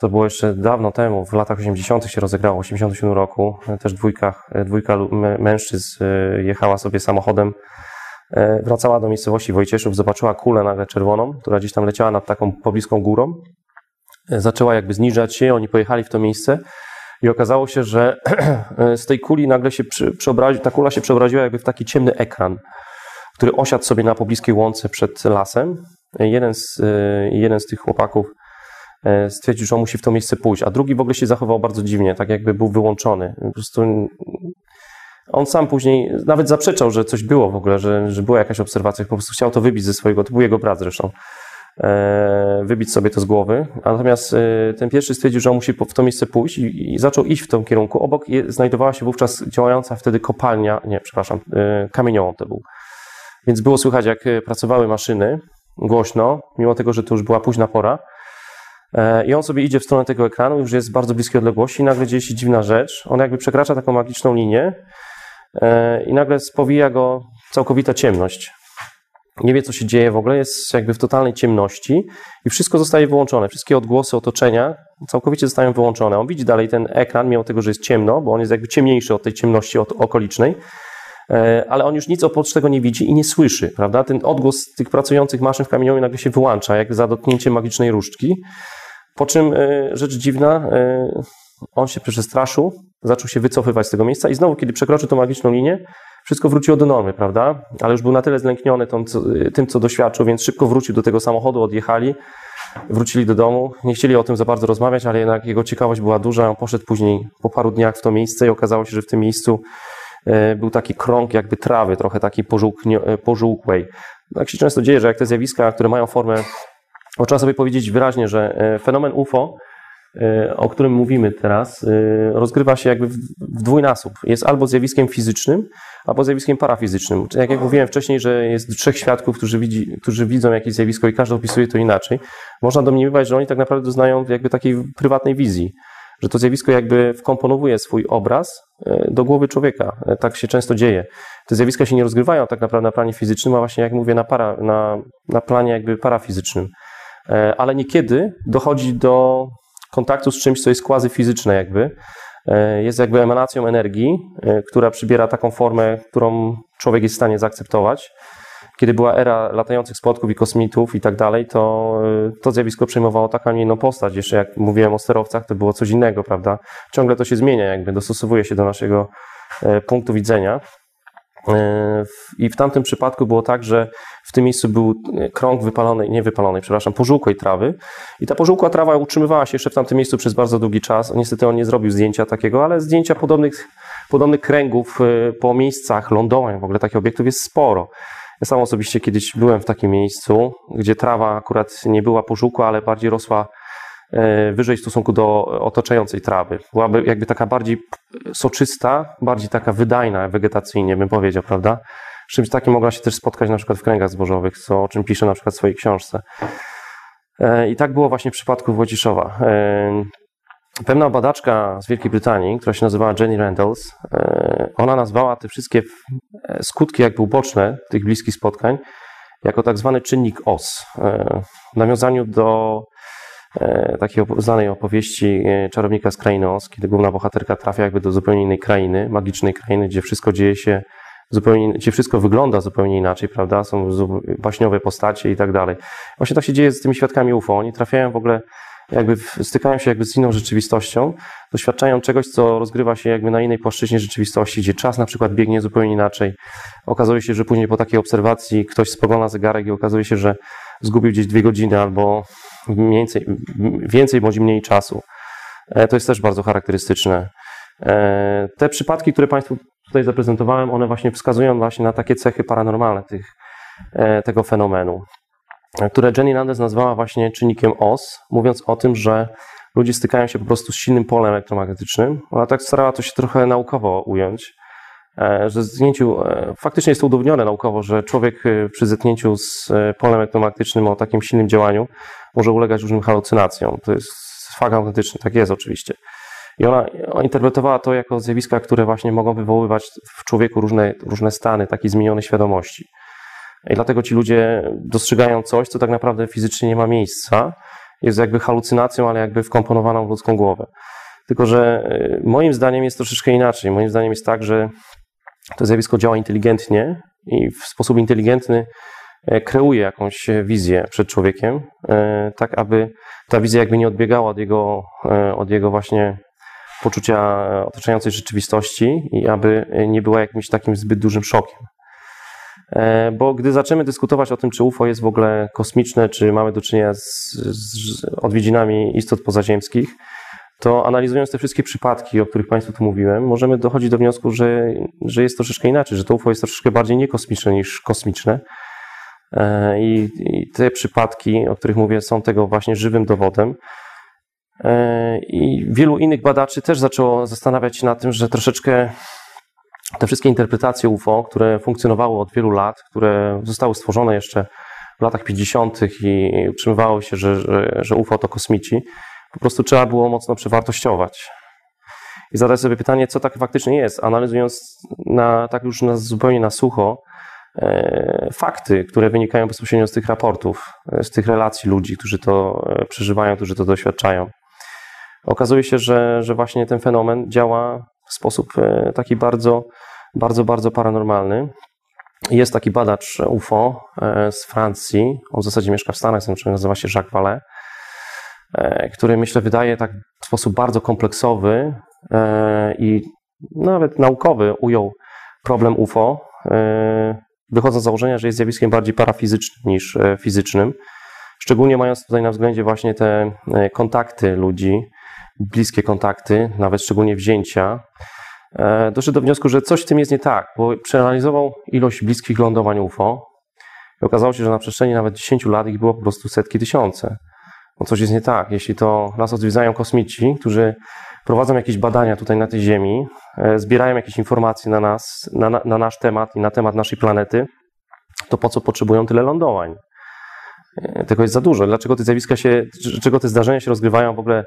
To było jeszcze dawno temu, w latach 80. się rozegrało, w 87 roku. E, Też dwójka, e, dwójka mężczyzn e, jechała sobie samochodem, wracała do miejscowości Wojcieszów, zobaczyła kulę nagle czerwoną, która gdzieś tam leciała nad taką pobliską górą. Zaczęła jakby zniżać się, oni pojechali w to miejsce i okazało się, że z tej kuli nagle się przy, przeobrazi, ta kula się przeobraziła jakby w taki ciemny ekran, który osiadł sobie na pobliskiej łące przed lasem. Jeden z, jeden z tych chłopaków stwierdził, że on musi w to miejsce pójść, a drugi w ogóle się zachował bardzo dziwnie, tak jakby był wyłączony. Po prostu on sam później nawet zaprzeczał, że coś było w ogóle, że, że była jakaś obserwacja, po prostu chciał to wybić ze swojego, to był jego brat zresztą, e, wybić sobie to z głowy. Natomiast e, ten pierwszy stwierdził, że on musi w to miejsce pójść i, zaczął iść w tym kierunku. Obok znajdowała się wówczas działająca wtedy kopalnia, nie, przepraszam, e, kamieniołom to był. Więc było słychać, jak e, pracowały maszyny głośno, mimo tego, że to już była późna pora. E, I on sobie idzie w stronę tego ekranu, już jest w bardzo bliskiej odległości i nagle dzieje się dziwna rzecz. On jakby przekracza taką magiczną linię e, i nagle spowija go całkowita ciemność. Nie wie, co się dzieje w ogóle, jest jakby w totalnej ciemności i wszystko zostaje wyłączone. Wszystkie odgłosy otoczenia całkowicie zostają wyłączone. On widzi dalej ten ekran, mimo tego, że jest ciemno, bo on jest jakby ciemniejszy od tej ciemności od okolicznej, e, ale on już nic oprócz tego nie widzi i nie słyszy, prawda? Ten odgłos tych pracujących maszyn w kamieniołomie nagle się wyłącza, jak za dotknięciem magicznej różdżki. Po czym e, rzecz dziwna, e, on się przestraszył, zaczął się wycofywać z tego miejsca i znowu, kiedy przekroczył tą magiczną linię, wszystko wróciło do normy, prawda? Ale już był na tyle zlękniony tą, co, tym, co doświadczył, więc szybko wrócił do tego samochodu, odjechali, wrócili do domu. Nie chcieli o tym za bardzo rozmawiać, ale jednak jego ciekawość była duża. On poszedł później po paru dniach w to miejsce i okazało się, że w tym miejscu e, był taki krąg jakby trawy, trochę takiej e, pożółkłej. Tak się często dzieje, że jak te zjawiska, które mają formę bo trzeba sobie powiedzieć wyraźnie, że e, fenomen UFO e, o którym mówimy teraz, e, rozgrywa się jakby w dwójnasób. Jest albo zjawiskiem fizycznym, albo zjawiskiem parafizycznym. Tak jak mówiłem wcześniej, że jest trzech świadków, którzy, widzi, którzy widzą jakieś zjawisko i każdy opisuje to inaczej. Można domniemywać, że oni tak naprawdę doznają jakby takiej prywatnej wizji, że to zjawisko jakby wkomponowuje swój obraz do głowy człowieka. Tak się często dzieje. Te zjawiska się nie rozgrywają tak naprawdę na planie fizycznym, a właśnie jak mówię na, para, na, na planie jakby parafizycznym. E, Ale niekiedy dochodzi do kontaktu z czymś, co jest quasi fizyczne jakby. E, Jest jakby emanacją energii, e, która przybiera taką formę, którą człowiek jest w stanie zaakceptować. Kiedy była era latających spotków i kosmitów i tak dalej, to to zjawisko przejmowało taką, a nie inną postać. Jeszcze jak mówiłem o sterowcach, to było coś innego, prawda? Ciągle to się zmienia, jakby dostosowuje się do naszego punktu widzenia. E, I w tamtym przypadku było tak, że w tym miejscu był e, krąg wypalonej, nie wypalonej, przepraszam, pożółkłej trawy. I ta pożółkła trawa utrzymywała się jeszcze w tamtym miejscu przez bardzo długi czas. Niestety on nie zrobił zdjęcia takiego, ale zdjęcia podobnych, podobnych kręgów e, po miejscach lądowań w ogóle takich obiektów jest sporo. Ja sam osobiście kiedyś byłem w takim miejscu, gdzie trawa akurat nie była pożółkła, ale bardziej rosła wyżej w stosunku do otaczającej trawy. Byłaby jakby taka bardziej soczysta, bardziej taka wydajna wegetacyjnie, bym powiedział, prawda? Z czymś takim mogła się też spotkać na przykład w kręgach zbożowych, co, o czym pisze na przykład w swojej książce. E, I tak było właśnie w przypadku Wojciszowa. E, Pewna badaczka z Wielkiej Brytanii, która się nazywała Jenny Randalls, e, ona nazwała te wszystkie e, skutki jakby uboczne tych bliskich spotkań jako tak zwany czynnik OS. E, W nawiązaniu do e, takiej opo- znanej opowieści e, Czarownika z Krainy Oz, kiedy główna bohaterka trafia jakby do zupełnie innej krainy, magicznej krainy, gdzie wszystko dzieje się zupełnie, gdzie wszystko wygląda zupełnie inaczej, prawda? Są baśniowe postacie i tak dalej. Właśnie tak się dzieje z tymi świadkami UFO. Oni trafiają w ogóle jakby stykają się jakby z inną rzeczywistością, doświadczają czegoś, co rozgrywa się jakby na innej płaszczyźnie rzeczywistości, gdzie czas na przykład biegnie zupełnie inaczej. Okazuje się, że później po takiej obserwacji ktoś spogląda zegarek i okazuje się, że zgubił gdzieś dwie godziny albo więcej, więcej bądź mniej czasu. E, To jest też bardzo charakterystyczne. E, Te przypadki, które Państwu tutaj zaprezentowałem, one właśnie wskazują właśnie na takie cechy paranormalne tych, e, tego fenomenu które Jenny Landes nazwała właśnie czynnikiem OS, mówiąc o tym, że ludzie stykają się po prostu z silnym polem elektromagnetycznym. Ona tak starała to się trochę naukowo ująć, że e, faktycznie jest to udowodnione naukowo, że człowiek przy zetknięciu z polem elektromagnetycznym o takim silnym działaniu może ulegać różnym halucynacjom. To jest fakt autentyczny, tak jest oczywiście. I ona ona interpretowała to jako zjawiska, które właśnie mogą wywoływać w człowieku różne, różne stany takiej zmienionej świadomości. I dlatego ci ludzie dostrzegają coś, co tak naprawdę fizycznie nie ma miejsca. Jest jakby halucynacją, ale jakby wkomponowaną w ludzką głowę. Tylko, że y, moim zdaniem jest troszeczkę inaczej. Moim zdaniem jest tak, że to zjawisko działa inteligentnie i w sposób inteligentny kreuje jakąś wizję przed człowiekiem, e, tak aby ta wizja jakby nie odbiegała od jego, e, od jego właśnie poczucia otaczającej rzeczywistości i aby nie była jakimś takim zbyt dużym szokiem. E, Bo gdy zaczniemy dyskutować o tym, czy UFO jest w ogóle kosmiczne, czy mamy do czynienia z, z odwiedzinami istot pozaziemskich, to analizując te wszystkie przypadki, o których Państwu tu mówiłem, możemy dochodzić do wniosku, że, że jest troszeczkę inaczej, że to UFO jest troszeczkę bardziej niekosmiczne niż kosmiczne. E, I, I te przypadki, o których mówię, są tego właśnie żywym dowodem. E, I wielu innych badaczy też zaczęło zastanawiać się nad tym, że troszeczkę te wszystkie interpretacje UFO, które funkcjonowały od wielu lat, które zostały stworzone jeszcze w latach 50. i utrzymywało się, że, że, że UFO to kosmici, po prostu trzeba było mocno przewartościować. I zadać sobie pytanie, co tak faktycznie jest, analizując na, tak już na, zupełnie na sucho fakty, które wynikają bezpośrednio z tych raportów, e, z tych relacji ludzi, którzy to e, przeżywają, którzy to doświadczają. Okazuje się, że, że właśnie ten fenomen działa w sposób e, taki bardzo, bardzo, bardzo paranormalny. Jest taki badacz UFO e, z Francji, on w zasadzie mieszka w Stanach Zjednoczonych, nazywa się Jacques Vallée, e, który myślę wydaje tak w sposób bardzo kompleksowy e, i nawet naukowy ujął problem UFO, wychodząc z założenia, że jest zjawiskiem bardziej parafizycznym niż e, fizycznym, szczególnie mając tutaj na względzie właśnie te e, kontakty ludzi, bliskie kontakty, nawet szczególnie wzięcia, e, doszedł do wniosku, że coś w tym jest nie tak, bo przeanalizował ilość bliskich lądowań UFO i okazało się, że na przestrzeni nawet 10 lat ich było po prostu setki tysiące. No coś jest nie tak. Jeśli to nas odwiedzają kosmici, którzy prowadzą jakieś badania tutaj na tej Ziemi, e, zbierają jakieś informacje na nas, na, na, na nasz temat i na temat naszej planety, to po co potrzebują tyle lądowań? E, Tego jest za dużo. Dlaczego te zjawiska się, dlaczego te zdarzenia się rozgrywają w ogóle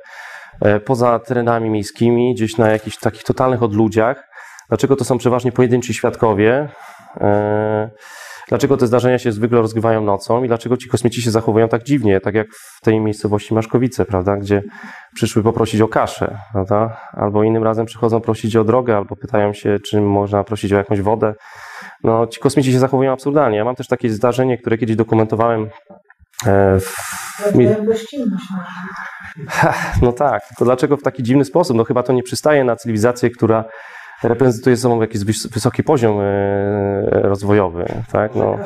e, poza terenami miejskimi, gdzieś na jakichś takich totalnych odludziach? Dlaczego to są przeważnie pojedynczy świadkowie? Dlaczego te zdarzenia się zwykle rozgrywają nocą i dlaczego ci kosmici się zachowują tak dziwnie, tak jak w tej miejscowości Maszkowice, prawda, gdzie przyszły poprosić o kaszę, prawda? Albo innym razem przychodzą prosić o drogę, albo pytają się, czy można prosić o jakąś wodę. No, ci kosmici się zachowują absurdalnie. Ja mam też takie zdarzenie, które kiedyś dokumentowałem e, w nasza. no tak, to dlaczego w taki dziwny sposób? No chyba to nie przystaje na cywilizację, która reprezentuje sobą jakiś wys- wysoki poziom e, rozwojowy, tak? No.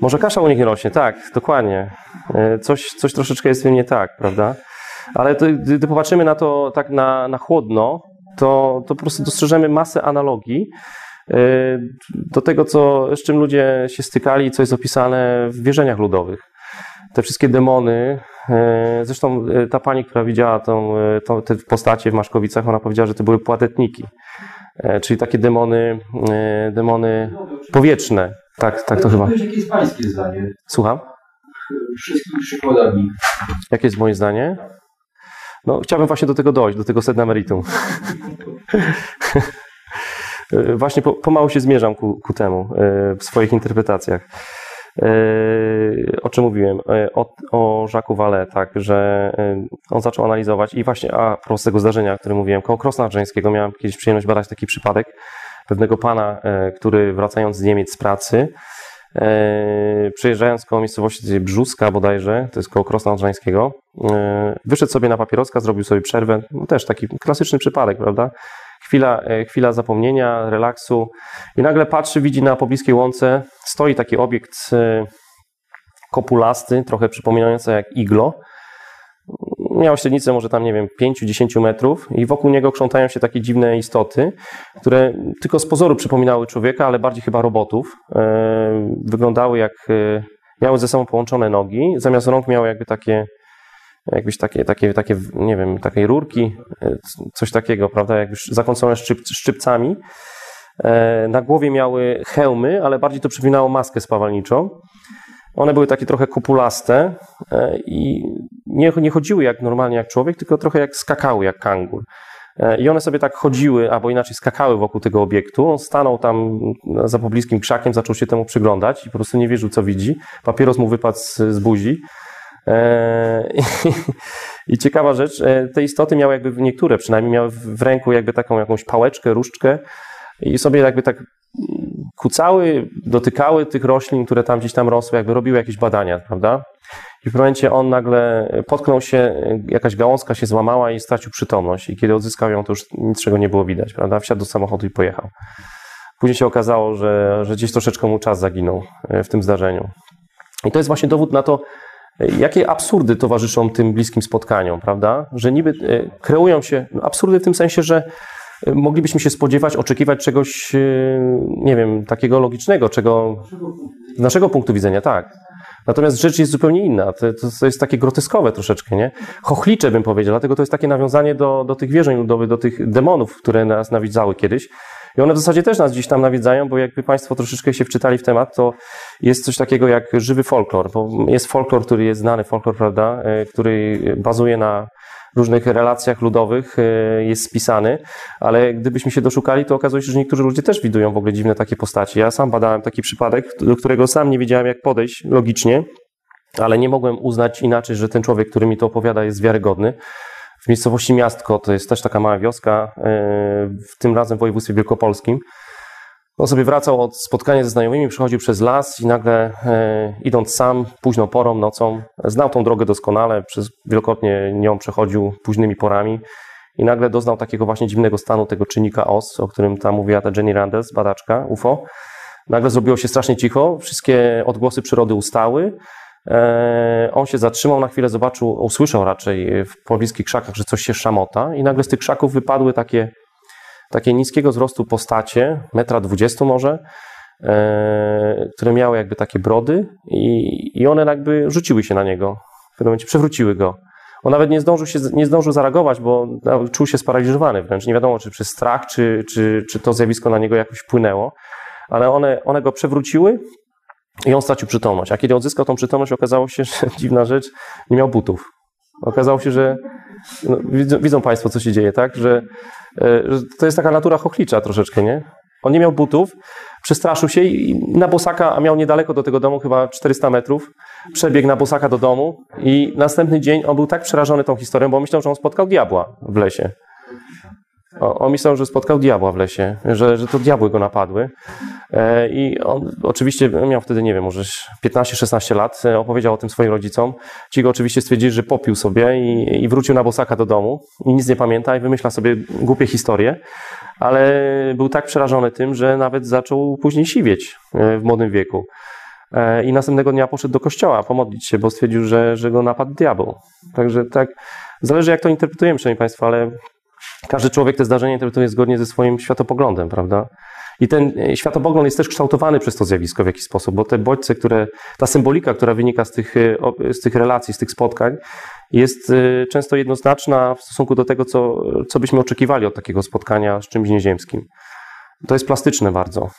Może kasza u nich nie rośnie, tak, dokładnie. E, Coś, coś troszeczkę jest w tym nie tak, prawda? Ale to, gdy gdy popatrzymy na to tak na, na chłodno, to, to po prostu dostrzeżemy masę analogii e, do tego, co, z czym ludzie się stykali, co jest opisane w wierzeniach ludowych. Te wszystkie demony, e, zresztą e, ta pani, która widziała tą, e, tą, te postacie w Maszkowicach, ona powiedziała, że to były płatetniki, czyli takie demony, demony powietrzne. Tak, tak to chyba. Jakie jest pańskie zdanie? Słucham? Wszystkimi przykładami. Jakie jest moje zdanie? No, chciałbym właśnie do tego dojść, do tego sedna meritum. właśnie po, pomału się zmierzam ku, ku temu w swoich interpretacjach. E, O czym mówiłem? E, O, o Jacques Vallée, tak, że e, on zaczął analizować i właśnie a propos tego zdarzenia, o którym mówiłem, koło Krosna Drzeńskiego miałem kiedyś przyjemność badać taki przypadek pewnego pana, który wracając z Niemiec z pracy, przejeżdżając koło miejscowości Brzuska bodajże, to jest koło Krosna wyszedł sobie na papieroska, zrobił sobie przerwę, no też taki klasyczny przypadek, prawda? Chwila, e, chwila zapomnienia, relaksu i nagle patrzy, widzi na pobliskiej łące, stoi taki obiekt e, kopulasty, trochę przypominający jak iglo, miał średnicę może tam, nie wiem, 5-10 metrów i wokół niego krzątają się takie dziwne istoty, które tylko z pozoru przypominały człowieka, ale bardziej chyba robotów. E, Wyglądały jak, miały ze sobą połączone nogi, zamiast rąk miały jakby takie, jakbyś takie, takie, takie nie wiem, takiej rurki, e, coś takiego, prawda, jakby zakąsone szczyp, szczypcami. E, Na głowie miały hełmy, ale bardziej to przypominało maskę spawalniczą. One były takie trochę kopulaste e, i nie, nie chodziły jak normalnie jak człowiek, tylko trochę jak skakały jak kangur. I one sobie tak chodziły, albo inaczej skakały wokół tego obiektu. On stanął tam za pobliskim krzakiem, zaczął się temu przyglądać i po prostu nie wierzył, co widzi. Papieros mu wypadł z buzi. E, I, I ciekawa rzecz, e, te istoty miały jakby, niektóre przynajmniej miały w ręku jakby taką jakąś pałeczkę, różdżkę i sobie jakby tak kucały, dotykały tych roślin, które tam gdzieś tam rosły, jakby robiły jakieś badania, prawda? I w pewnym momencie on nagle potknął się, jakaś gałązka się złamała i stracił przytomność. I kiedy odzyskał ją, to już niczego nie było widać, prawda? Wsiadł do samochodu i pojechał. Później się okazało, że, że gdzieś troszeczkę mu czas zaginął e, w tym zdarzeniu. I to jest właśnie dowód na to, jakie absurdy towarzyszą tym bliskim spotkaniom, prawda? Że niby e, kreują się no, absurdy w tym sensie, że e, moglibyśmy się spodziewać, oczekiwać czegoś, e, nie wiem, takiego logicznego, czego z naszego punktu widzenia, tak. Natomiast rzecz jest zupełnie inna. To, to, jest takie groteskowe troszeczkę, nie? Chochlicze bym powiedział, dlatego to jest takie nawiązanie do, do tych wierzeń ludowych, do tych demonów, które nas nawiedzały kiedyś. I one w zasadzie też nas gdzieś tam nawiedzają, bo jakby Państwo troszeczkę się wczytali w temat, to jest coś takiego jak żywy folklor. Bo jest folklor, który jest znany, folklor, prawda, e, który bazuje na różnych relacjach ludowych, e, jest spisany, ale gdybyśmy się doszukali, to okazuje się, że niektórzy ludzie też widują w ogóle dziwne takie postacie. Ja sam badałem taki przypadek, do którego sam nie wiedziałem, jak podejść logicznie, ale nie mogłem uznać inaczej, że ten człowiek, który mi to opowiada, jest wiarygodny. W miejscowości Miastko, to jest też taka mała wioska, e, w tym razem w województwie wielkopolskim. On sobie wracał od spotkania ze znajomymi, przechodził przez las i nagle e, idąc sam, późną porą, nocą, znał tą drogę doskonale, przez wielokrotnie nią przechodził późnymi porami i nagle doznał takiego właśnie dziwnego stanu tego czynnika OS, o którym tam mówiła ta Jenny Randles, badaczka UFO. Nagle zrobiło się strasznie cicho, wszystkie odgłosy przyrody ustały. E, on się zatrzymał na chwilę, zobaczył, usłyszał raczej w pobliskich krzakach, że coś się szamota i nagle z tych krzaków wypadły takie takie niskiego wzrostu postacie, metra dwudziestu może, e, które miały jakby takie brody i, i one jakby rzuciły się na niego. W pewnym momencie przewróciły go. On nawet nie zdążył, się, nie zdążył zareagować, bo czuł się sparaliżowany wręcz. Nie wiadomo, czy przez strach, czy, czy, czy to zjawisko na niego jakoś wpłynęło. Ale one, one go przewróciły i on stracił przytomność. A kiedy odzyskał tą przytomność, okazało się, że dziwna rzecz, nie miał butów. Okazało się, że no, widzą, widzą Państwo, co się dzieje, tak? Że, e, że to jest taka natura chochlicza troszeczkę, nie? On nie miał butów, przestraszył się i na bosaka, a miał niedaleko do tego domu, chyba 400 metrów, przebiegł na bosaka do domu i następny dzień on był tak przerażony tą historią, bo myślał, że on spotkał diabła w lesie. On myślał, że spotkał diabła w lesie, że, że to diabły go napadły. E, I on oczywiście miał wtedy, nie wiem, może 15-16 lat, e, opowiedział o tym swoim rodzicom. Ci go oczywiście stwierdzili, że popił sobie i, i wrócił na bosaka do domu i nic nie pamięta i wymyśla sobie głupie historie, ale był tak przerażony tym, że nawet zaczął później siwieć e, w młodym wieku. I następnego dnia poszedł do kościoła pomodlić się, bo stwierdził, że, że go napadł diabeł. Także tak, zależy jak to interpretujemy, szanowni Państwo, ale każdy człowiek te zdarzenie interpretuje zgodnie ze swoim światopoglądem, prawda? I ten e, światopogląd jest też kształtowany przez to zjawisko w jakiś sposób, bo te bodźce, które, ta symbolika, która wynika z tych, e, z tych relacji, z tych spotkań, jest e, często jednoznaczna w stosunku do tego, co, co byśmy oczekiwali od takiego spotkania z czymś nieziemskim. To jest plastyczne bardzo.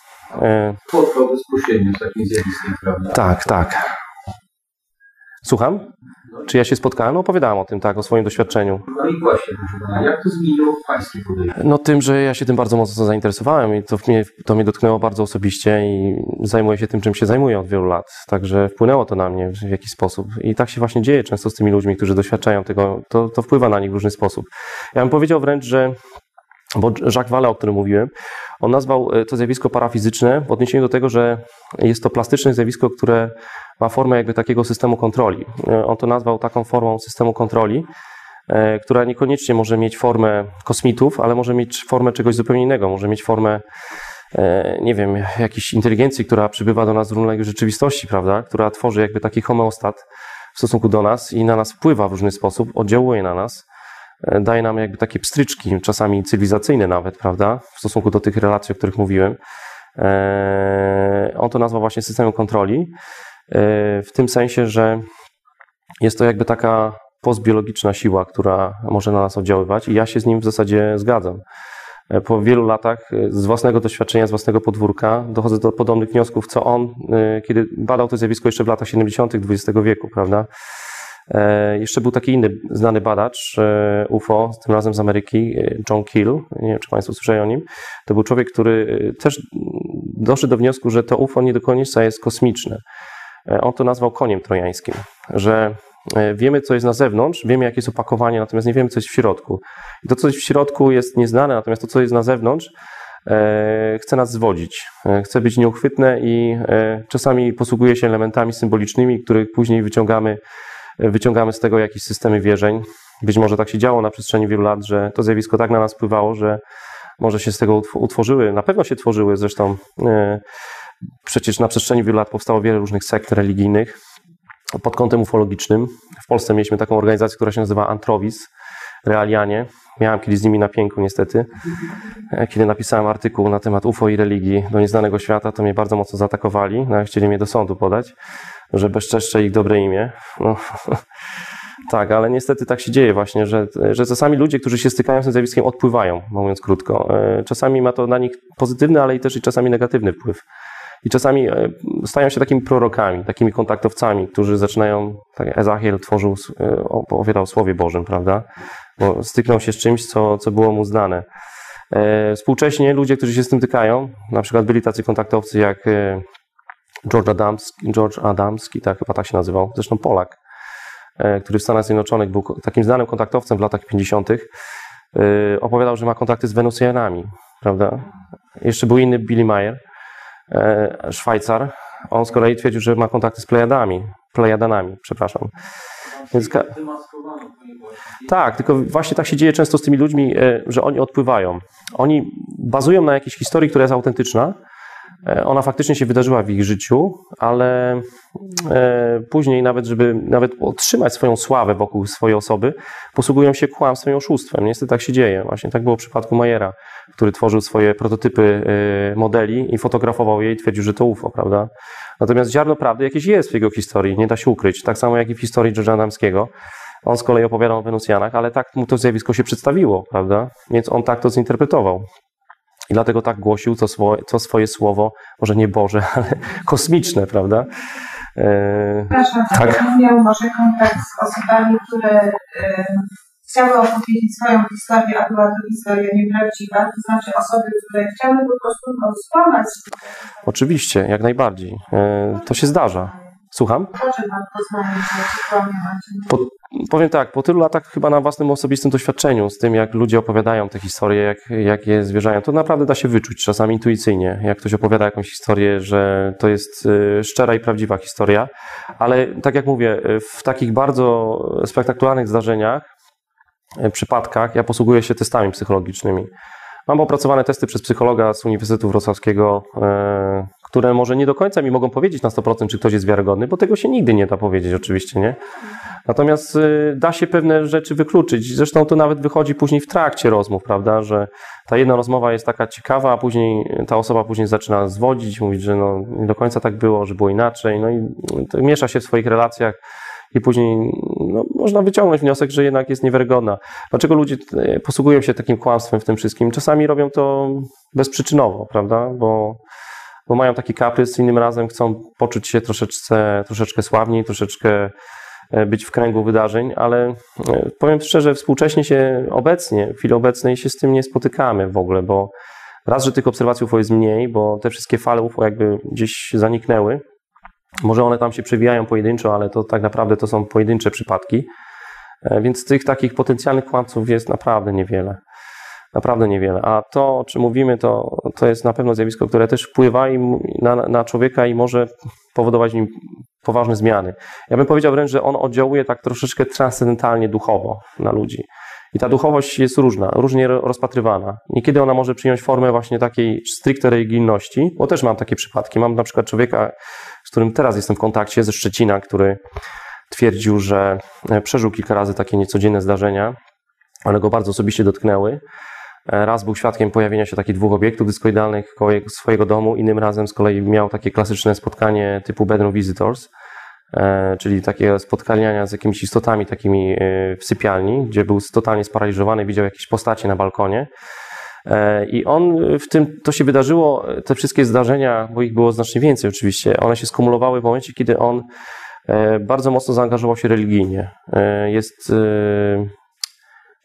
Spotkał bezpośrednio z takim zjawiskiem, prawda? Tak, tak. Słucham? Czy ja się spotkałem? No opowiadałem o tym, tak, o swoim doświadczeniu. No i właśnie, jak to zmieniło Pańskie podejście? No tym, że ja się tym bardzo mocno zainteresowałem i to mnie, to mnie dotknęło bardzo osobiście i zajmuję się tym, czym się zajmuję od wielu lat. Także wpłynęło to na mnie w jakiś sposób. I tak się właśnie dzieje często z tymi ludźmi, którzy doświadczają tego, to, to wpływa na nich w różny sposób. Ja bym powiedział wręcz, że bo Jacques Vallée, o którym mówiłem, on nazwał e, to zjawisko parafizyczne w odniesieniu do tego, że jest to plastyczne zjawisko, które ma formę jakby takiego systemu kontroli. E, on to nazwał taką formą systemu kontroli, e, która niekoniecznie może mieć formę kosmitów, ale może mieć formę czegoś zupełnie innego. Może mieć formę, nie wiem, jakiejś inteligencji, która przybywa do nas z różnej rzeczywistości, prawda? Która tworzy jakby taki homeostat w stosunku do nas i na nas wpływa w różny sposób, oddziałuje na nas. E, daje nam jakby takie pstryczki, czasami cywilizacyjne nawet, prawda, w stosunku do tych relacji, o których mówiłem. E, on to nazwał właśnie systemem kontroli, e, w tym sensie, że jest to jakby taka postbiologiczna siła, która może na nas oddziaływać i ja się z nim w zasadzie zgadzam. Po wielu latach z własnego doświadczenia, z własnego podwórka dochodzę do podobnych wniosków, co on, kiedy badał to zjawisko jeszcze w latach 70. XX wieku, prawda, jeszcze był taki inny znany badacz e, UFO, tym razem z Ameryki, e, John Keel. Nie wiem, czy Państwo słyszeli o nim. To był człowiek, który też doszedł do wniosku, że to UFO nie do końca jest kosmiczne. On to nazwał koniem trojańskim, że wiemy, co jest na zewnątrz, wiemy, jakie jest opakowanie, natomiast nie wiemy, co jest w środku. I to, co jest w środku, jest nieznane, natomiast to, co jest na zewnątrz, chce nas zwodzić, chce być nieuchwytne i czasami posługuje się elementami symbolicznymi, których później wyciągamy wyciągamy z tego jakieś systemy wierzeń. Być może tak się działo na przestrzeni wielu lat, że to zjawisko tak na nas wpływało, że może się z tego utworzyły, na pewno się tworzyły zresztą. E, przecież na przestrzeni wielu lat powstało wiele różnych sekt religijnych pod kątem ufologicznym. W Polsce mieliśmy taką organizację, która się nazywa Antrowis, Realianie. Miałem kiedyś z nimi na pięku niestety. E, kiedy napisałem artykuł na temat UFO i religii do nieznanego świata, to mnie bardzo mocno zaatakowali. No, chcieli mnie do sądu podać że bezczeszczę ich dobre imię. No, tak, ale niestety tak się dzieje właśnie, że, że czasami ludzie, którzy się stykają z tym zjawiskiem, odpływają, mówiąc krótko. E, czasami ma to na nich pozytywny, ale i też i czasami negatywny wpływ. I czasami e, stają się takimi prorokami, takimi kontaktowcami, którzy zaczynają, tak Ezachiel tworzył, e, opowiadał o Słowie Bożym, prawda? Bo styknął się z czymś, co, co było mu znane. Współcześnie ludzie, którzy się z tym tykają, na przykład byli tacy kontaktowcy jak George Adamski, George Adamski tak, chyba tak się nazywał, zresztą Polak, e, który w Stanach Zjednoczonych był takim znanym kontaktowcem w latach 50., e, opowiadał, że ma kontakty z Wenusjanami, prawda? Jeszcze był inny Billy Mayer, e, Szwajcar. On z kolei twierdził, że ma kontakty z Plejadami, Plejadanami, przepraszam. Więc tak, tylko właśnie tak się dzieje często z tymi ludźmi, że oni odpływają. Oni bazują na jakiejś historii, która jest autentyczna, Ona faktycznie się wydarzyła w ich życiu, ale e, później nawet, żeby nawet otrzymać swoją sławę wokół swojej osoby, posługują się kłamstwem i oszustwem. Niestety tak się dzieje. Właśnie tak było w przypadku Majera, który tworzył swoje prototypy e, modeli i fotografował je i twierdził, że to UFO, prawda? Natomiast ziarno prawdy jakieś jest w jego historii, nie da się ukryć. Tak samo jak i w historii George'a Adamskiego. On z kolei opowiadał o Wenusjanach, ale tak mu to zjawisko się przedstawiło, prawda? Więc on tak to zinterpretował. I dlatego tak głosił to, swo, to swoje słowo, może nie Boże, ale kosmiczne, prawda? E, Przepraszam, Tak. miał może kontakt z osobami, które e, chciały opowiedzieć swoją historię, a była to historia nieprawdziwa, to znaczy osoby, które chciały po prostu skłamać. oczywiście, jak najbardziej. E, to się zdarza. Słucham? Po, powiem tak, po tylu latach chyba na własnym osobistym doświadczeniu z tym, jak ludzie opowiadają te historie, jak, jak je zwierzają, to naprawdę da się wyczuć, czasami intuicyjnie, jak ktoś opowiada jakąś historię, że to jest y, szczera i prawdziwa historia, ale tak jak mówię, y, w takich bardzo spektakularnych zdarzeniach, y, przypadkach, ja posługuję się testami psychologicznymi. Mam opracowane testy przez psychologa z Uniwersytetu Wrocławskiego, e, które może nie do końca mi mogą powiedzieć na 100%, czy ktoś jest wiarygodny, bo tego się nigdy nie da powiedzieć oczywiście, nie? Natomiast y, da się pewne rzeczy wykluczyć. Zresztą to nawet wychodzi później w trakcie rozmów, prawda, że ta jedna rozmowa jest taka ciekawa, a później ta osoba później zaczyna zwodzić, mówić, że no, nie do końca tak było, że było inaczej, no i miesza się w swoich relacjach i później no, można wyciągnąć wniosek, że jednak jest niewiarygodna. Dlaczego ludzie e, posługują się takim kłamstwem w tym wszystkim? Czasami robią to bezprzyczynowo, prawda, bo bo mają taki kaprys, innym razem chcą poczuć się troszeczkę, troszeczkę sławniej, troszeczkę e, być w kręgu wydarzeń, ale e, powiem szczerze, współcześnie się obecnie, w chwili obecnej się z tym nie spotykamy w ogóle, bo raz, że tych obserwacji UFO jest mniej, bo te wszystkie fale UFO jakby gdzieś zaniknęły. Może one tam się przewijają pojedynczo, ale to tak naprawdę to są pojedyncze przypadki. E, Więc tych takich potencjalnych kłamców jest naprawdę niewiele. Naprawdę niewiele. A to, o czym mówimy, to, to jest na pewno zjawisko, które też wpływa na, na człowieka i może powodować nim poważne zmiany. Ja bym powiedział wręcz, że on oddziałuje tak troszeczkę transcendentalnie duchowo na ludzi. I ta duchowość jest różna, różnie ro- rozpatrywana. Niekiedy ona może przyjąć formę właśnie takiej stricte religijności, bo też mam takie przypadki. Mam na przykład człowieka, z którym teraz jestem w kontakcie, ze Szczecina, który twierdził, że e, przeżył kilka razy takie niecodzienne zdarzenia, one go bardzo osobiście dotknęły. E, Raz był świadkiem pojawienia się takich dwóch obiektów dyskoidalnych koło jego- swojego domu, innym razem z kolei miał takie klasyczne spotkanie typu bedroom visitors, czyli takie spotkania z jakimiś istotami takimi e, w sypialni, gdzie był totalnie sparaliżowany, widział jakieś postacie na balkonie. E, I on w tym, to się wydarzyło, te wszystkie zdarzenia, bo ich było znacznie więcej oczywiście, one się skumulowały w momencie, kiedy on e, bardzo mocno zaangażował się religijnie. E, Jest e,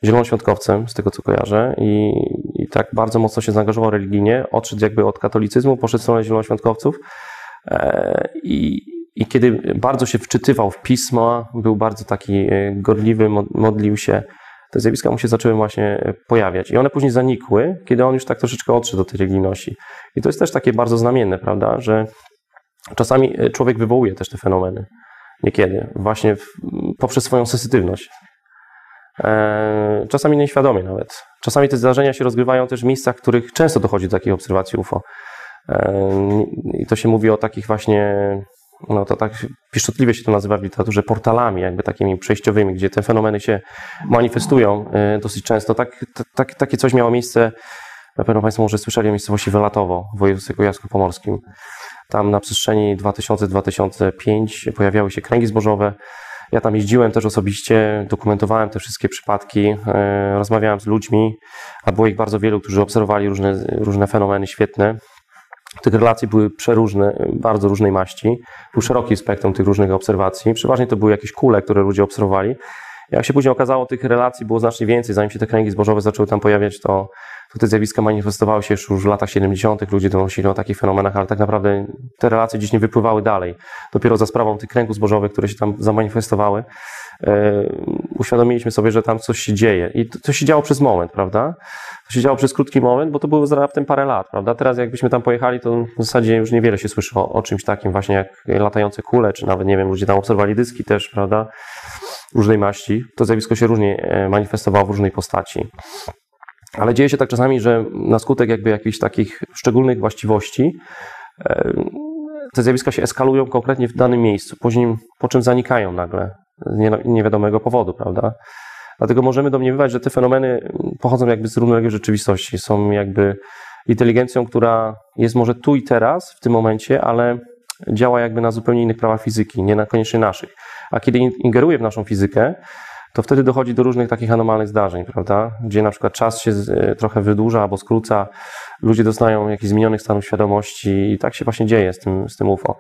zielonoświątkowcem, z tego co kojarzę, i, i tak bardzo mocno się zaangażował religijnie, odszedł jakby od katolicyzmu, poszedł w stronę zielonoświątkowców e, i, i kiedy bardzo się wczytywał w pismo, był bardzo taki e, gorliwy, mo- modlił się, te zjawiska mu się zaczęły właśnie e, pojawiać. I one później zanikły, kiedy on już tak troszeczkę odszedł do tej religijności. I to jest też takie bardzo znamienne, prawda, że czasami e, człowiek wywołuje też te fenomeny. Niekiedy, właśnie w, poprzez swoją sensytywność. E, Czasami nieświadomie nawet. Czasami te zdarzenia się rozgrywają też w miejscach, w których często dochodzi do takich obserwacji UFO. I to się mówi o takich właśnie, no to tak pieszczotliwie się to nazywa w literaturze, portalami, jakby takimi przejściowymi, gdzie te fenomeny się manifestują e, dosyć często. Tak, tak, takie coś miało miejsce, na pewno Państwo może słyszeli o miejscowości Welatowo w województwie kujawsko-pomorskim. Tam na przestrzeni 2000-2005 pojawiały się kręgi zbożowe. Ja tam jeździłem też osobiście, dokumentowałem te wszystkie przypadki, e, rozmawiałem z ludźmi, a było ich bardzo wielu, którzy obserwowali różne, różne fenomeny świetne. Tych relacji były przeróżne, bardzo różnej maści. Był szeroki spektrum tych różnych obserwacji. Przeważnie to były jakieś kule, które ludzie obserwowali. Jak się później okazało, tych relacji było znacznie więcej. Zanim się te kręgi zbożowe zaczęły tam pojawiać, to, te zjawiska manifestowały się już w latach 70. Ludzie donosili o takich fenomenach, ale tak naprawdę te relacje gdzieś nie wypływały dalej. Dopiero za sprawą tych kręgów zbożowych, które się tam zamanifestowały, e, uświadomiliśmy sobie, że tam coś się dzieje. I to, to się działo przez moment, prawda? To się działo przez krótki moment, bo to było raptem parę lat, prawda? Teraz jakbyśmy tam pojechali, to w zasadzie już niewiele się słyszy o, o czymś takim właśnie jak latające kule, czy nawet, nie wiem, ludzie tam obserwowali dyski też, prawda? Różnej maści. To zjawisko się różnie e, manifestowało w różnej postaci. Ale dzieje się tak czasami, że na skutek jakby jakichś takich szczególnych właściwości e, te zjawiska się eskalują konkretnie w danym miejscu, później, po czym zanikają nagle z nie, niewiadomego powodu, prawda? Dlatego możemy domniemywać, że te fenomeny pochodzą jakby z równoległej rzeczywistości, są jakby inteligencją, która jest może tu i teraz, w tym momencie, ale działa jakby na zupełnie innych prawach fizyki, nie na koniecznie naszych. A kiedy ingeruje w naszą fizykę, to wtedy dochodzi do różnych takich anomalnych zdarzeń, prawda? Gdzie na przykład czas się e, trochę wydłuża albo skróca, ludzie doznają jakichś zmienionych stanów świadomości i tak się właśnie dzieje z tym, z tym UFO.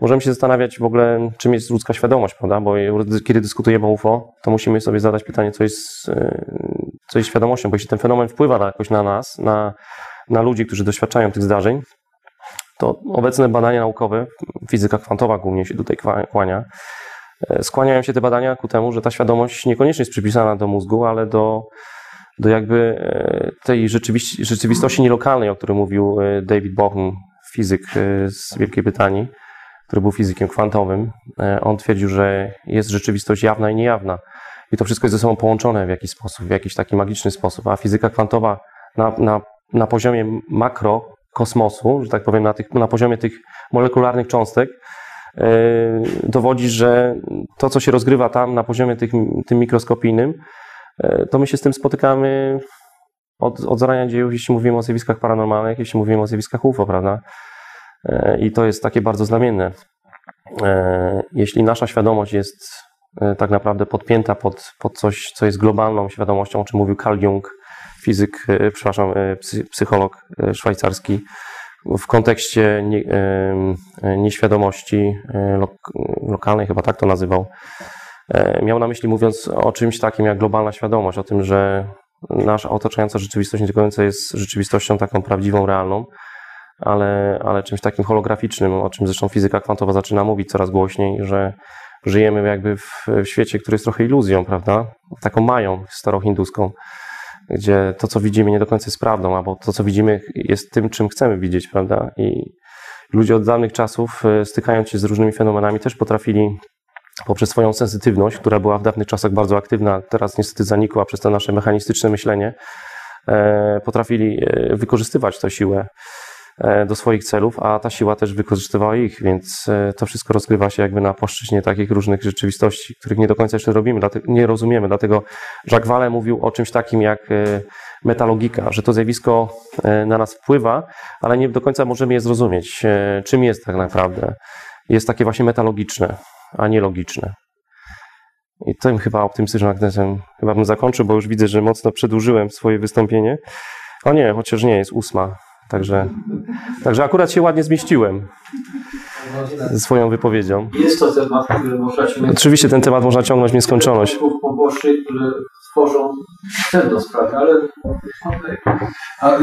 Możemy się zastanawiać w ogóle, czym jest ludzka świadomość, prawda? Bo kiedy dyskutujemy o UFO, to musimy sobie zadać pytanie, co jest, e, co jest świadomością, bo jeśli ten fenomen wpływa jakoś na nas, na, na ludzi, którzy doświadczają tych zdarzeń, to obecne badania naukowe, fizyka kwantowa głównie się tutaj kłania, skłaniają się te badania ku temu, że ta świadomość niekoniecznie jest przypisana do mózgu, ale do, do jakby e, tej rzeczywistości nielokalnej, o której mówił e, David Bohm, fizyk z Wielkiej Brytanii, który był fizykiem kwantowym. On twierdził, że jest rzeczywistość jawna i niejawna. I to wszystko jest ze sobą połączone w jakiś sposób, w jakiś taki magiczny sposób. A fizyka kwantowa na, na, na poziomie makro kosmosu, że tak powiem, na, tych, na poziomie tych molekularnych cząstek, dowodzi, że to, co się rozgrywa tam na poziomie tych, tym mikroskopijnym, yy, to my się z tym spotykamy od, od zarania dziejów, jeśli mówimy o zjawiskach paranormalnych, jeśli mówimy o zjawiskach UFO, prawda? Yy, I to jest takie bardzo znamienne. Jeśli nasza świadomość jest tak naprawdę podpięta pod, pod coś, co jest globalną świadomością, o czym mówił Carl Jung, fizyk, e, przepraszam, e, psycholog e, szwajcarski, w kontekście nie, nieświadomości lokalnej, chyba tak to nazywał, miał na myśli mówiąc o czymś takim jak globalna świadomość, o tym, że nasza otaczająca rzeczywistość nie do końca jest rzeczywistością taką prawdziwą, realną, ale, ale czymś takim holograficznym, o czym zresztą fizyka kwantowa zaczyna mówić coraz głośniej, że żyjemy jakby w, w świecie, który jest trochę iluzją, prawda? Taką mają starohinduską gdzie to, co widzimy, nie do końca jest prawdą, albo to, co widzimy, jest tym, czym chcemy widzieć, prawda? I ludzie od dawnych czasów, e, stykając się z różnymi fenomenami, też potrafili poprzez swoją sensytywność, która była w dawnych czasach bardzo aktywna, teraz niestety zanikła przez to nasze mechanistyczne myślenie, e, potrafili e, wykorzystywać tę siłę do swoich celów, a ta siła też wykorzystywała ich, więc e, to wszystko rozgrywa się jakby na płaszczyźnie takich różnych rzeczywistości, których nie do końca jeszcze robimy, nie rozumiemy. Dlatego Jacques Vallée mówił o czymś takim jak e, metalogika, że to zjawisko na nas wpływa, ale nie do końca możemy je zrozumieć, czym jest tak naprawdę. Jest takie właśnie metalogiczne, a nie logiczne. I tym chyba optymistycznym akcentem chyba bym zakończył, bo już widzę, że mocno przedłużyłem swoje wystąpienie. O nie, chociaż nie, jest ósma. Także, także akurat się ładnie zmieściłem ze swoją wypowiedzią. Jest to temat, który można ciągnąć. Oczywiście ten temat można ciągnąć w nieskończoność. Pobocznych, które tworzą pewną sprawę, ale A y,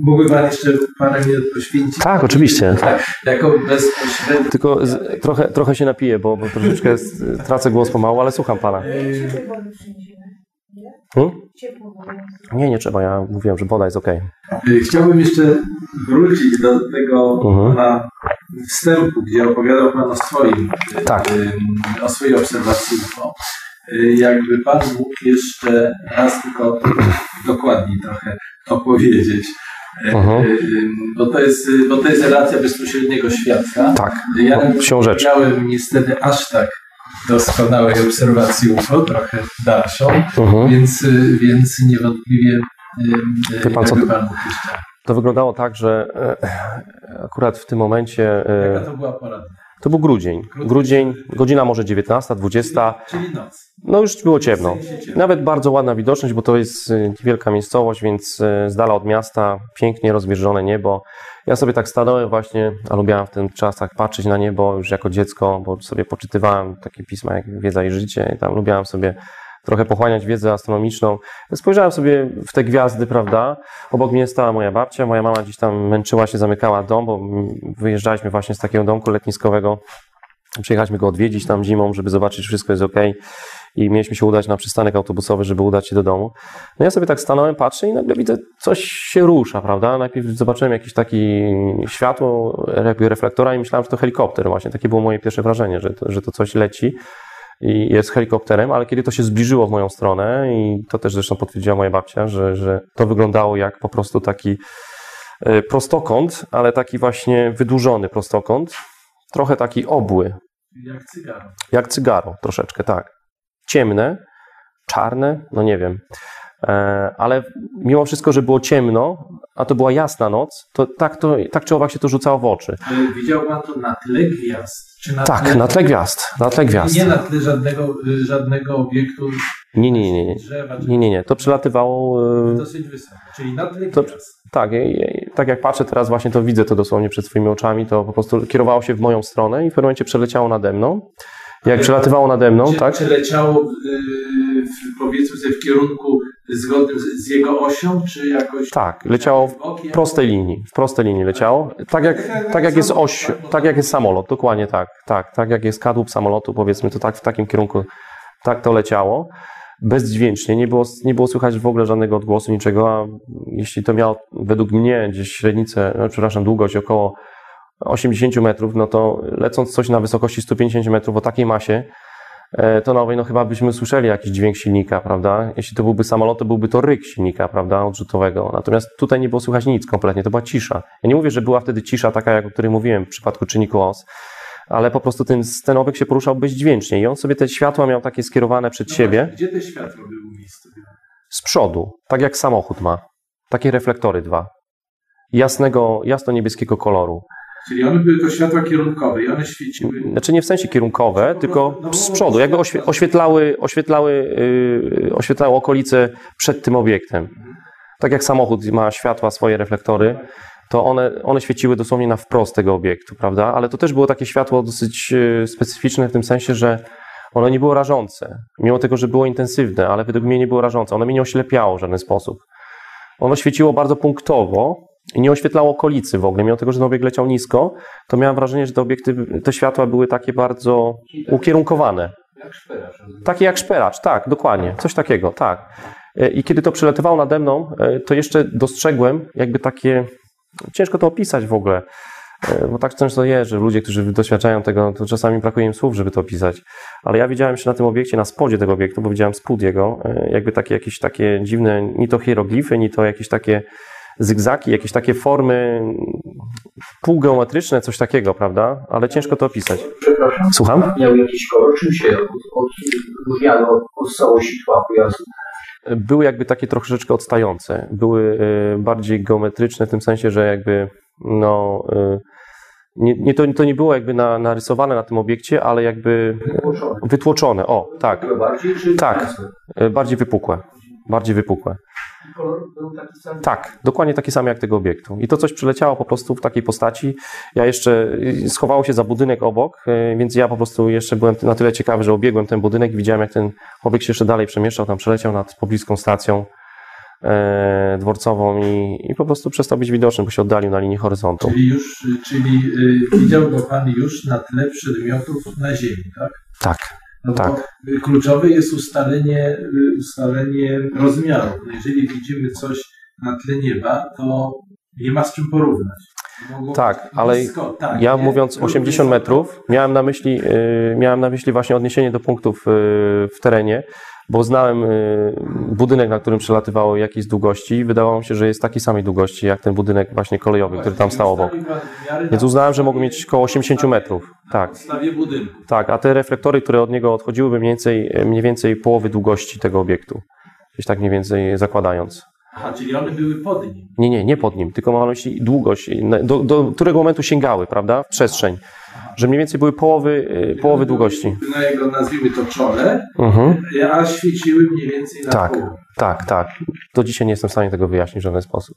mógłby Pan jeszcze parę minut poświęcić? Tak, oczywiście. Tak, jako bezpośredni. Tylko z, trochę, trochę się napiję, bo, bo troszeczkę tracę głos pomału, ale słucham Pana. Hmm? Nie, nie trzeba. Ja mówiłem, że woda jest ok. Chciałbym jeszcze wrócić do tego uh-huh. na wstępu, gdzie opowiadał Pan o swoim, tak. o swojej obserwacji UFO. Jakby Pan mógł jeszcze raz tylko dokładniej trochę opowiedzieć. Uh-huh. Bo, to jest, bo to jest relacja bezpośredniego świadka. Tak, ja nie miałem niestety aż tak doskonałej obserwacji UFO, trochę dalszą, uh-huh. więc, więc niewątpliwie Wie pan, co to, to wyglądało tak, że e, akurat w tym momencie... E, Jaka to była pora? To był grudzień. Grudzień, godzina może 19, 20. Czyli noc. No już było ciemno. Nawet bardzo ładna widoczność, bo to jest e, wielka miejscowość, więc z dala od miasta, pięknie rozwieżone niebo. Ja sobie tak stanąłem właśnie, a lubiałem w tych czasach patrzeć na niebo już jako dziecko, bo sobie poczytywałem takie pisma jak Wiedza i Życie i tam lubiałem sobie trochę pochłaniać wiedzę astronomiczną. Spojrzałem sobie w te gwiazdy, prawda? Obok mnie stała moja babcia, moja mama gdzieś tam męczyła się, zamykała dom, bo wyjeżdżaliśmy właśnie z takiego domku letniskowego. Przyjechaliśmy go odwiedzić tam zimą, żeby zobaczyć, czy wszystko jest ok. I mieliśmy się udać na przystanek autobusowy, żeby udać się do domu. No ja sobie tak stanąłem, patrzę i nagle widzę, coś się rusza, prawda? Najpierw zobaczyłem jakiś taki światło, reflektora i myślałem, że to helikopter właśnie. Takie było moje pierwsze wrażenie, że to, że to coś leci i jest helikopterem, ale kiedy to się zbliżyło w moją stronę i to też zresztą potwierdziła moja babcia, że, że to wyglądało jak po prostu taki e, prostokąt, ale taki właśnie wydłużony prostokąt, trochę taki obły, Jak cygaro. jak cygaro, troszeczkę, tak. Ciemne, czarne, no nie wiem. E, ale mimo wszystko, że było ciemno, a to była jasna noc, to tak, to tak czy owak się to rzucało w oczy. Ale widział pan to na tle gwiazd? Czy na Tak, na tle gwiazd, na tle gwiazd. Nie na tle żadnego, y, żadnego obiektu, Nie, nie, nie, nie. drzewa, Nie, nie, nie. To przelatywało. e, dosyć wysoko. Czyli na tle To- gwiazd. Tak, tak jak patrzę teraz, właśnie to widzę to dosłownie przed swoimi oczami, to po prostu kierowało się w moją stronę i w pewnym momencie przeleciało nade mną. Jak przelatywało nade mną, czy, tak? czy leciało y, w, powiedzmy sobie w kierunku zgodnym z, z jego osią, czy jakoś Tak, leciało w prostej linii, w prostej linii leciało. Tak jak, tak jak jest oś, tak jak jest samolot, dokładnie tak, tak, tak jak jest kadłub samolotu, powiedzmy, to tak w takim kierunku, tak to leciało. Bezdźwięcznie, nie było, nie było słychać w ogóle żadnego odgłosu, niczego, a jeśli to miało według mnie gdzieś średnicę, no, przepraszam, długość około 80 metrów, no to lecąc coś na wysokości 150 metrów o takiej masie, e, tonowej, no chyba byśmy usłyszeli jakiś dźwięk silnika, prawda? Jeśli to byłby samolot, to byłby to ryk silnika, prawda, odrzutowego. Natomiast tutaj nie było słychać nic kompletnie, to była cisza. Ja nie mówię, że była wtedy cisza taka, jak o której mówiłem w przypadku czynniku OS, ale po prostu ten, ten obiekt się poruszał bezdźwięcznie i on sobie te światła miał takie skierowane przed No siebie właśnie, Gdzie te światła były umiejscowione? z przodu, tak jak samochód ma. Takie reflektory dwa. Jasnego, jasno-niebieskiego koloru. Czyli one były to światła kierunkowe i one świeciły. Znaczy nie w sensie kierunkowe, tylko z przodu, jakby oświe- oświetlały, oświetlały, yy, oświetlały okolice przed tym obiektem. Tak jak samochód ma światła, swoje reflektory, to one, one świeciły dosłownie na wprost tego obiektu, prawda? Ale to też było takie światło dosyć yy, specyficzne w tym sensie, że ono nie było rażące. Mimo tego, że było intensywne, ale według mnie nie było rażące. Ono mnie nie oślepiało w żaden sposób. Ono świeciło bardzo punktowo i nie oświetlało okolicy w ogóle. Mimo tego, że ten obiekt leciał nisko, to miałem wrażenie, że te obiekty, te światła były takie bardzo ukierunkowane. Jak szperacz. Takie jak szperacz, tak, dokładnie. Coś takiego, tak. E, I kiedy to przelatywało nade mną, e, to jeszcze dostrzegłem jakby takie, ciężko to opisać w ogóle, e, bo tak często jest, że ludzie, którzy doświadczają tego, to czasami brakuje im słów, żeby to opisać. Ale ja widziałem się na tym obiekcie, na spodzie tego obiektu, bo widziałem spód jego, jakby takie jakieś takie dziwne, ni to hieroglify, ni to jakieś takie zygzaki, jakieś takie formy półgeometryczne, coś takiego, prawda? Ale ciężko to opisać. Przepraszam. Słucham? Miał jakiś kolor, czym się od- odróżniano od, od całości tła pojazdu? były jakby takie troszeczkę odstające. Były e, bardziej geometryczne w tym sensie, że jakby no, e, nie, nie, to, to nie było jakby na, narysowane na tym obiekcie, ale jakby Wytłoczone. wytłoczone. O, tak. Bardziej Tak. E, Bardziej wypukłe. Bardziej wypukłe. Kolor był taki sam? Tak, dokładnie taki sam jak tego obiektu. I to coś przyleciało po prostu w takiej postaci. Ja jeszcze y, schowało się za budynek obok, y, więc ja po prostu jeszcze byłem na tyle ciekawy, że obiegłem ten budynek i widziałem, jak ten obiekt się jeszcze dalej przemieszczał, tam przeleciał nad pobliską stacją e, dworcową i, i po prostu przestał być widoczny, bo się oddalił na linii horyzontu. Czyli już, czyli y, widział go Pan już na tle przedmiotów na Ziemi, tak? Tak, No Tak. kluczowe jest ustalenie, ustalenie rozmiarów. No Jeżeli widzimy coś na tle nieba, to nie ma z czym porównać. Mogło Tak, ale blisko, tak, ja nie? mówiąc Równie 80 wysoko. metrów, miałem na myśli, y, miałem na myśli właśnie odniesienie do punktów y, w terenie, bo znałem y, budynek, na którym przelatywało jakieś długości i wydawało mi się, że jest takiej samej długości jak ten budynek właśnie kolejowy, który tam stał obok. Więc na uznałem, że mogą mieć około 80 metrów. Tak, podstawie budynku. tak, a te reflektory, które od niego odchodziły, by mniej więcej, mniej więcej połowy długości tego obiektu. Gdzieś tak mniej więcej zakładając. Aha, czyli one były pod nim. Nie, nie, nie pod nim, tylko mam na myśli długość, do, do którego momentu sięgały, prawda, w przestrzeń. Że mniej więcej były połowy, y, połowy długości. Na jego, nazwijmy to, czole, Mhm. a świeciły mniej więcej na Tak. pół. Tak, tak. Do dzisiaj nie jestem w stanie tego wyjaśnić w żaden sposób.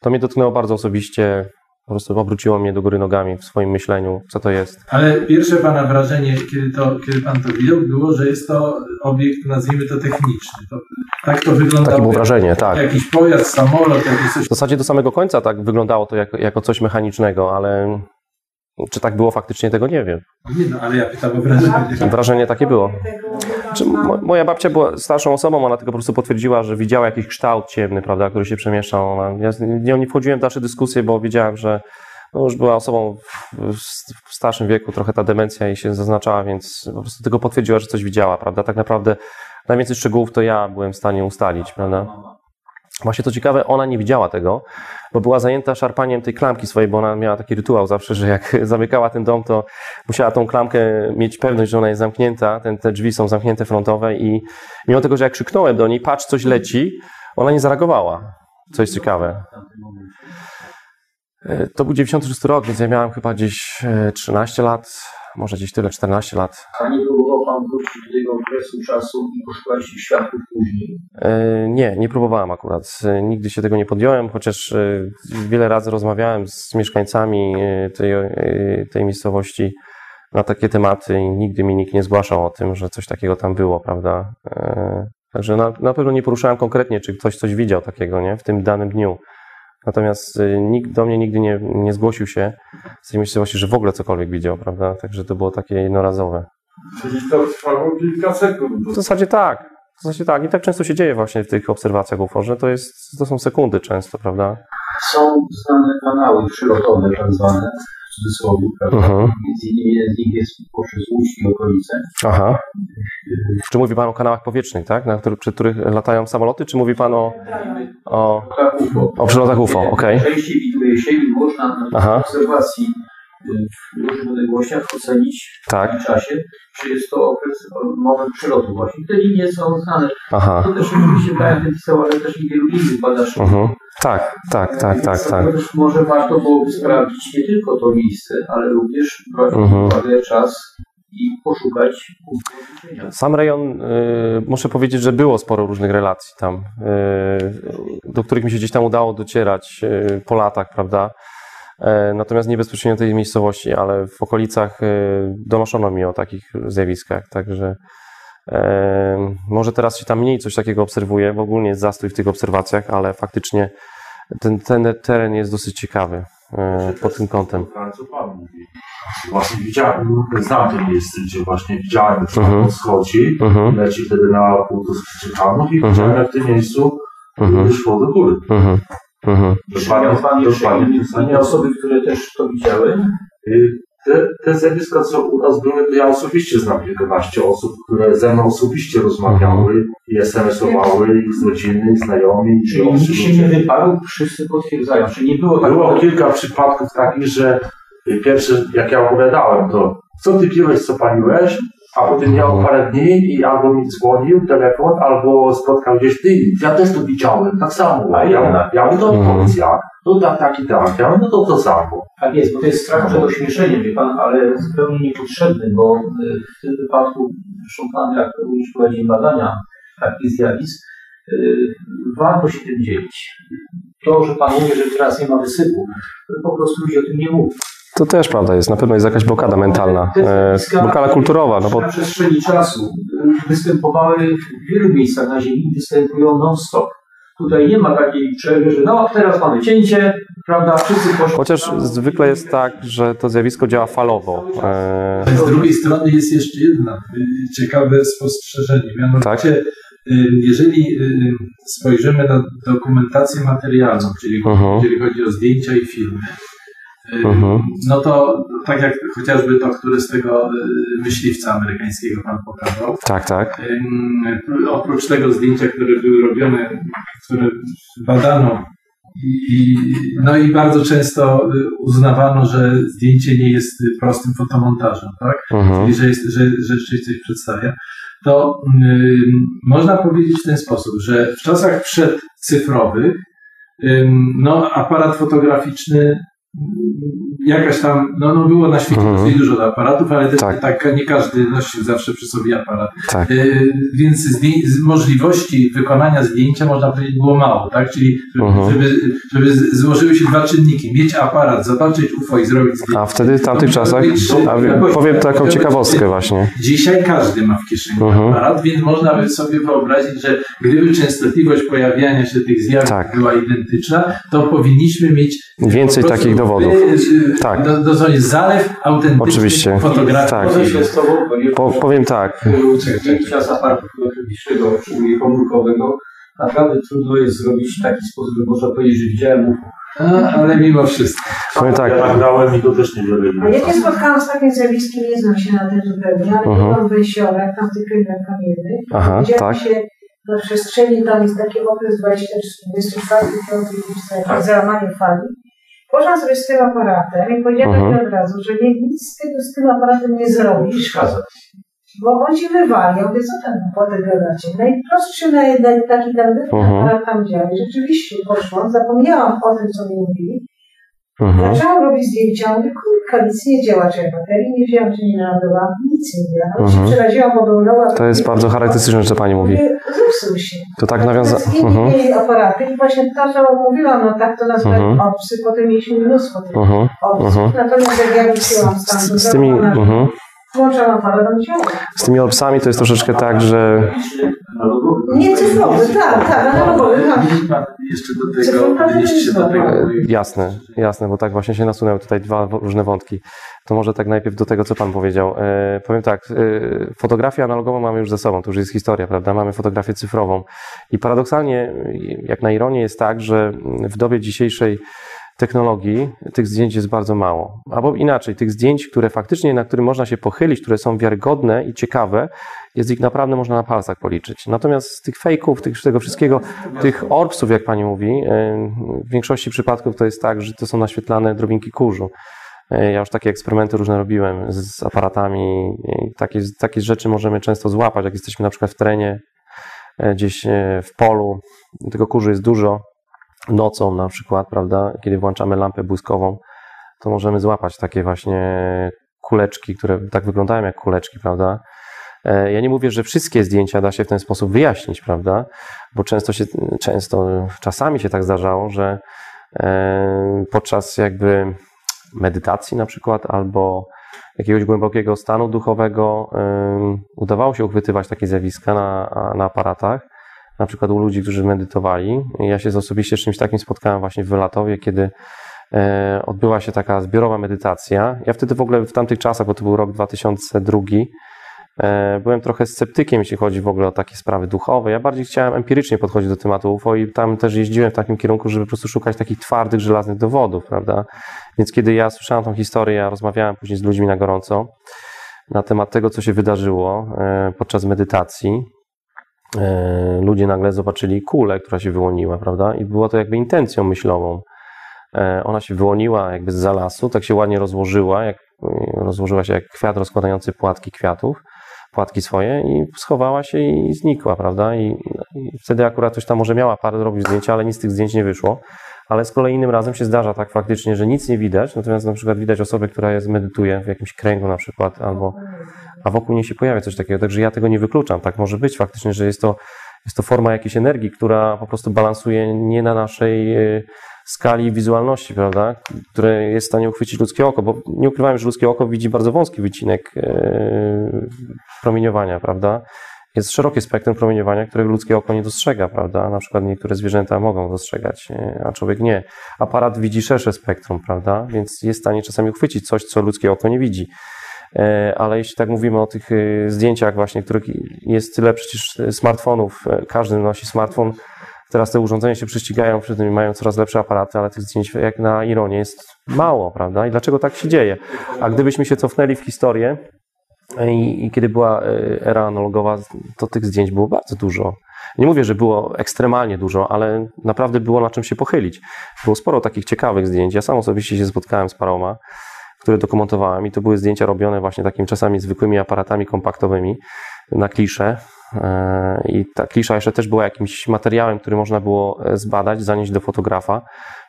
To mnie dotknęło bardzo osobiście, po prostu obróciło mnie do góry nogami w swoim myśleniu, co to jest. Ale pierwsze Pana wrażenie, kiedy, to, kiedy Pan to widział, było, że jest to obiekt, nazwijmy to techniczny. To, tak to wyglądało. Takie było wrażenie, tak. Jakiś pojazd, samolot, jakieś coś. W zasadzie do samego końca tak wyglądało to jako, jako coś mechanicznego, ale czy tak było faktycznie, tego nie wiem. Nie no, ale ja pytam o wrażenie. Wrażenie takie było. Czy mo, moja babcia była starszą osobą, ona tylko po prostu potwierdziła, że widziała jakiś kształt ciemny, prawda, który się przemieszczał. Ona, ja z nią nie wchodziłem w dalsze dyskusje, bo wiedziałem, że no już była osobą w, w starszym wieku, trochę ta demencja jej się zaznaczała, więc po prostu tylko potwierdziła, że coś widziała, prawda. Tak naprawdę najwięcej szczegółów to ja byłem w stanie ustalić, prawda. Właśnie to ciekawe, ona nie widziała tego, bo była zajęta szarpaniem tej klamki swojej, bo ona miała taki rytuał zawsze, że jak zamykała ten dom, to musiała tą klamkę mieć pewność, że ona jest zamknięta, ten, te drzwi są zamknięte frontowe i mimo tego, że jak krzyknąłem do niej, patrz, coś leci, ona nie zareagowała. Co jest ciekawe. E, To był 96 rok, więc ja miałem chyba gdzieś e, 13 lat, może gdzieś tyle, 14 lat. A nie próbował Pan wrócić do tego okresu czasu i poszukać świadków później? E, Nie, nie próbowałem akurat. E, Nigdy się tego nie podjąłem, chociaż e, wiele razy rozmawiałem z mieszkańcami tej, tej miejscowości na takie tematy i nigdy mi nikt nie zgłaszał o tym, że coś takiego tam było, prawda? Także na, na pewno nie poruszałem konkretnie, czy ktoś coś widział takiego, nie? W tym danym dniu. Natomiast nikt do mnie nigdy nie, nie zgłosił się z tej miejscowości, że w ogóle cokolwiek widział, prawda? Także to było takie jednorazowe. Przecież to trwało kilka sekund. W zasadzie tak. W zasadzie tak. I tak często się dzieje właśnie w tych obserwacjach UFO, że to, jest, to są sekundy często, prawda? Są znane kanały przylotowe, tak zwane, w cudzysłowie, prawda? Mhm. Między innymi z nich jest poprzez Łódź i okolice. Aha. Czy mówi Pan o kanałach powietrznych, tak? Na który, przy których latają samoloty, czy mówi Pan o, o, Tak, UFO. o przylotach UFO? Okej. Częściej widuje się i można na obserwacji w różnych odległościach ocenić Tak. w czasie, czy jest to okres, moment przylotu właśnie. Te linie są znane. Aha. To też oczywiście BNP pisał, ale też i wielu innych badaczy. Mhm. Tak, tak, tak, tak, tak. Też może warto byłoby sprawdzić nie tylko to miejsce, ale również brać pod uwagę czas i poszukać. Sam rejon, y, muszę powiedzieć, że było sporo różnych relacji tam, y, do których mi się gdzieś tam udało docierać y, po latach, prawda? E, Natomiast nie bezpośrednio tej miejscowości, ale w okolicach y, donoszono mi o takich zjawiskach, także e, może teraz się tam mniej coś takiego obserwuje, bo ogólnie jest zastój w tych obserwacjach, ale faktycznie ten, ten teren jest dosyć ciekawy e, pod tym kątem. Co Pan mówi? Właśnie widziałem, znam to miejsce, gdzie właśnie widziałem, że Mhm. on schodzi, Mhm, leci wtedy na pół do Czechanów i Mhm. widziałem, jak w tym miejscu mhm, szło do góry. mhm, mhm. Dokładnie inne, inne osoby, które też to widziały? Y, Te, te zjawiska, co u nas były, to ja osobiście znam 11 osób, które ze mną osobiście rozmawiały i SMS-owały, i z rodziny, znajomi, Czyli nikt się ludzie. nie wyparł, wszyscy potwierdzają. Czy nie było tak Było kilka przypadków takich, że y, pierwsze, jak ja opowiadałem, to co ty piłeś, co paliłeś, a potem miał parę dni i albo mi dzwonił telefon, albo spotkał gdzieś ty. Ja też to widziałem, tak samo. A ja, ja mówię, to Mhm. powiedz jak. No tak, tak i tak. Ja mówię, no to to samo. Tak jest, bo to jest strach przed ośmieszeniem, wie pan, ale zupełnie niepotrzebny, bo y, w tym wypadku, zresztą pan jak również prowadzi badania takich zjawisk, y, warto się tym dzielić. To, że pan mówi, że teraz nie ma wysypu, to po prostu ludzie o tym nie mówią. To też prawda jest, na pewno jest jakaś blokada mentalna, e, blokada kulturowa, no bo Na przestrzeni czasu występowały w wielu miejscach na Ziemi, występują non-stop. Tutaj nie ma takiej przerwy, że no teraz mamy cięcie, prawda, wszyscy poszli. chociaż zwykle jest tak, że to zjawisko działa falowo. E, Z drugiej strony jest jeszcze jedno y, ciekawe spostrzeżenie. Mianowicie, y, jeżeli y, spojrzymy na dokumentację materialną, czyli Mhm. jeżeli chodzi o zdjęcia i filmy, Mhm. no to tak jak chociażby to, które z tego y, myśliwca amerykańskiego pan pokazał, tak, tak. Oprócz tego zdjęcia, które były robione, które badano i, no i bardzo często y, uznawano, że zdjęcie nie jest y, prostym fotomontażem, tak? Mhm. Że, jest, że, że rzeczywiście coś przedstawia, to ym, można powiedzieć w ten sposób, że w czasach przedcyfrowych ym, no, aparat fotograficzny jakaś tam, no, no było na świecie Mhm. dosyć dużo aparatów, ale też Tak. tak. nie każdy nosił zawsze przy sobie aparat. Tak. Y, więc z możliwości wykonania zdjęcia można powiedzieć było mało, tak? Czyli żeby, Mhm. żeby, żeby złożyły się dwa czynniki. Mieć aparat, zobaczyć UFO i zrobić zdjęcie. A wtedy w tamtych czasach, a powiem taką ciekawostkę właśnie. Dzisiaj każdy ma w kieszeni Mhm. aparat, więc można by sobie wyobrazić, że gdyby częstotliwość pojawiania się tych zjawisk Tak. była identyczna, to powinniśmy mieć Więcej takich dowodów. Tak. Do, dosłownie zalew autentycznych Oczywiście. fotografii. Tak. Po, powiem tak, zdjęcia z aparatu fotograficznego, szczególnie komórkowego, naprawdę trudno jest zrobić w taki sposób, że można powiedzieć, że widziałem UFO. A, ale mimo wszystko. powiem tak. Ja nagrałem i to też niewiele A ja się spotkałam z takim zjawiskiem, nie znam się na tym zupełnie, ale Mhm. byłam w Wejsiołach, tam w tych kręgach kamiennych. Aha, tak. się na przestrzeni, tam jest taki okres 24 5 lipca, jakieś załamanie fali. Poszłam sobie z tym aparatem i powiedziałam Mhm. od razu, że nie, nic z tego z tym aparatem nie zrobisz, bo on ci wywali. Ja mówię, co tam potem gadacie? Najprostszy na jeden taki tandetny Mhm. aparat tam działa. I rzeczywiście poszłam, zapomniałam o tym, co mi mówili. Mhm. Zaczęłam robić zdjęcia, mówię, kurka, nic nie działa, czy ja baterii nie wzięłam, czy nie naładowałam, nic nie działa. No, Mhm. przeraziłam, bo był nowa. To jest bardzo charakterystyczne, że pani mówi. Zepsuł się. To tak Natomiast nawiąza... Inni Mhm. mieli aparaty i właśnie to, co mówiłam, no tak to nazwali Mhm. obsy, potem mieliśmy mnóstwo tych Mhm. obsów. Mhm. Natomiast jak ja wróciłam Z, stamtąd, z tymi... Mhm. Z tymi olpsami to jest troszeczkę tak, że Nie cyfrowy, tak, tak, analogowy, tak. Jeszcze do tego, do Jasne, jasne, bo tak właśnie się nasunęły tutaj dwa różne wątki. To może tak najpierw do tego, co Pan powiedział. E, powiem tak, e, fotografię analogową mamy już ze sobą, to już jest historia, prawda? Mamy fotografię cyfrową. I paradoksalnie, jak na ironię, jest tak, że w dobie dzisiejszej technologii tych zdjęć jest bardzo mało. Albo inaczej, tych zdjęć, które faktycznie, na którym można się pochylić, które są wiarygodne i ciekawe, jest ich naprawdę można na palcach policzyć. Natomiast z tych fejków, tych, tego wszystkiego, tych orbsów, jak pani mówi, e, w większości przypadków to jest tak, że to są naświetlane drobinki kurzu. E, Ja już takie eksperymenty różne robiłem z aparatami i takie, takie rzeczy możemy często złapać, jak jesteśmy na przykład w terenie, e, gdzieś e, w polu, tego kurzu jest dużo, nocą na przykład, prawda, kiedy włączamy lampę błyskową, to możemy złapać takie właśnie kuleczki, które tak wyglądają jak kuleczki, prawda. E, Ja nie mówię, że wszystkie zdjęcia da się w ten sposób wyjaśnić, prawda, bo często się, często, czasami się tak zdarzało, że e, podczas jakby medytacji na przykład, albo jakiegoś głębokiego stanu duchowego udawało się uchwytywać takie zjawiska na, na aparatach, na przykład u ludzi, którzy medytowali. Ja się osobiście z czymś takim spotkałem właśnie w Wylatowie, kiedy e, odbyła się taka zbiorowa medytacja. Ja wtedy w ogóle w tamtych czasach, bo to był rok 2002, e, byłem trochę sceptykiem, jeśli chodzi w ogóle o takie sprawy duchowe. Ja bardziej chciałem empirycznie podchodzić do tematu UFO i tam też jeździłem w takim kierunku, żeby po prostu szukać takich twardych, żelaznych dowodów, prawda? Więc kiedy ja słyszałem tą historię, ja rozmawiałem później z ludźmi na gorąco na temat tego, co się wydarzyło e, podczas medytacji. E, Ludzie nagle zobaczyli kulę, która się wyłoniła, prawda? I było to jakby intencją myślową. E, Ona się wyłoniła jakby z lasu, tak się ładnie rozłożyła, jak, rozłożyła się jak kwiat rozkładający płatki kwiatów, płatki swoje i schowała się i znikła, prawda? I, i wtedy akurat coś tam może miała parę robić zdjęcia, ale nic z tych zdjęć nie wyszło. Ale z kolei innym razem się zdarza tak faktycznie, że nic nie widać, natomiast na przykład widać osobę, która jest, medytuje w jakimś kręgu na przykład, albo, a wokół niej się pojawia coś takiego. Także ja tego nie wykluczam. Tak może być faktycznie, że jest to, jest to forma jakiejś energii, która po prostu balansuje nie na naszej y, skali wizualności, prawda, które jest w stanie uchwycić ludzkie oko, bo nie ukrywam, że ludzkie oko widzi bardzo wąski wycinek y, promieniowania, prawda. Jest szerokie spektrum promieniowania, którego ludzkie oko nie dostrzega, prawda? Na przykład niektóre zwierzęta mogą dostrzegać, e, a człowiek nie. Aparat widzi szersze spektrum, prawda? Więc jest w stanie czasami uchwycić coś, co ludzkie oko nie widzi. E, Ale jeśli tak mówimy o tych e, zdjęciach właśnie, których jest tyle przecież e, smartfonów, każdy nosi smartfon, teraz te urządzenia się prześcigają przy tym mają coraz lepsze aparaty, ale tych zdjęć jak na ironię jest mało, prawda? I dlaczego tak się dzieje? A gdybyśmy się cofnęli w historię, i, I kiedy była era analogowa, to tych zdjęć było bardzo dużo. Nie mówię, że było ekstremalnie dużo, ale naprawdę było na czym się pochylić. Było sporo takich ciekawych zdjęć. Ja sam osobiście się spotkałem z paroma, które dokumentowałem i to były zdjęcia robione właśnie takimi czasami zwykłymi aparatami kompaktowymi na klisze. E, I ta klisza jeszcze też była jakimś materiałem, który można było e, zbadać, zanieść do fotografa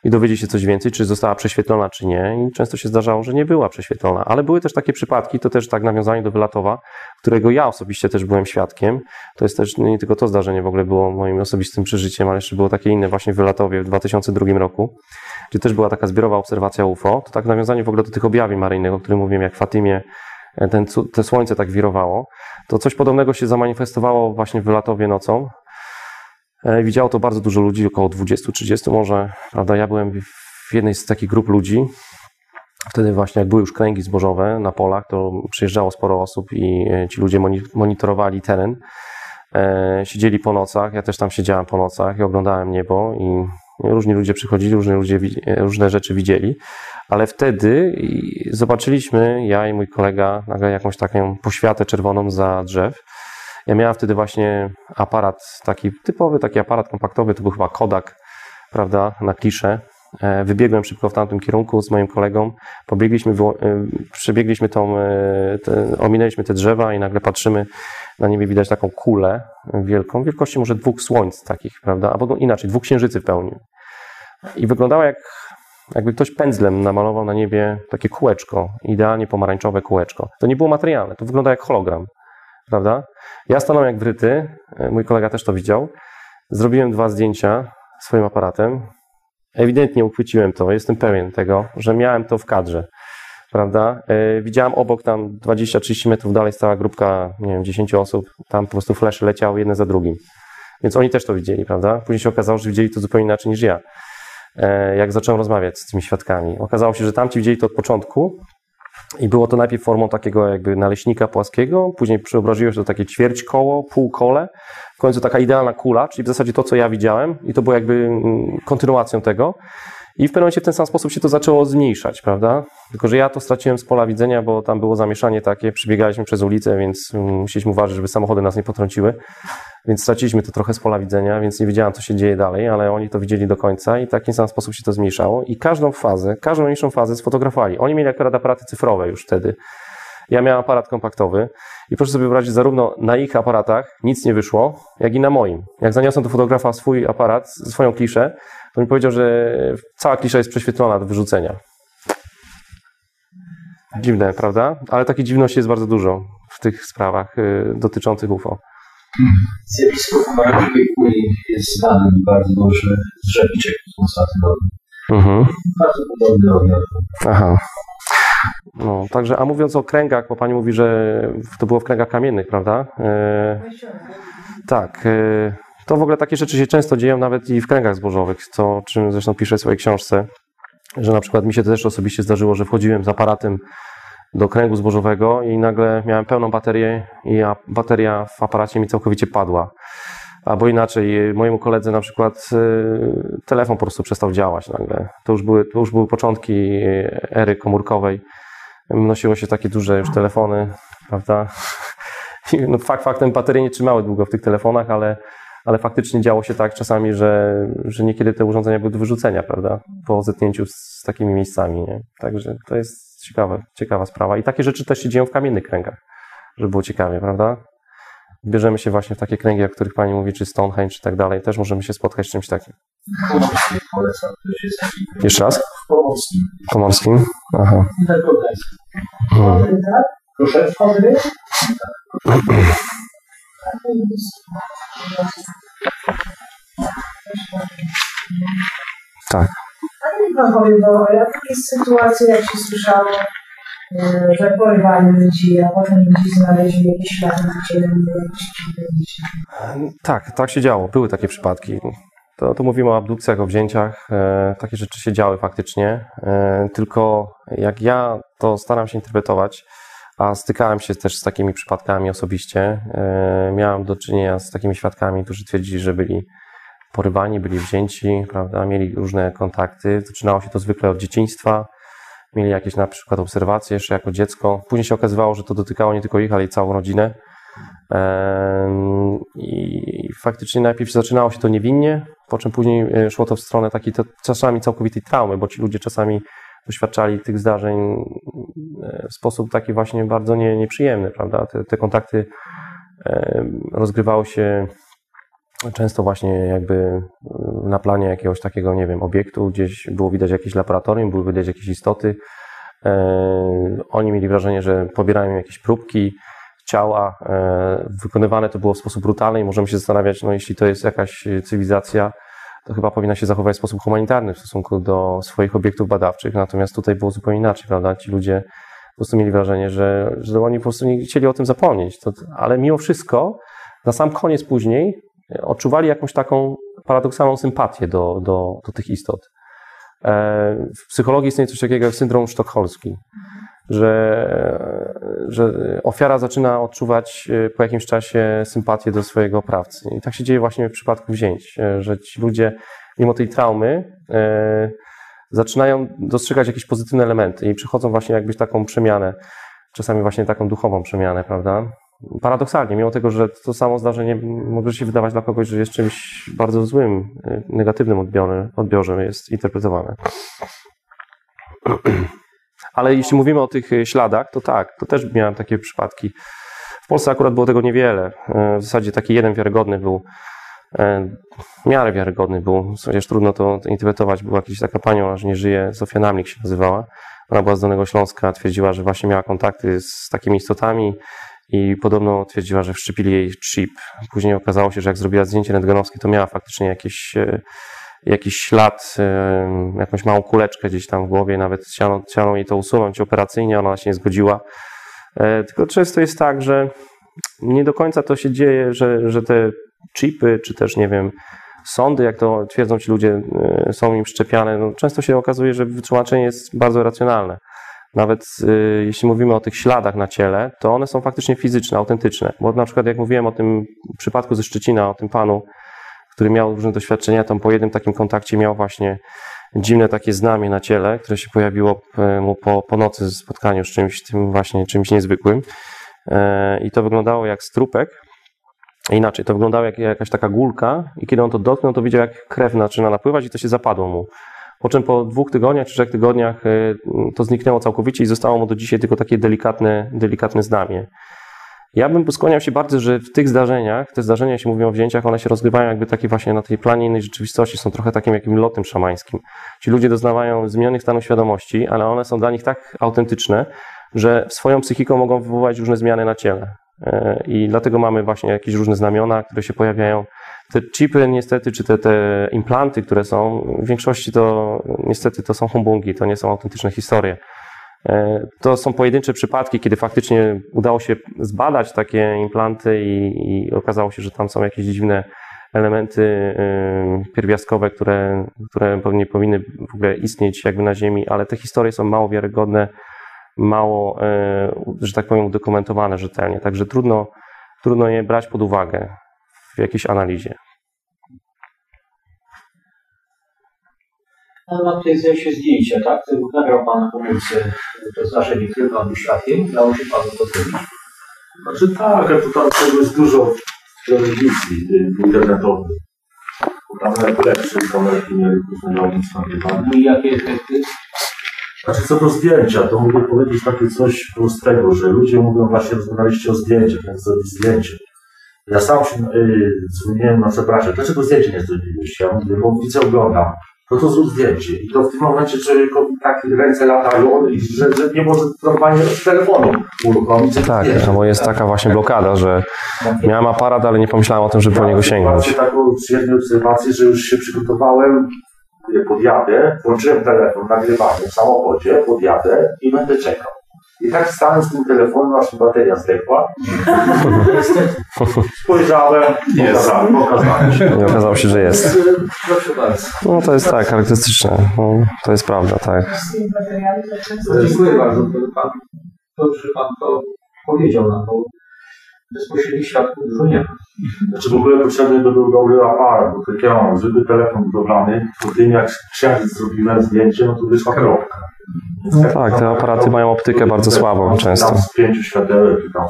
i dowiedzieć się coś więcej, czy została prześwietlona, czy nie. I często się zdarzało, że nie była prześwietlona. Ale były też takie przypadki, to też tak nawiązanie do Wylatowa, którego ja osobiście też byłem świadkiem. To jest też nie tylko to zdarzenie w ogóle było moim osobistym przeżyciem, ale jeszcze było takie inne właśnie w Wylatowie w 2002 roku, gdzie też była taka zbiorowa obserwacja UFO. To tak nawiązanie w ogóle do tych objawień maryjnych, o których mówiłem, jak w Fatimie ten, te słońce tak wirowało. To coś podobnego się zamanifestowało właśnie w Wylatowie nocą. Widziało to bardzo dużo ludzi, około 20-30 może, prawda? Ja byłem w jednej z takich grup ludzi. Wtedy właśnie, jak były już kręgi zbożowe na polach, to przyjeżdżało sporo osób i ci ludzie monitorowali teren. Siedzieli po nocach, ja też tam siedziałem po nocach i oglądałem niebo i różni ludzie przychodzili, różne, ludzie, różne rzeczy widzieli, ale wtedy zobaczyliśmy, ja i mój kolega, nagle jakąś taką poświatę czerwoną za drzew Ja miałem wtedy właśnie aparat taki typowy, taki aparat kompaktowy, to był chyba Kodak, prawda, na kliszę. E, wybiegłem szybko w tamtym kierunku z moim kolegą, pobiegliśmy, e, przebiegliśmy tą, e, te, ominęliśmy te drzewa i nagle patrzymy, na niebie widać taką kulę wielką, wielkości może dwóch słońc takich, prawda, albo inaczej, dwóch księżycy w pełni. I wyglądała jak, jakby ktoś pędzlem namalował na niebie takie kółeczko, idealnie pomarańczowe kółeczko. To nie było materialne, to wygląda jak hologram, prawda? Ja stanąłem jak wryty, mój kolega też to widział. Zrobiłem dwa zdjęcia swoim aparatem. Ewidentnie uchwyciłem to, jestem pewien tego, że miałem to w kadrze, prawda? E, widziałem obok tam 20-30 metrów dalej stała grupka, nie wiem, 10 osób, tam po prostu flesze leciały jedne za drugim. Więc oni też to widzieli, prawda? Później się okazało, że widzieli to zupełnie inaczej niż ja. E, jak zacząłem rozmawiać z tymi świadkami. Okazało się, że tamci widzieli to od początku i było to najpierw formą takiego jakby naleśnika płaskiego, później przeobraziło się to takie ćwierć koło, półkole, końcu taka idealna kula, czyli w zasadzie to, co ja widziałem i to było jakby mm, kontynuacją tego. I w pewnym momencie w ten sam sposób się to zaczęło zmniejszać, prawda? Tylko, że ja to straciłem z pola widzenia, bo tam było zamieszanie takie, przebiegaliśmy przez ulicę, więc mm, musieliśmy uważać, żeby samochody nas nie potrąciły. Więc straciliśmy to trochę z pola widzenia, więc nie wiedziałem, co się dzieje dalej, ale oni to widzieli do końca i w taki sam sposób się to zmniejszało. I każdą fazę, każdą mniejszą fazę sfotografowali. Oni mieli akurat aparaty cyfrowe już wtedy. Ja miałem aparat kompaktowy i proszę sobie wyobrazić, zarówno na ich aparatach nic nie wyszło, jak i na moim. Jak zaniosłem do fotografa swój aparat, swoją kliszę, to mi powiedział, że cała klisza jest prześwietlona do wyrzucenia. Dziwne, prawda? Ale takich dziwności jest bardzo dużo w tych sprawach y, dotyczących UFO. Zjawisko pomarańczowej kuli jest znane mi bardzo dobrze z rzepiczek konstantynowych. Mhm. Bardzo podobny. Aha. No, także, a mówiąc o kręgach, bo pani mówi, że to było w kręgach kamiennych, prawda? E, tak. E, to w ogóle takie rzeczy się często dzieją nawet i w kręgach zbożowych, co, czym zresztą piszę w swojej książce, że na przykład mi się też osobiście zdarzyło, że wchodziłem z aparatem do kręgu zbożowego i nagle miałem pełną baterię i bateria w aparacie mi całkowicie padła. Albo inaczej, mojemu koledze na przykład y, telefon po prostu przestał działać nagle. To już były, to już były początki y, ery komórkowej. Nosiło się takie duże już telefony, prawda? No, fakt faktem baterie nie trzymały długo w tych telefonach, ale, ale faktycznie działo się tak czasami, że, że niekiedy te urządzenia były do wyrzucenia, prawda? Po zetknięciu z takimi miejscami, nie? Także to jest ciekawe, ciekawa sprawa. I takie rzeczy też się dzieją w kamiennych kręgach, żeby było ciekawie, prawda? Bierzemy się właśnie w takie kręgi, o których Pani mówi, czy Stonehenge, czy tak dalej. Też możemy się spotkać z czymś takim. Jeszcze raz? w Pomorskim. Pomorskim? Aha. Mhm. Proszę? Tak. A niech pan powie, bo ja takie sytuacje, jak się słyszało, że porywali ludzi, a potem ludzi znaleźli jakieś ślady rzeczy. Tak, tak się działo. Były takie przypadki. To, to mówimy o abdukcjach, o wzięciach. E, takie rzeczy się działy faktycznie. E, tylko jak ja to staram się interpretować, a stykałem się też z takimi przypadkami osobiście, e, miałem do czynienia z takimi świadkami, którzy twierdzili, że byli porywani, byli wzięci, prawda, mieli różne kontakty. Zaczynało się to zwykle od dzieciństwa. Mieli jakieś na przykład obserwacje jeszcze jako dziecko. Później się okazywało, że to dotykało nie tylko ich, ale i całą rodzinę. I faktycznie najpierw zaczynało się to niewinnie, po czym później e, szło to w stronę takiej czasami całkowitej traumy, bo ci ludzie czasami doświadczali tych zdarzeń e, w sposób taki właśnie bardzo nie, nieprzyjemny, prawda? Te, te kontakty rozgrywały się często właśnie jakby e, na planie jakiegoś takiego, nie wiem, obiektu, gdzieś było widać jakieś laboratorium, były widać jakieś istoty. E, Oni mieli wrażenie, że pobierają jakieś próbki ciała. e, Wykonywane to było w sposób brutalny i możemy się zastanawiać, no jeśli to jest jakaś cywilizacja, to chyba powinna się zachować w sposób humanitarny w stosunku do swoich obiektów badawczych. Natomiast tutaj było zupełnie inaczej, prawda? Ci ludzie po prostu mieli wrażenie, że, że oni po prostu nie chcieli o tym zapomnieć. To, ale mimo wszystko, na sam koniec później odczuwali jakąś taką paradoksalną sympatię do, do, do tych istot. E, W psychologii istnieje coś takiego jak syndrom sztokholmski, że, że ofiara zaczyna odczuwać e, po jakimś czasie sympatię do swojego oprawcy. I tak się dzieje właśnie w przypadku wzięć, e, że ci ludzie, mimo tej traumy, zaczynają dostrzegać jakieś pozytywne elementy i przychodzą właśnie jakbyś taką przemianę, czasami właśnie taką duchową przemianę, prawda? Paradoksalnie, mimo tego, że to samo zdarzenie może się wydawać dla kogoś, że jest czymś bardzo złym, y, negatywnym odbiorze, jest interpretowane. Ale jeśli mówimy o tych y, śladach, to tak, to też miałem takie przypadki. W Polsce akurat było tego niewiele. Y, W zasadzie taki jeden wiarygodny był, w miarę wiarygodny był, chociaż trudno to interpretować. Była jakaś taka panią, aż nie żyje, Zofia Namlik się nazywała. Ona była z Dolnego Śląska, twierdziła, że właśnie miała kontakty z takimi istotami i podobno twierdziła, że wszczepili jej chip. Później okazało się, że jak zrobiła zdjęcie rentgenowskie, to miała faktycznie jakieś, e, jakiś ślad, e, jakąś małą kuleczkę gdzieś tam w głowie, nawet chciano, chciano jej to usunąć operacyjnie, ona się nie zgodziła. E, Tylko często jest tak, że nie do końca to się dzieje, że, że te chipy, czy też nie wiem, sądy, jak to twierdzą ci ludzie, są im szczepiane. No, często się okazuje, że wytłumaczenie jest bardzo racjonalne. Nawet y, jeśli mówimy o tych śladach na ciele, to one są faktycznie fizyczne, autentyczne. Bo na przykład jak mówiłem o tym przypadku ze Szczecina, o tym panu, który miał różne doświadczenia, tam po jednym takim kontakcie miał właśnie dziwne takie znamie na ciele, które się pojawiło e, mu po, po nocy spotkaniu z czymś tym właśnie, czymś niezwykłym. E, I to wyglądało jak strupek. Inaczej, to wyglądało jak jakaś taka gulka i kiedy on to dotknął, to widział jak krew zaczyna napływać i to się zapadło mu. Po czym po dwóch tygodniach czy trzech tygodniach y, to zniknęło całkowicie i zostało mu do dzisiaj tylko takie delikatne, delikatne znamie. Ja bym skłaniał się bardzo, że w tych zdarzeniach, te zdarzenia, jeśli mówimy o wzięciach, one się rozgrywają jakby takie właśnie na tej planie innej rzeczywistości, są trochę takim jakim lotem szamańskim. Ci ludzie doznawają zmienionych stanów świadomości, ale one są dla nich tak autentyczne, że swoją psychiką mogą wywołać różne zmiany na ciele. E, I dlatego mamy właśnie jakieś różne znamiona, które się pojawiają. Te chipy niestety, czy te, te implanty, które są, w większości to niestety to są humbungi, to nie są autentyczne historie. E, To są pojedyncze przypadki, kiedy faktycznie udało się zbadać takie implanty i, i okazało się, że tam są jakieś dziwne elementy y, pierwiastkowe, które, które nie powinny w ogóle istnieć jakby na Ziemi, ale te historie są mało wiarygodne, mało, y, że tak powiem, udokumentowane rzetelnie. Także trudno, trudno je brać pod uwagę w jakiejś analizie. No, mam tutaj zdjęcie zdjęcia, tak? Nagrał Pan na komórce to zdarzenie, które Pan uświadczył. Dało się Panu to zrobić. Znaczy tak, a tu tam tego jest dużo telewizji y, internetowej. Bo Tam kamerki mieli różne logicz nagrywane. No i jakie efekty? Znaczy co do zdjęcia, to mogę powiedzieć takie coś prostego, że ludzie mówią właśnie, rozmawialiście o zdjęciach, jak zrobić zdjęcie. Ja sam się y, dzwoniłem na przepraszam, dlaczego zdjęcie nie zrobiłeś? Ja mówię, bo widzę, oglądam. No to zrób zdjęcie. I to w tym momencie człowiekowi tak ręce latają, że, że nie może normalnie z telefonu uruchomić. Tak, zdjęcie. bo jest taka właśnie blokada, że miałem aparat, ale nie pomyślałem o tym, żeby po niego sięgnąć. Mam taką przyjemną obserwację, że już się przygotowałem, y, podjadę, włączyłem telefon, nagrywanie w samochodzie, podjadę i będę czekał. I tak stałem z tym telefonem, aż bateria zdechła. Spojrzałem, pokazałem, pokazałem się. Okazało się, że jest. Proszę bardzo. No to jest tak, charakterystyczne. No, to jest prawda, tak. Dziękuję bardzo. Pan, to, że Pan to powiedział na to. Bezpośrednich świadków dużo nie ma. Znaczy w ogóle potrzebny by był dobry aparat, bo tak ja mam zwykły telefon budowlany, po tym jak księżyc zrobiłem zdjęcie, no to wyszła kropka. No tak, te aparaty mają optykę bardzo słabą często. Tam z pięciu światełek i tam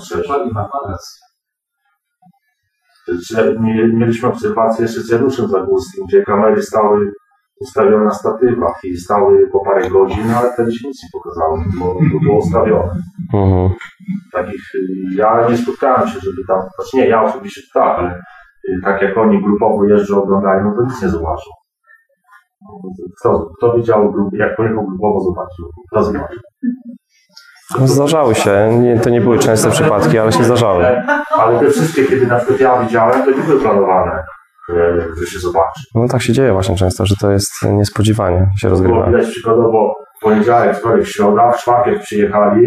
nie- Mieliśmy obserwację jeszcze z Januszem Zagórskim, gdzie kamery stały ustawione na statywach i stały po parę godzin, ale wtedy się nic nie pokazało, bo to było ustawione. Mhm. Takich, ja nie spotkałem się, żeby tam, znaczy nie, ja osobiście tak, ale y, tak jak oni grupowo jeżdżą, oglądają, no to nic nie zobaczą. Kto, kto widział, jak pojechał grupowo, zobaczył. Zobaczył? No, zdarzały się, nie, to nie były częste przypadki, ale się zdarzały. Ale te wszystkie, kiedy na przykład ja widziałem, to nie były planowane, że, się zobaczy. No tak się dzieje właśnie często, że to jest niespodziewanie się Było rozgrywa. widać przykładowo poniedziałek, wtorek, środa, w czwartek przyjechali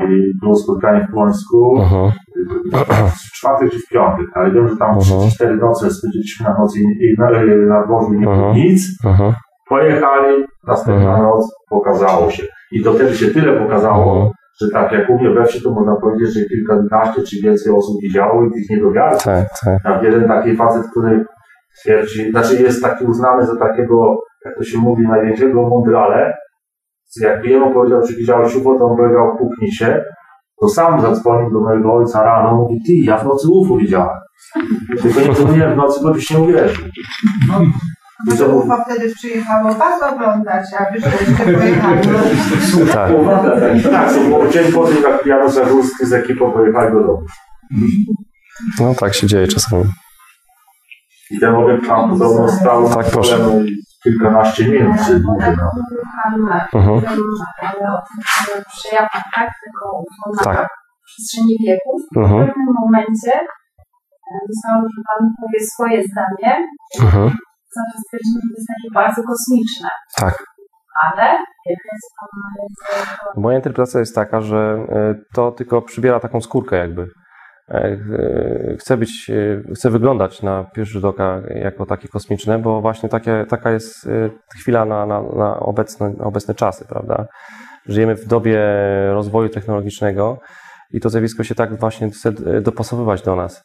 i było spotkanie w Płońsku, Mhm. w czwartek czy w piątek, ale wiem, że tam Mhm. 4 noce spędziliśmy na nocy i, i na, na dworzu nie było Mhm. nic. Mhm. Pojechali, następna noc pokazało się. I to wtedy się tyle pokazało, że tak jak u mnie we wsi, to można powiedzieć, że kilkanaście czy więcej osób widziało i tych nie dowiadów. Tak, tak. Jak jeden taki facet, który twierdzi, znaczy jest taki uznany za takiego, jak to się mówi, największego mądrale, jak jemu powiedział, czy widziałeś UFO, to on powiedział, puknij się. To sam zadzwonił do mojego ojca rano, mówi, ty, ja w nocy UFO widziałem. Tylko nie dzwoniłem w nocy, bo byś nie uwierzył. I to UFO wtedy przyjechało was oglądać, a wy żeście pojechali. Tak. tak, to było dzień po tym, jak Janusz Zagórski z ekipą pojechali do domu. No tak się dzieje czasami. I ten obiekt tam podobno stał Tak, proszę. no, kilkanaście minut, czy dłużej nawet. Mhm. tak? UFO na Tak. przestrzeni wieków. W Mhm. pewnym momencie e, zostało, że Pan powie swoje zdanie, Mhm. zawsze stwierdzimy, że to jest takie bardzo kosmiczne. Tak. Ale? Moja interpretacja jest taka, że e, to tylko przybiera taką skórkę jakby. E, e, Chce być, e, chce wyglądać na pierwszy rzut oka jako takie kosmiczne, bo właśnie takie, taka jest chwila na, na, na, obecne, obecne czasy, prawda? Żyjemy w dobie rozwoju technologicznego i to zjawisko się tak właśnie chce dopasowywać do nas.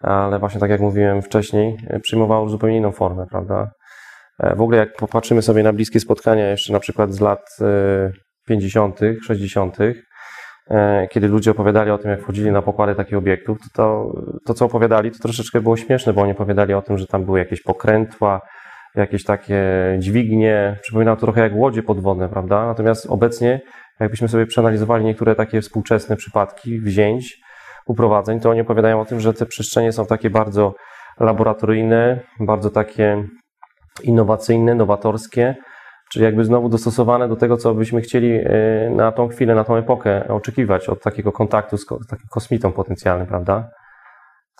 Ale właśnie tak jak mówiłem wcześniej, przyjmowało zupełnie inną formę, prawda? W ogóle jak popatrzymy sobie na bliskie spotkania jeszcze na przykład z lat e, 50., 60., e, kiedy ludzie opowiadali o tym, jak wchodzili na pokłady takich obiektów, to, to, to co opowiadali, to troszeczkę było śmieszne, bo oni opowiadali o tym, że tam były jakieś pokrętła, jakieś takie dźwignie. Przypominało to trochę jak łodzie podwodne, prawda? Natomiast obecnie, jakbyśmy sobie przeanalizowali niektóre takie współczesne przypadki wzięć, uprowadzeń, to oni opowiadają o tym, że te przestrzenie są takie bardzo laboratoryjne, bardzo takie innowacyjne, nowatorskie, czyli jakby znowu dostosowane do tego, co byśmy chcieli e, na tą chwilę, na tą epokę oczekiwać od takiego kontaktu z takim kosmitą potencjalnym, prawda?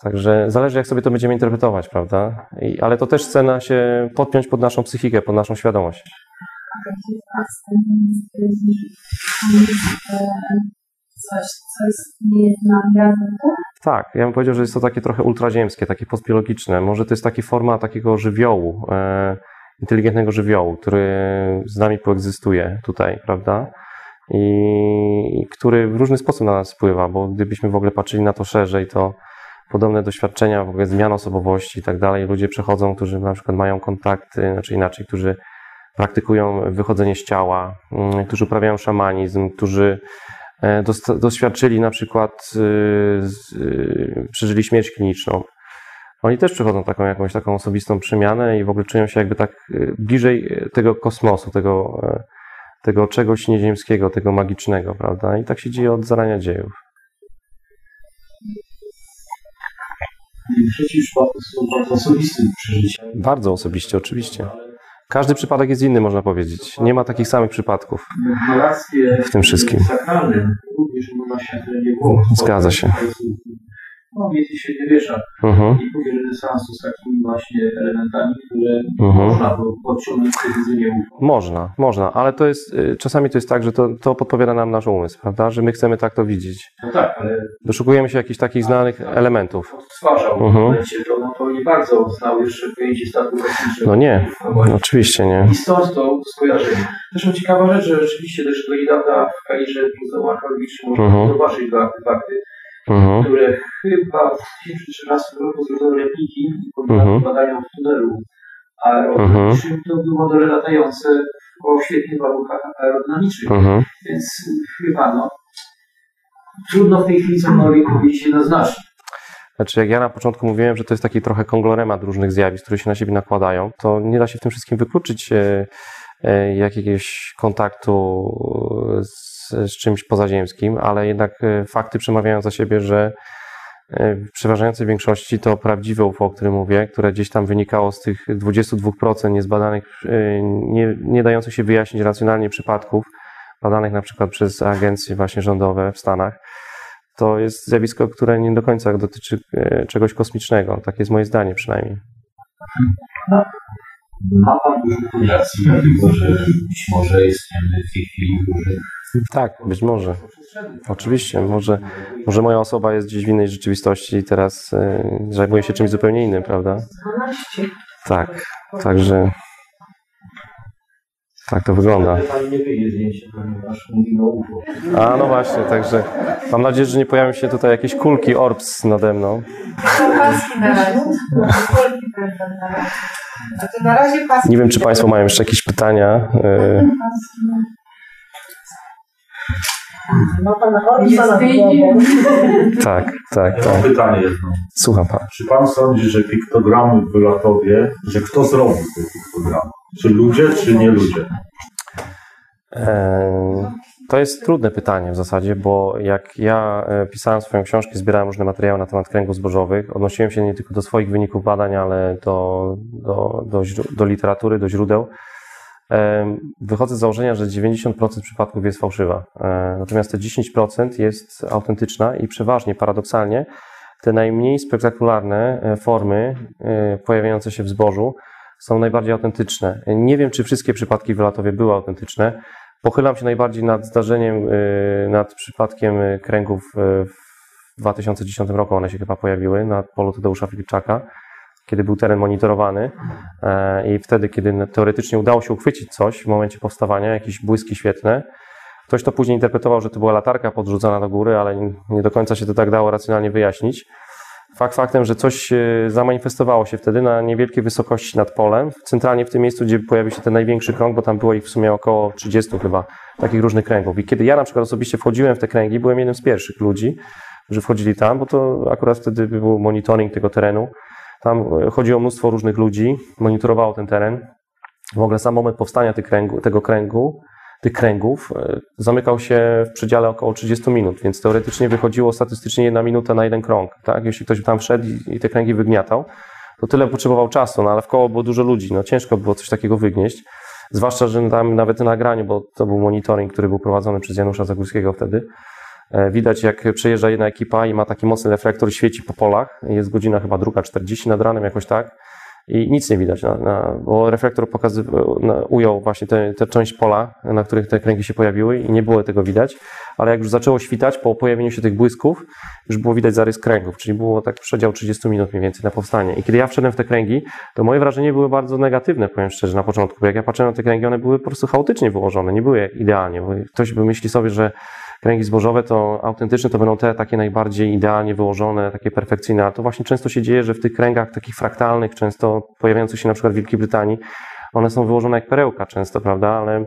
Także zależy, jak sobie to będziemy interpretować, prawda? I, ale to też chce na się podpiąć pod naszą psychikę, pod naszą świadomość. Tak, ja bym powiedział, że jest to takie trochę ultraziemskie, takie postbiologiczne. Może to jest taka forma takiego żywiołu, e, inteligentnego żywiołu, który z nami poegzystuje tutaj, prawda? I, który w różny sposób na nas wpływa, bo gdybyśmy w ogóle patrzyli na to szerzej, to podobne doświadczenia, w ogóle zmian osobowości i tak dalej, ludzie przechodzą, którzy na przykład mają kontakty, znaczy inaczej, którzy praktykują wychodzenie z ciała, mm, którzy uprawiają szamanizm, którzy e, doświadczyli na przykład, y, y, przeżyli śmierć kliniczną. Oni też przechodzą taką jakąś taką osobistą przemianę i w ogóle czują się jakby tak y, bliżej y, tego kosmosu, tego, e, tego czegoś nieziemskiego, tego magicznego, prawda? I tak się dzieje od zarania dziejów. Przypadek są bardzo osobistym przeżyciem. Bardzo osobiście, oczywiście. Każdy przypadek jest inny, można powiedzieć. Nie ma takich samych przypadków. W tym wszystkim. Zgadza się. No, jest się nie wiesza. Mhm. Epoki renesansu z takimi właśnie elementami, które Mhm. można podciągnąć w UFO. Można, można, ale to jest, y, czasami to jest tak, że to, to podpowiada nam nasz umysł, prawda? Że my chcemy tak to widzieć. No tak, ale Doszukujemy się jakichś takich znanych elementów. odtwarzał w Mhm. momencie, to, no, to nie bardzo znał jeszcze pojęcie statku kosmicznego. No nie, no, oczywiście nie. I stąd to skojarzenie. Zresztą ciekawa rzecz, że rzeczywiście też do niedawna w Kairze Muzeum Archeologicznym można było zobaczyć dwa artefakty, Mhm. które chyba w 2013 roku zrobiono repliki i poddały Mhm. badaniom w tunelu aerodynamicznym. To były modele latające o świetnych warunkach aerodynamicznych, Mhm. więc chyba no, trudno w tej chwili cokolwiek powiedzieć jednoznacznie. Znaczy, jak ja na początku mówiłem, że to jest taki trochę konglomerat różnych zjawisk, które się na siebie nakładają, to nie da się w tym wszystkim wykluczyć e, jakiegoś kontaktu z, z czymś pozaziemskim, ale jednak e, fakty przemawiają za siebie, że e, w przeważającej większości to prawdziwe UFO, o którym mówię, które gdzieś tam wynikało z tych 22% niezbadanych, e, nie, nie dających się wyjaśnić racjonalnie przypadków, badanych na przykład przez agencje właśnie rządowe w Stanach, to jest zjawisko, które nie do końca dotyczy e, czegoś kosmicznego. Tak jest moje zdanie przynajmniej. Ma Pan dużo populacji, dlatego że być może istniemy w tej chwili duży. Tak, być może. Oczywiście, może, może moja osoba jest gdzieś w innej rzeczywistości i teraz e, zajmuje się czymś zupełnie innym, prawda? 12. Tak, także tak to wygląda. A no właśnie, także mam nadzieję, że nie pojawią się tutaj jakieś kulki orbs nade mną. Nie wiem, czy Państwo mają jeszcze jakieś pytania. Ma pan. Tak, tak, Ja mam tak. pytanie jedno. Słucham pan. Czy pan sądzi, że piktogramy w Wylatowie, że kto zrobił te piktogramy? Czy ludzie, czy nie ludzie? Em, To jest trudne pytanie w zasadzie, bo jak ja e, pisałem swoją książkę, zbierałem różne materiały na temat kręgów zbożowych, odnosiłem się nie tylko do swoich wyników badań, ale do, do, do, do literatury, do źródeł. Wychodzę z założenia, że 90% przypadków jest fałszywa, E, natomiast te 10% jest autentyczna i przeważnie, paradoksalnie, te najmniej spektakularne e, formy e, pojawiające się w zbożu są najbardziej autentyczne. Nie wiem, czy wszystkie przypadki w Wylatowie były autentyczne. Pochylam się najbardziej nad zdarzeniem, nad przypadkiem kręgów w 2010 roku. One się chyba pojawiły na polu Tadeusza Filipczaka, kiedy był teren monitorowany e, i wtedy, kiedy teoretycznie udało się uchwycić coś w momencie powstawania, jakieś błyski świetne, ktoś to później interpretował, że to była latarka podrzucona do góry, ale nie- do końca się to tak dało racjonalnie wyjaśnić. Fakt faktem, że coś zamanifestowało się wtedy na niewielkiej wysokości nad polem, centralnie w tym miejscu, gdzie pojawił się ten największy krąg, bo tam było ich w sumie około 30 chyba takich różnych kręgów. I kiedy ja na przykład osobiście wchodziłem w te kręgi, byłem jednym z pierwszych ludzi, którzy wchodzili tam, bo to akurat wtedy był monitoring tego terenu. Tam e, chodziło mnóstwo różnych ludzi, monitorowało ten teren. W ogóle sam moment powstania kręgu, tego kręgu, tych kręgów e, zamykał się w przedziale około 30 minut, więc teoretycznie wychodziło statystycznie jedna minuta na jeden krąg. Tak? Jeśli ktoś tam wszedł i te kręgi wygniatał, to tyle potrzebował czasu, no ale w koło było dużo ludzi, no ciężko było coś takiego wygnieść. Zwłaszcza, że tam nawet na nagraniu, bo to był monitoring, który był prowadzony przez Janusza Zagórskiego wtedy. E, Widać, jak przejeżdża jedna ekipa i ma taki mocny reflektor, świeci po polach. Jest godzina chyba druga 40 nad ranem, jakoś tak. I nic nie widać, na, na, bo reflektor pokazywał, na, ujął właśnie tę część pola, na których te kręgi się pojawiły i nie było tego widać. Ale jak już zaczęło świtać, po pojawieniu się tych błysków, już było widać zarys kręgów, czyli było tak przedział 30 minut mniej więcej na powstanie. I kiedy ja wszedłem w te kręgi, to moje wrażenie były bardzo negatywne, powiem szczerze, na początku, jak ja patrzyłem na te kręgi, one były po prostu chaotycznie wyłożone, nie były idealnie, bo ktoś by myśli sobie, że kręgi zbożowe to autentyczne, to będą te takie najbardziej idealnie wyłożone, takie perfekcyjne, a to właśnie często się dzieje, że w tych kręgach takich fraktalnych, często pojawiających się na przykład w Wielkiej Brytanii, one są wyłożone jak perełka często, prawda, ale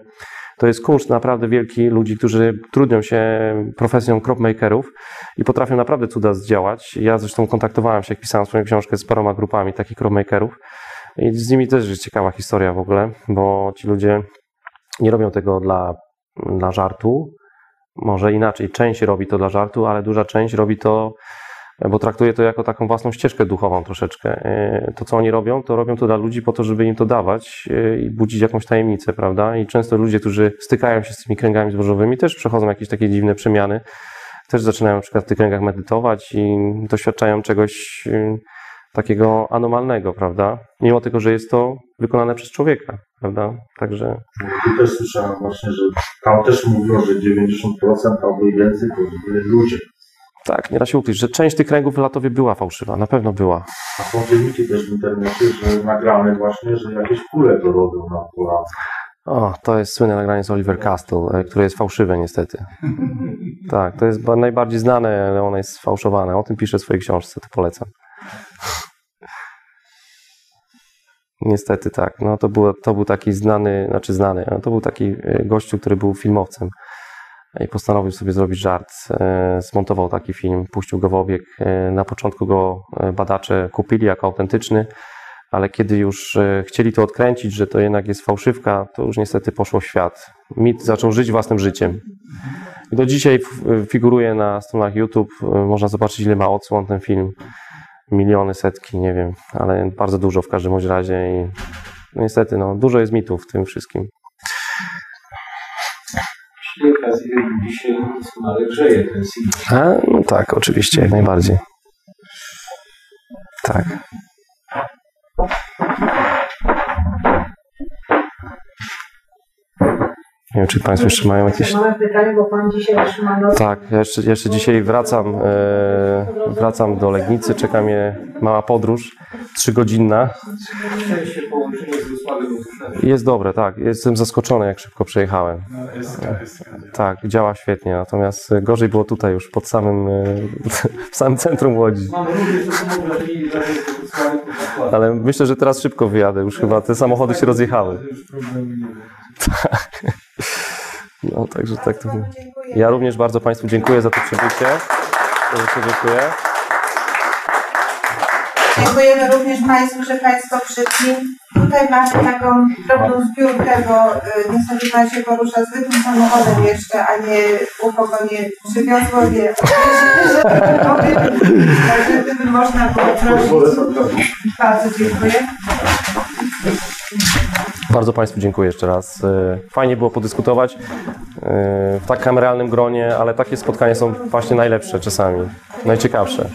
to jest kunszt naprawdę wielki ludzi, którzy trudnią się profesją cropmakerów i potrafią naprawdę cuda zdziałać. Ja zresztą kontaktowałem się, jak pisałem swoją książkę z paroma grupami takich cropmakerów i z nimi też jest ciekawa historia w ogóle, bo ci ludzie nie robią tego dla, dla żartu, może inaczej, część robi to dla żartu, ale duża część robi to, bo traktuje to jako taką własną ścieżkę duchową troszeczkę. E, To, co oni robią, to robią to dla ludzi po to, żeby im to dawać e, i budzić jakąś tajemnicę, prawda? I często ludzie, którzy stykają się z tymi kręgami zbożowymi, też przechodzą jakieś takie dziwne przemiany. Też zaczynają na przykład w tych kręgach medytować i doświadczają czegoś e, takiego anomalnego, prawda? Mimo tego, że jest to wykonane przez człowieka, prawda? Także Tu też słyszałem właśnie, że tam też mówią, że 90% albo i więcej to byli ludzie. tak, nie da się ukryć, że część tych kręgów w Latowie była fałszywa, na pewno była. A są filmiki też w internecie, że nagrane właśnie, że jakieś kule to robią na polach. O, to jest słynne nagranie z Oliver Castle, e, które jest fałszywe niestety. Tak, to jest ba- najbardziej znane, ale ono jest sfałszowane. O tym piszę w swojej książce, to polecam. Niestety tak. No to, było, to był taki znany, znaczy znany, no to był taki e, gościu, który był filmowcem i postanowił sobie zrobić żart. E, Zmontował taki film, puścił go w obieg. E, Na początku go badacze kupili jako autentyczny, ale kiedy już chcieli to odkręcić, że to jednak jest fałszywka, to już niestety poszło w świat. Mit zaczął żyć własnym życiem. Do dzisiaj figuruje na stronach YouTube, można zobaczyć ile ma odsłon ten film. Miliony, setki, nie wiem, ale bardzo dużo w każdym razie i no niestety, no, dużo jest mitów w tym wszystkim. Przy okazji dzisiaj doskonale grzeje ten. A, no tak, oczywiście, jak najbardziej. Tak. Nie wiem, czy Państwo jeszcze mają jakieś... Mamy pytanie, bo Pan dzisiaj otrzymał noc. Tak, jeszcze, jeszcze dzisiaj wracam, e, wracam do Legnicy, czeka mnie mała podróż, trzygodzinna. Jest dobre, tak, jestem zaskoczony, jak szybko przejechałem. Tak, działa świetnie, natomiast gorzej było tutaj już pod samym, e, w samym centrum Łodzi. Ale myślę, że teraz szybko wyjadę, już chyba te samochody się rozjechały. Ma. No, także tak to. Ja również bardzo Państwu dziękuję za to przybycie. Bardzo dziękuję. Dziękujemy również Państwu, że Państwo przyszli. Tutaj mamy taką drobną zbiórkę, bo y, niestety Pan się porusza zwykłym samochodem jeszcze, a nie UFO go nie przywiozło, nie tak. Także gdyby można było prosić. Bardzo dziękuję. Bardzo Państwu dziękuję jeszcze raz. E, Fajnie było podyskutować e, w tak kameralnym gronie, ale takie spotkania są właśnie najlepsze czasami, najciekawsze.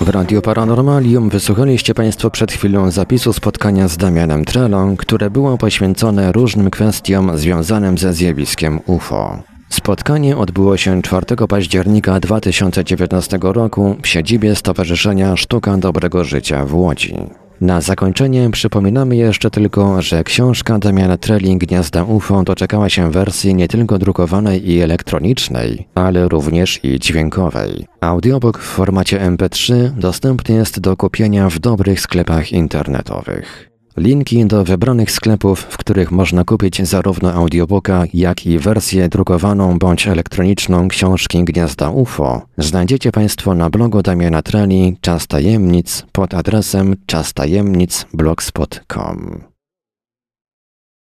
W Radio Paranormalium wysłuchaliście Państwo przed chwilą zapisu spotkania z Damianem Trelą, które było poświęcone różnym kwestiom związanym ze zjawiskiem UFO. Spotkanie odbyło się 4 października 2019 roku w siedzibie Stowarzyszenia Sztuka Dobrego Życia w Łodzi. Na zakończenie przypominamy jeszcze tylko, że książka Damiana Treli Gniazda UFO doczekała się wersji nie tylko drukowanej i elektronicznej, ale również i dźwiękowej. Audiobook w formacie MP3 dostępny jest do kupienia w dobrych sklepach internetowych. Linki do wybranych sklepów, w których można kupić zarówno audiobooka, jak i wersję drukowaną bądź elektroniczną książki Gniazda UFO, znajdziecie Państwo na blogu Damiana Treli Czas Tajemnic pod adresem czastajemnic.blogspot.com.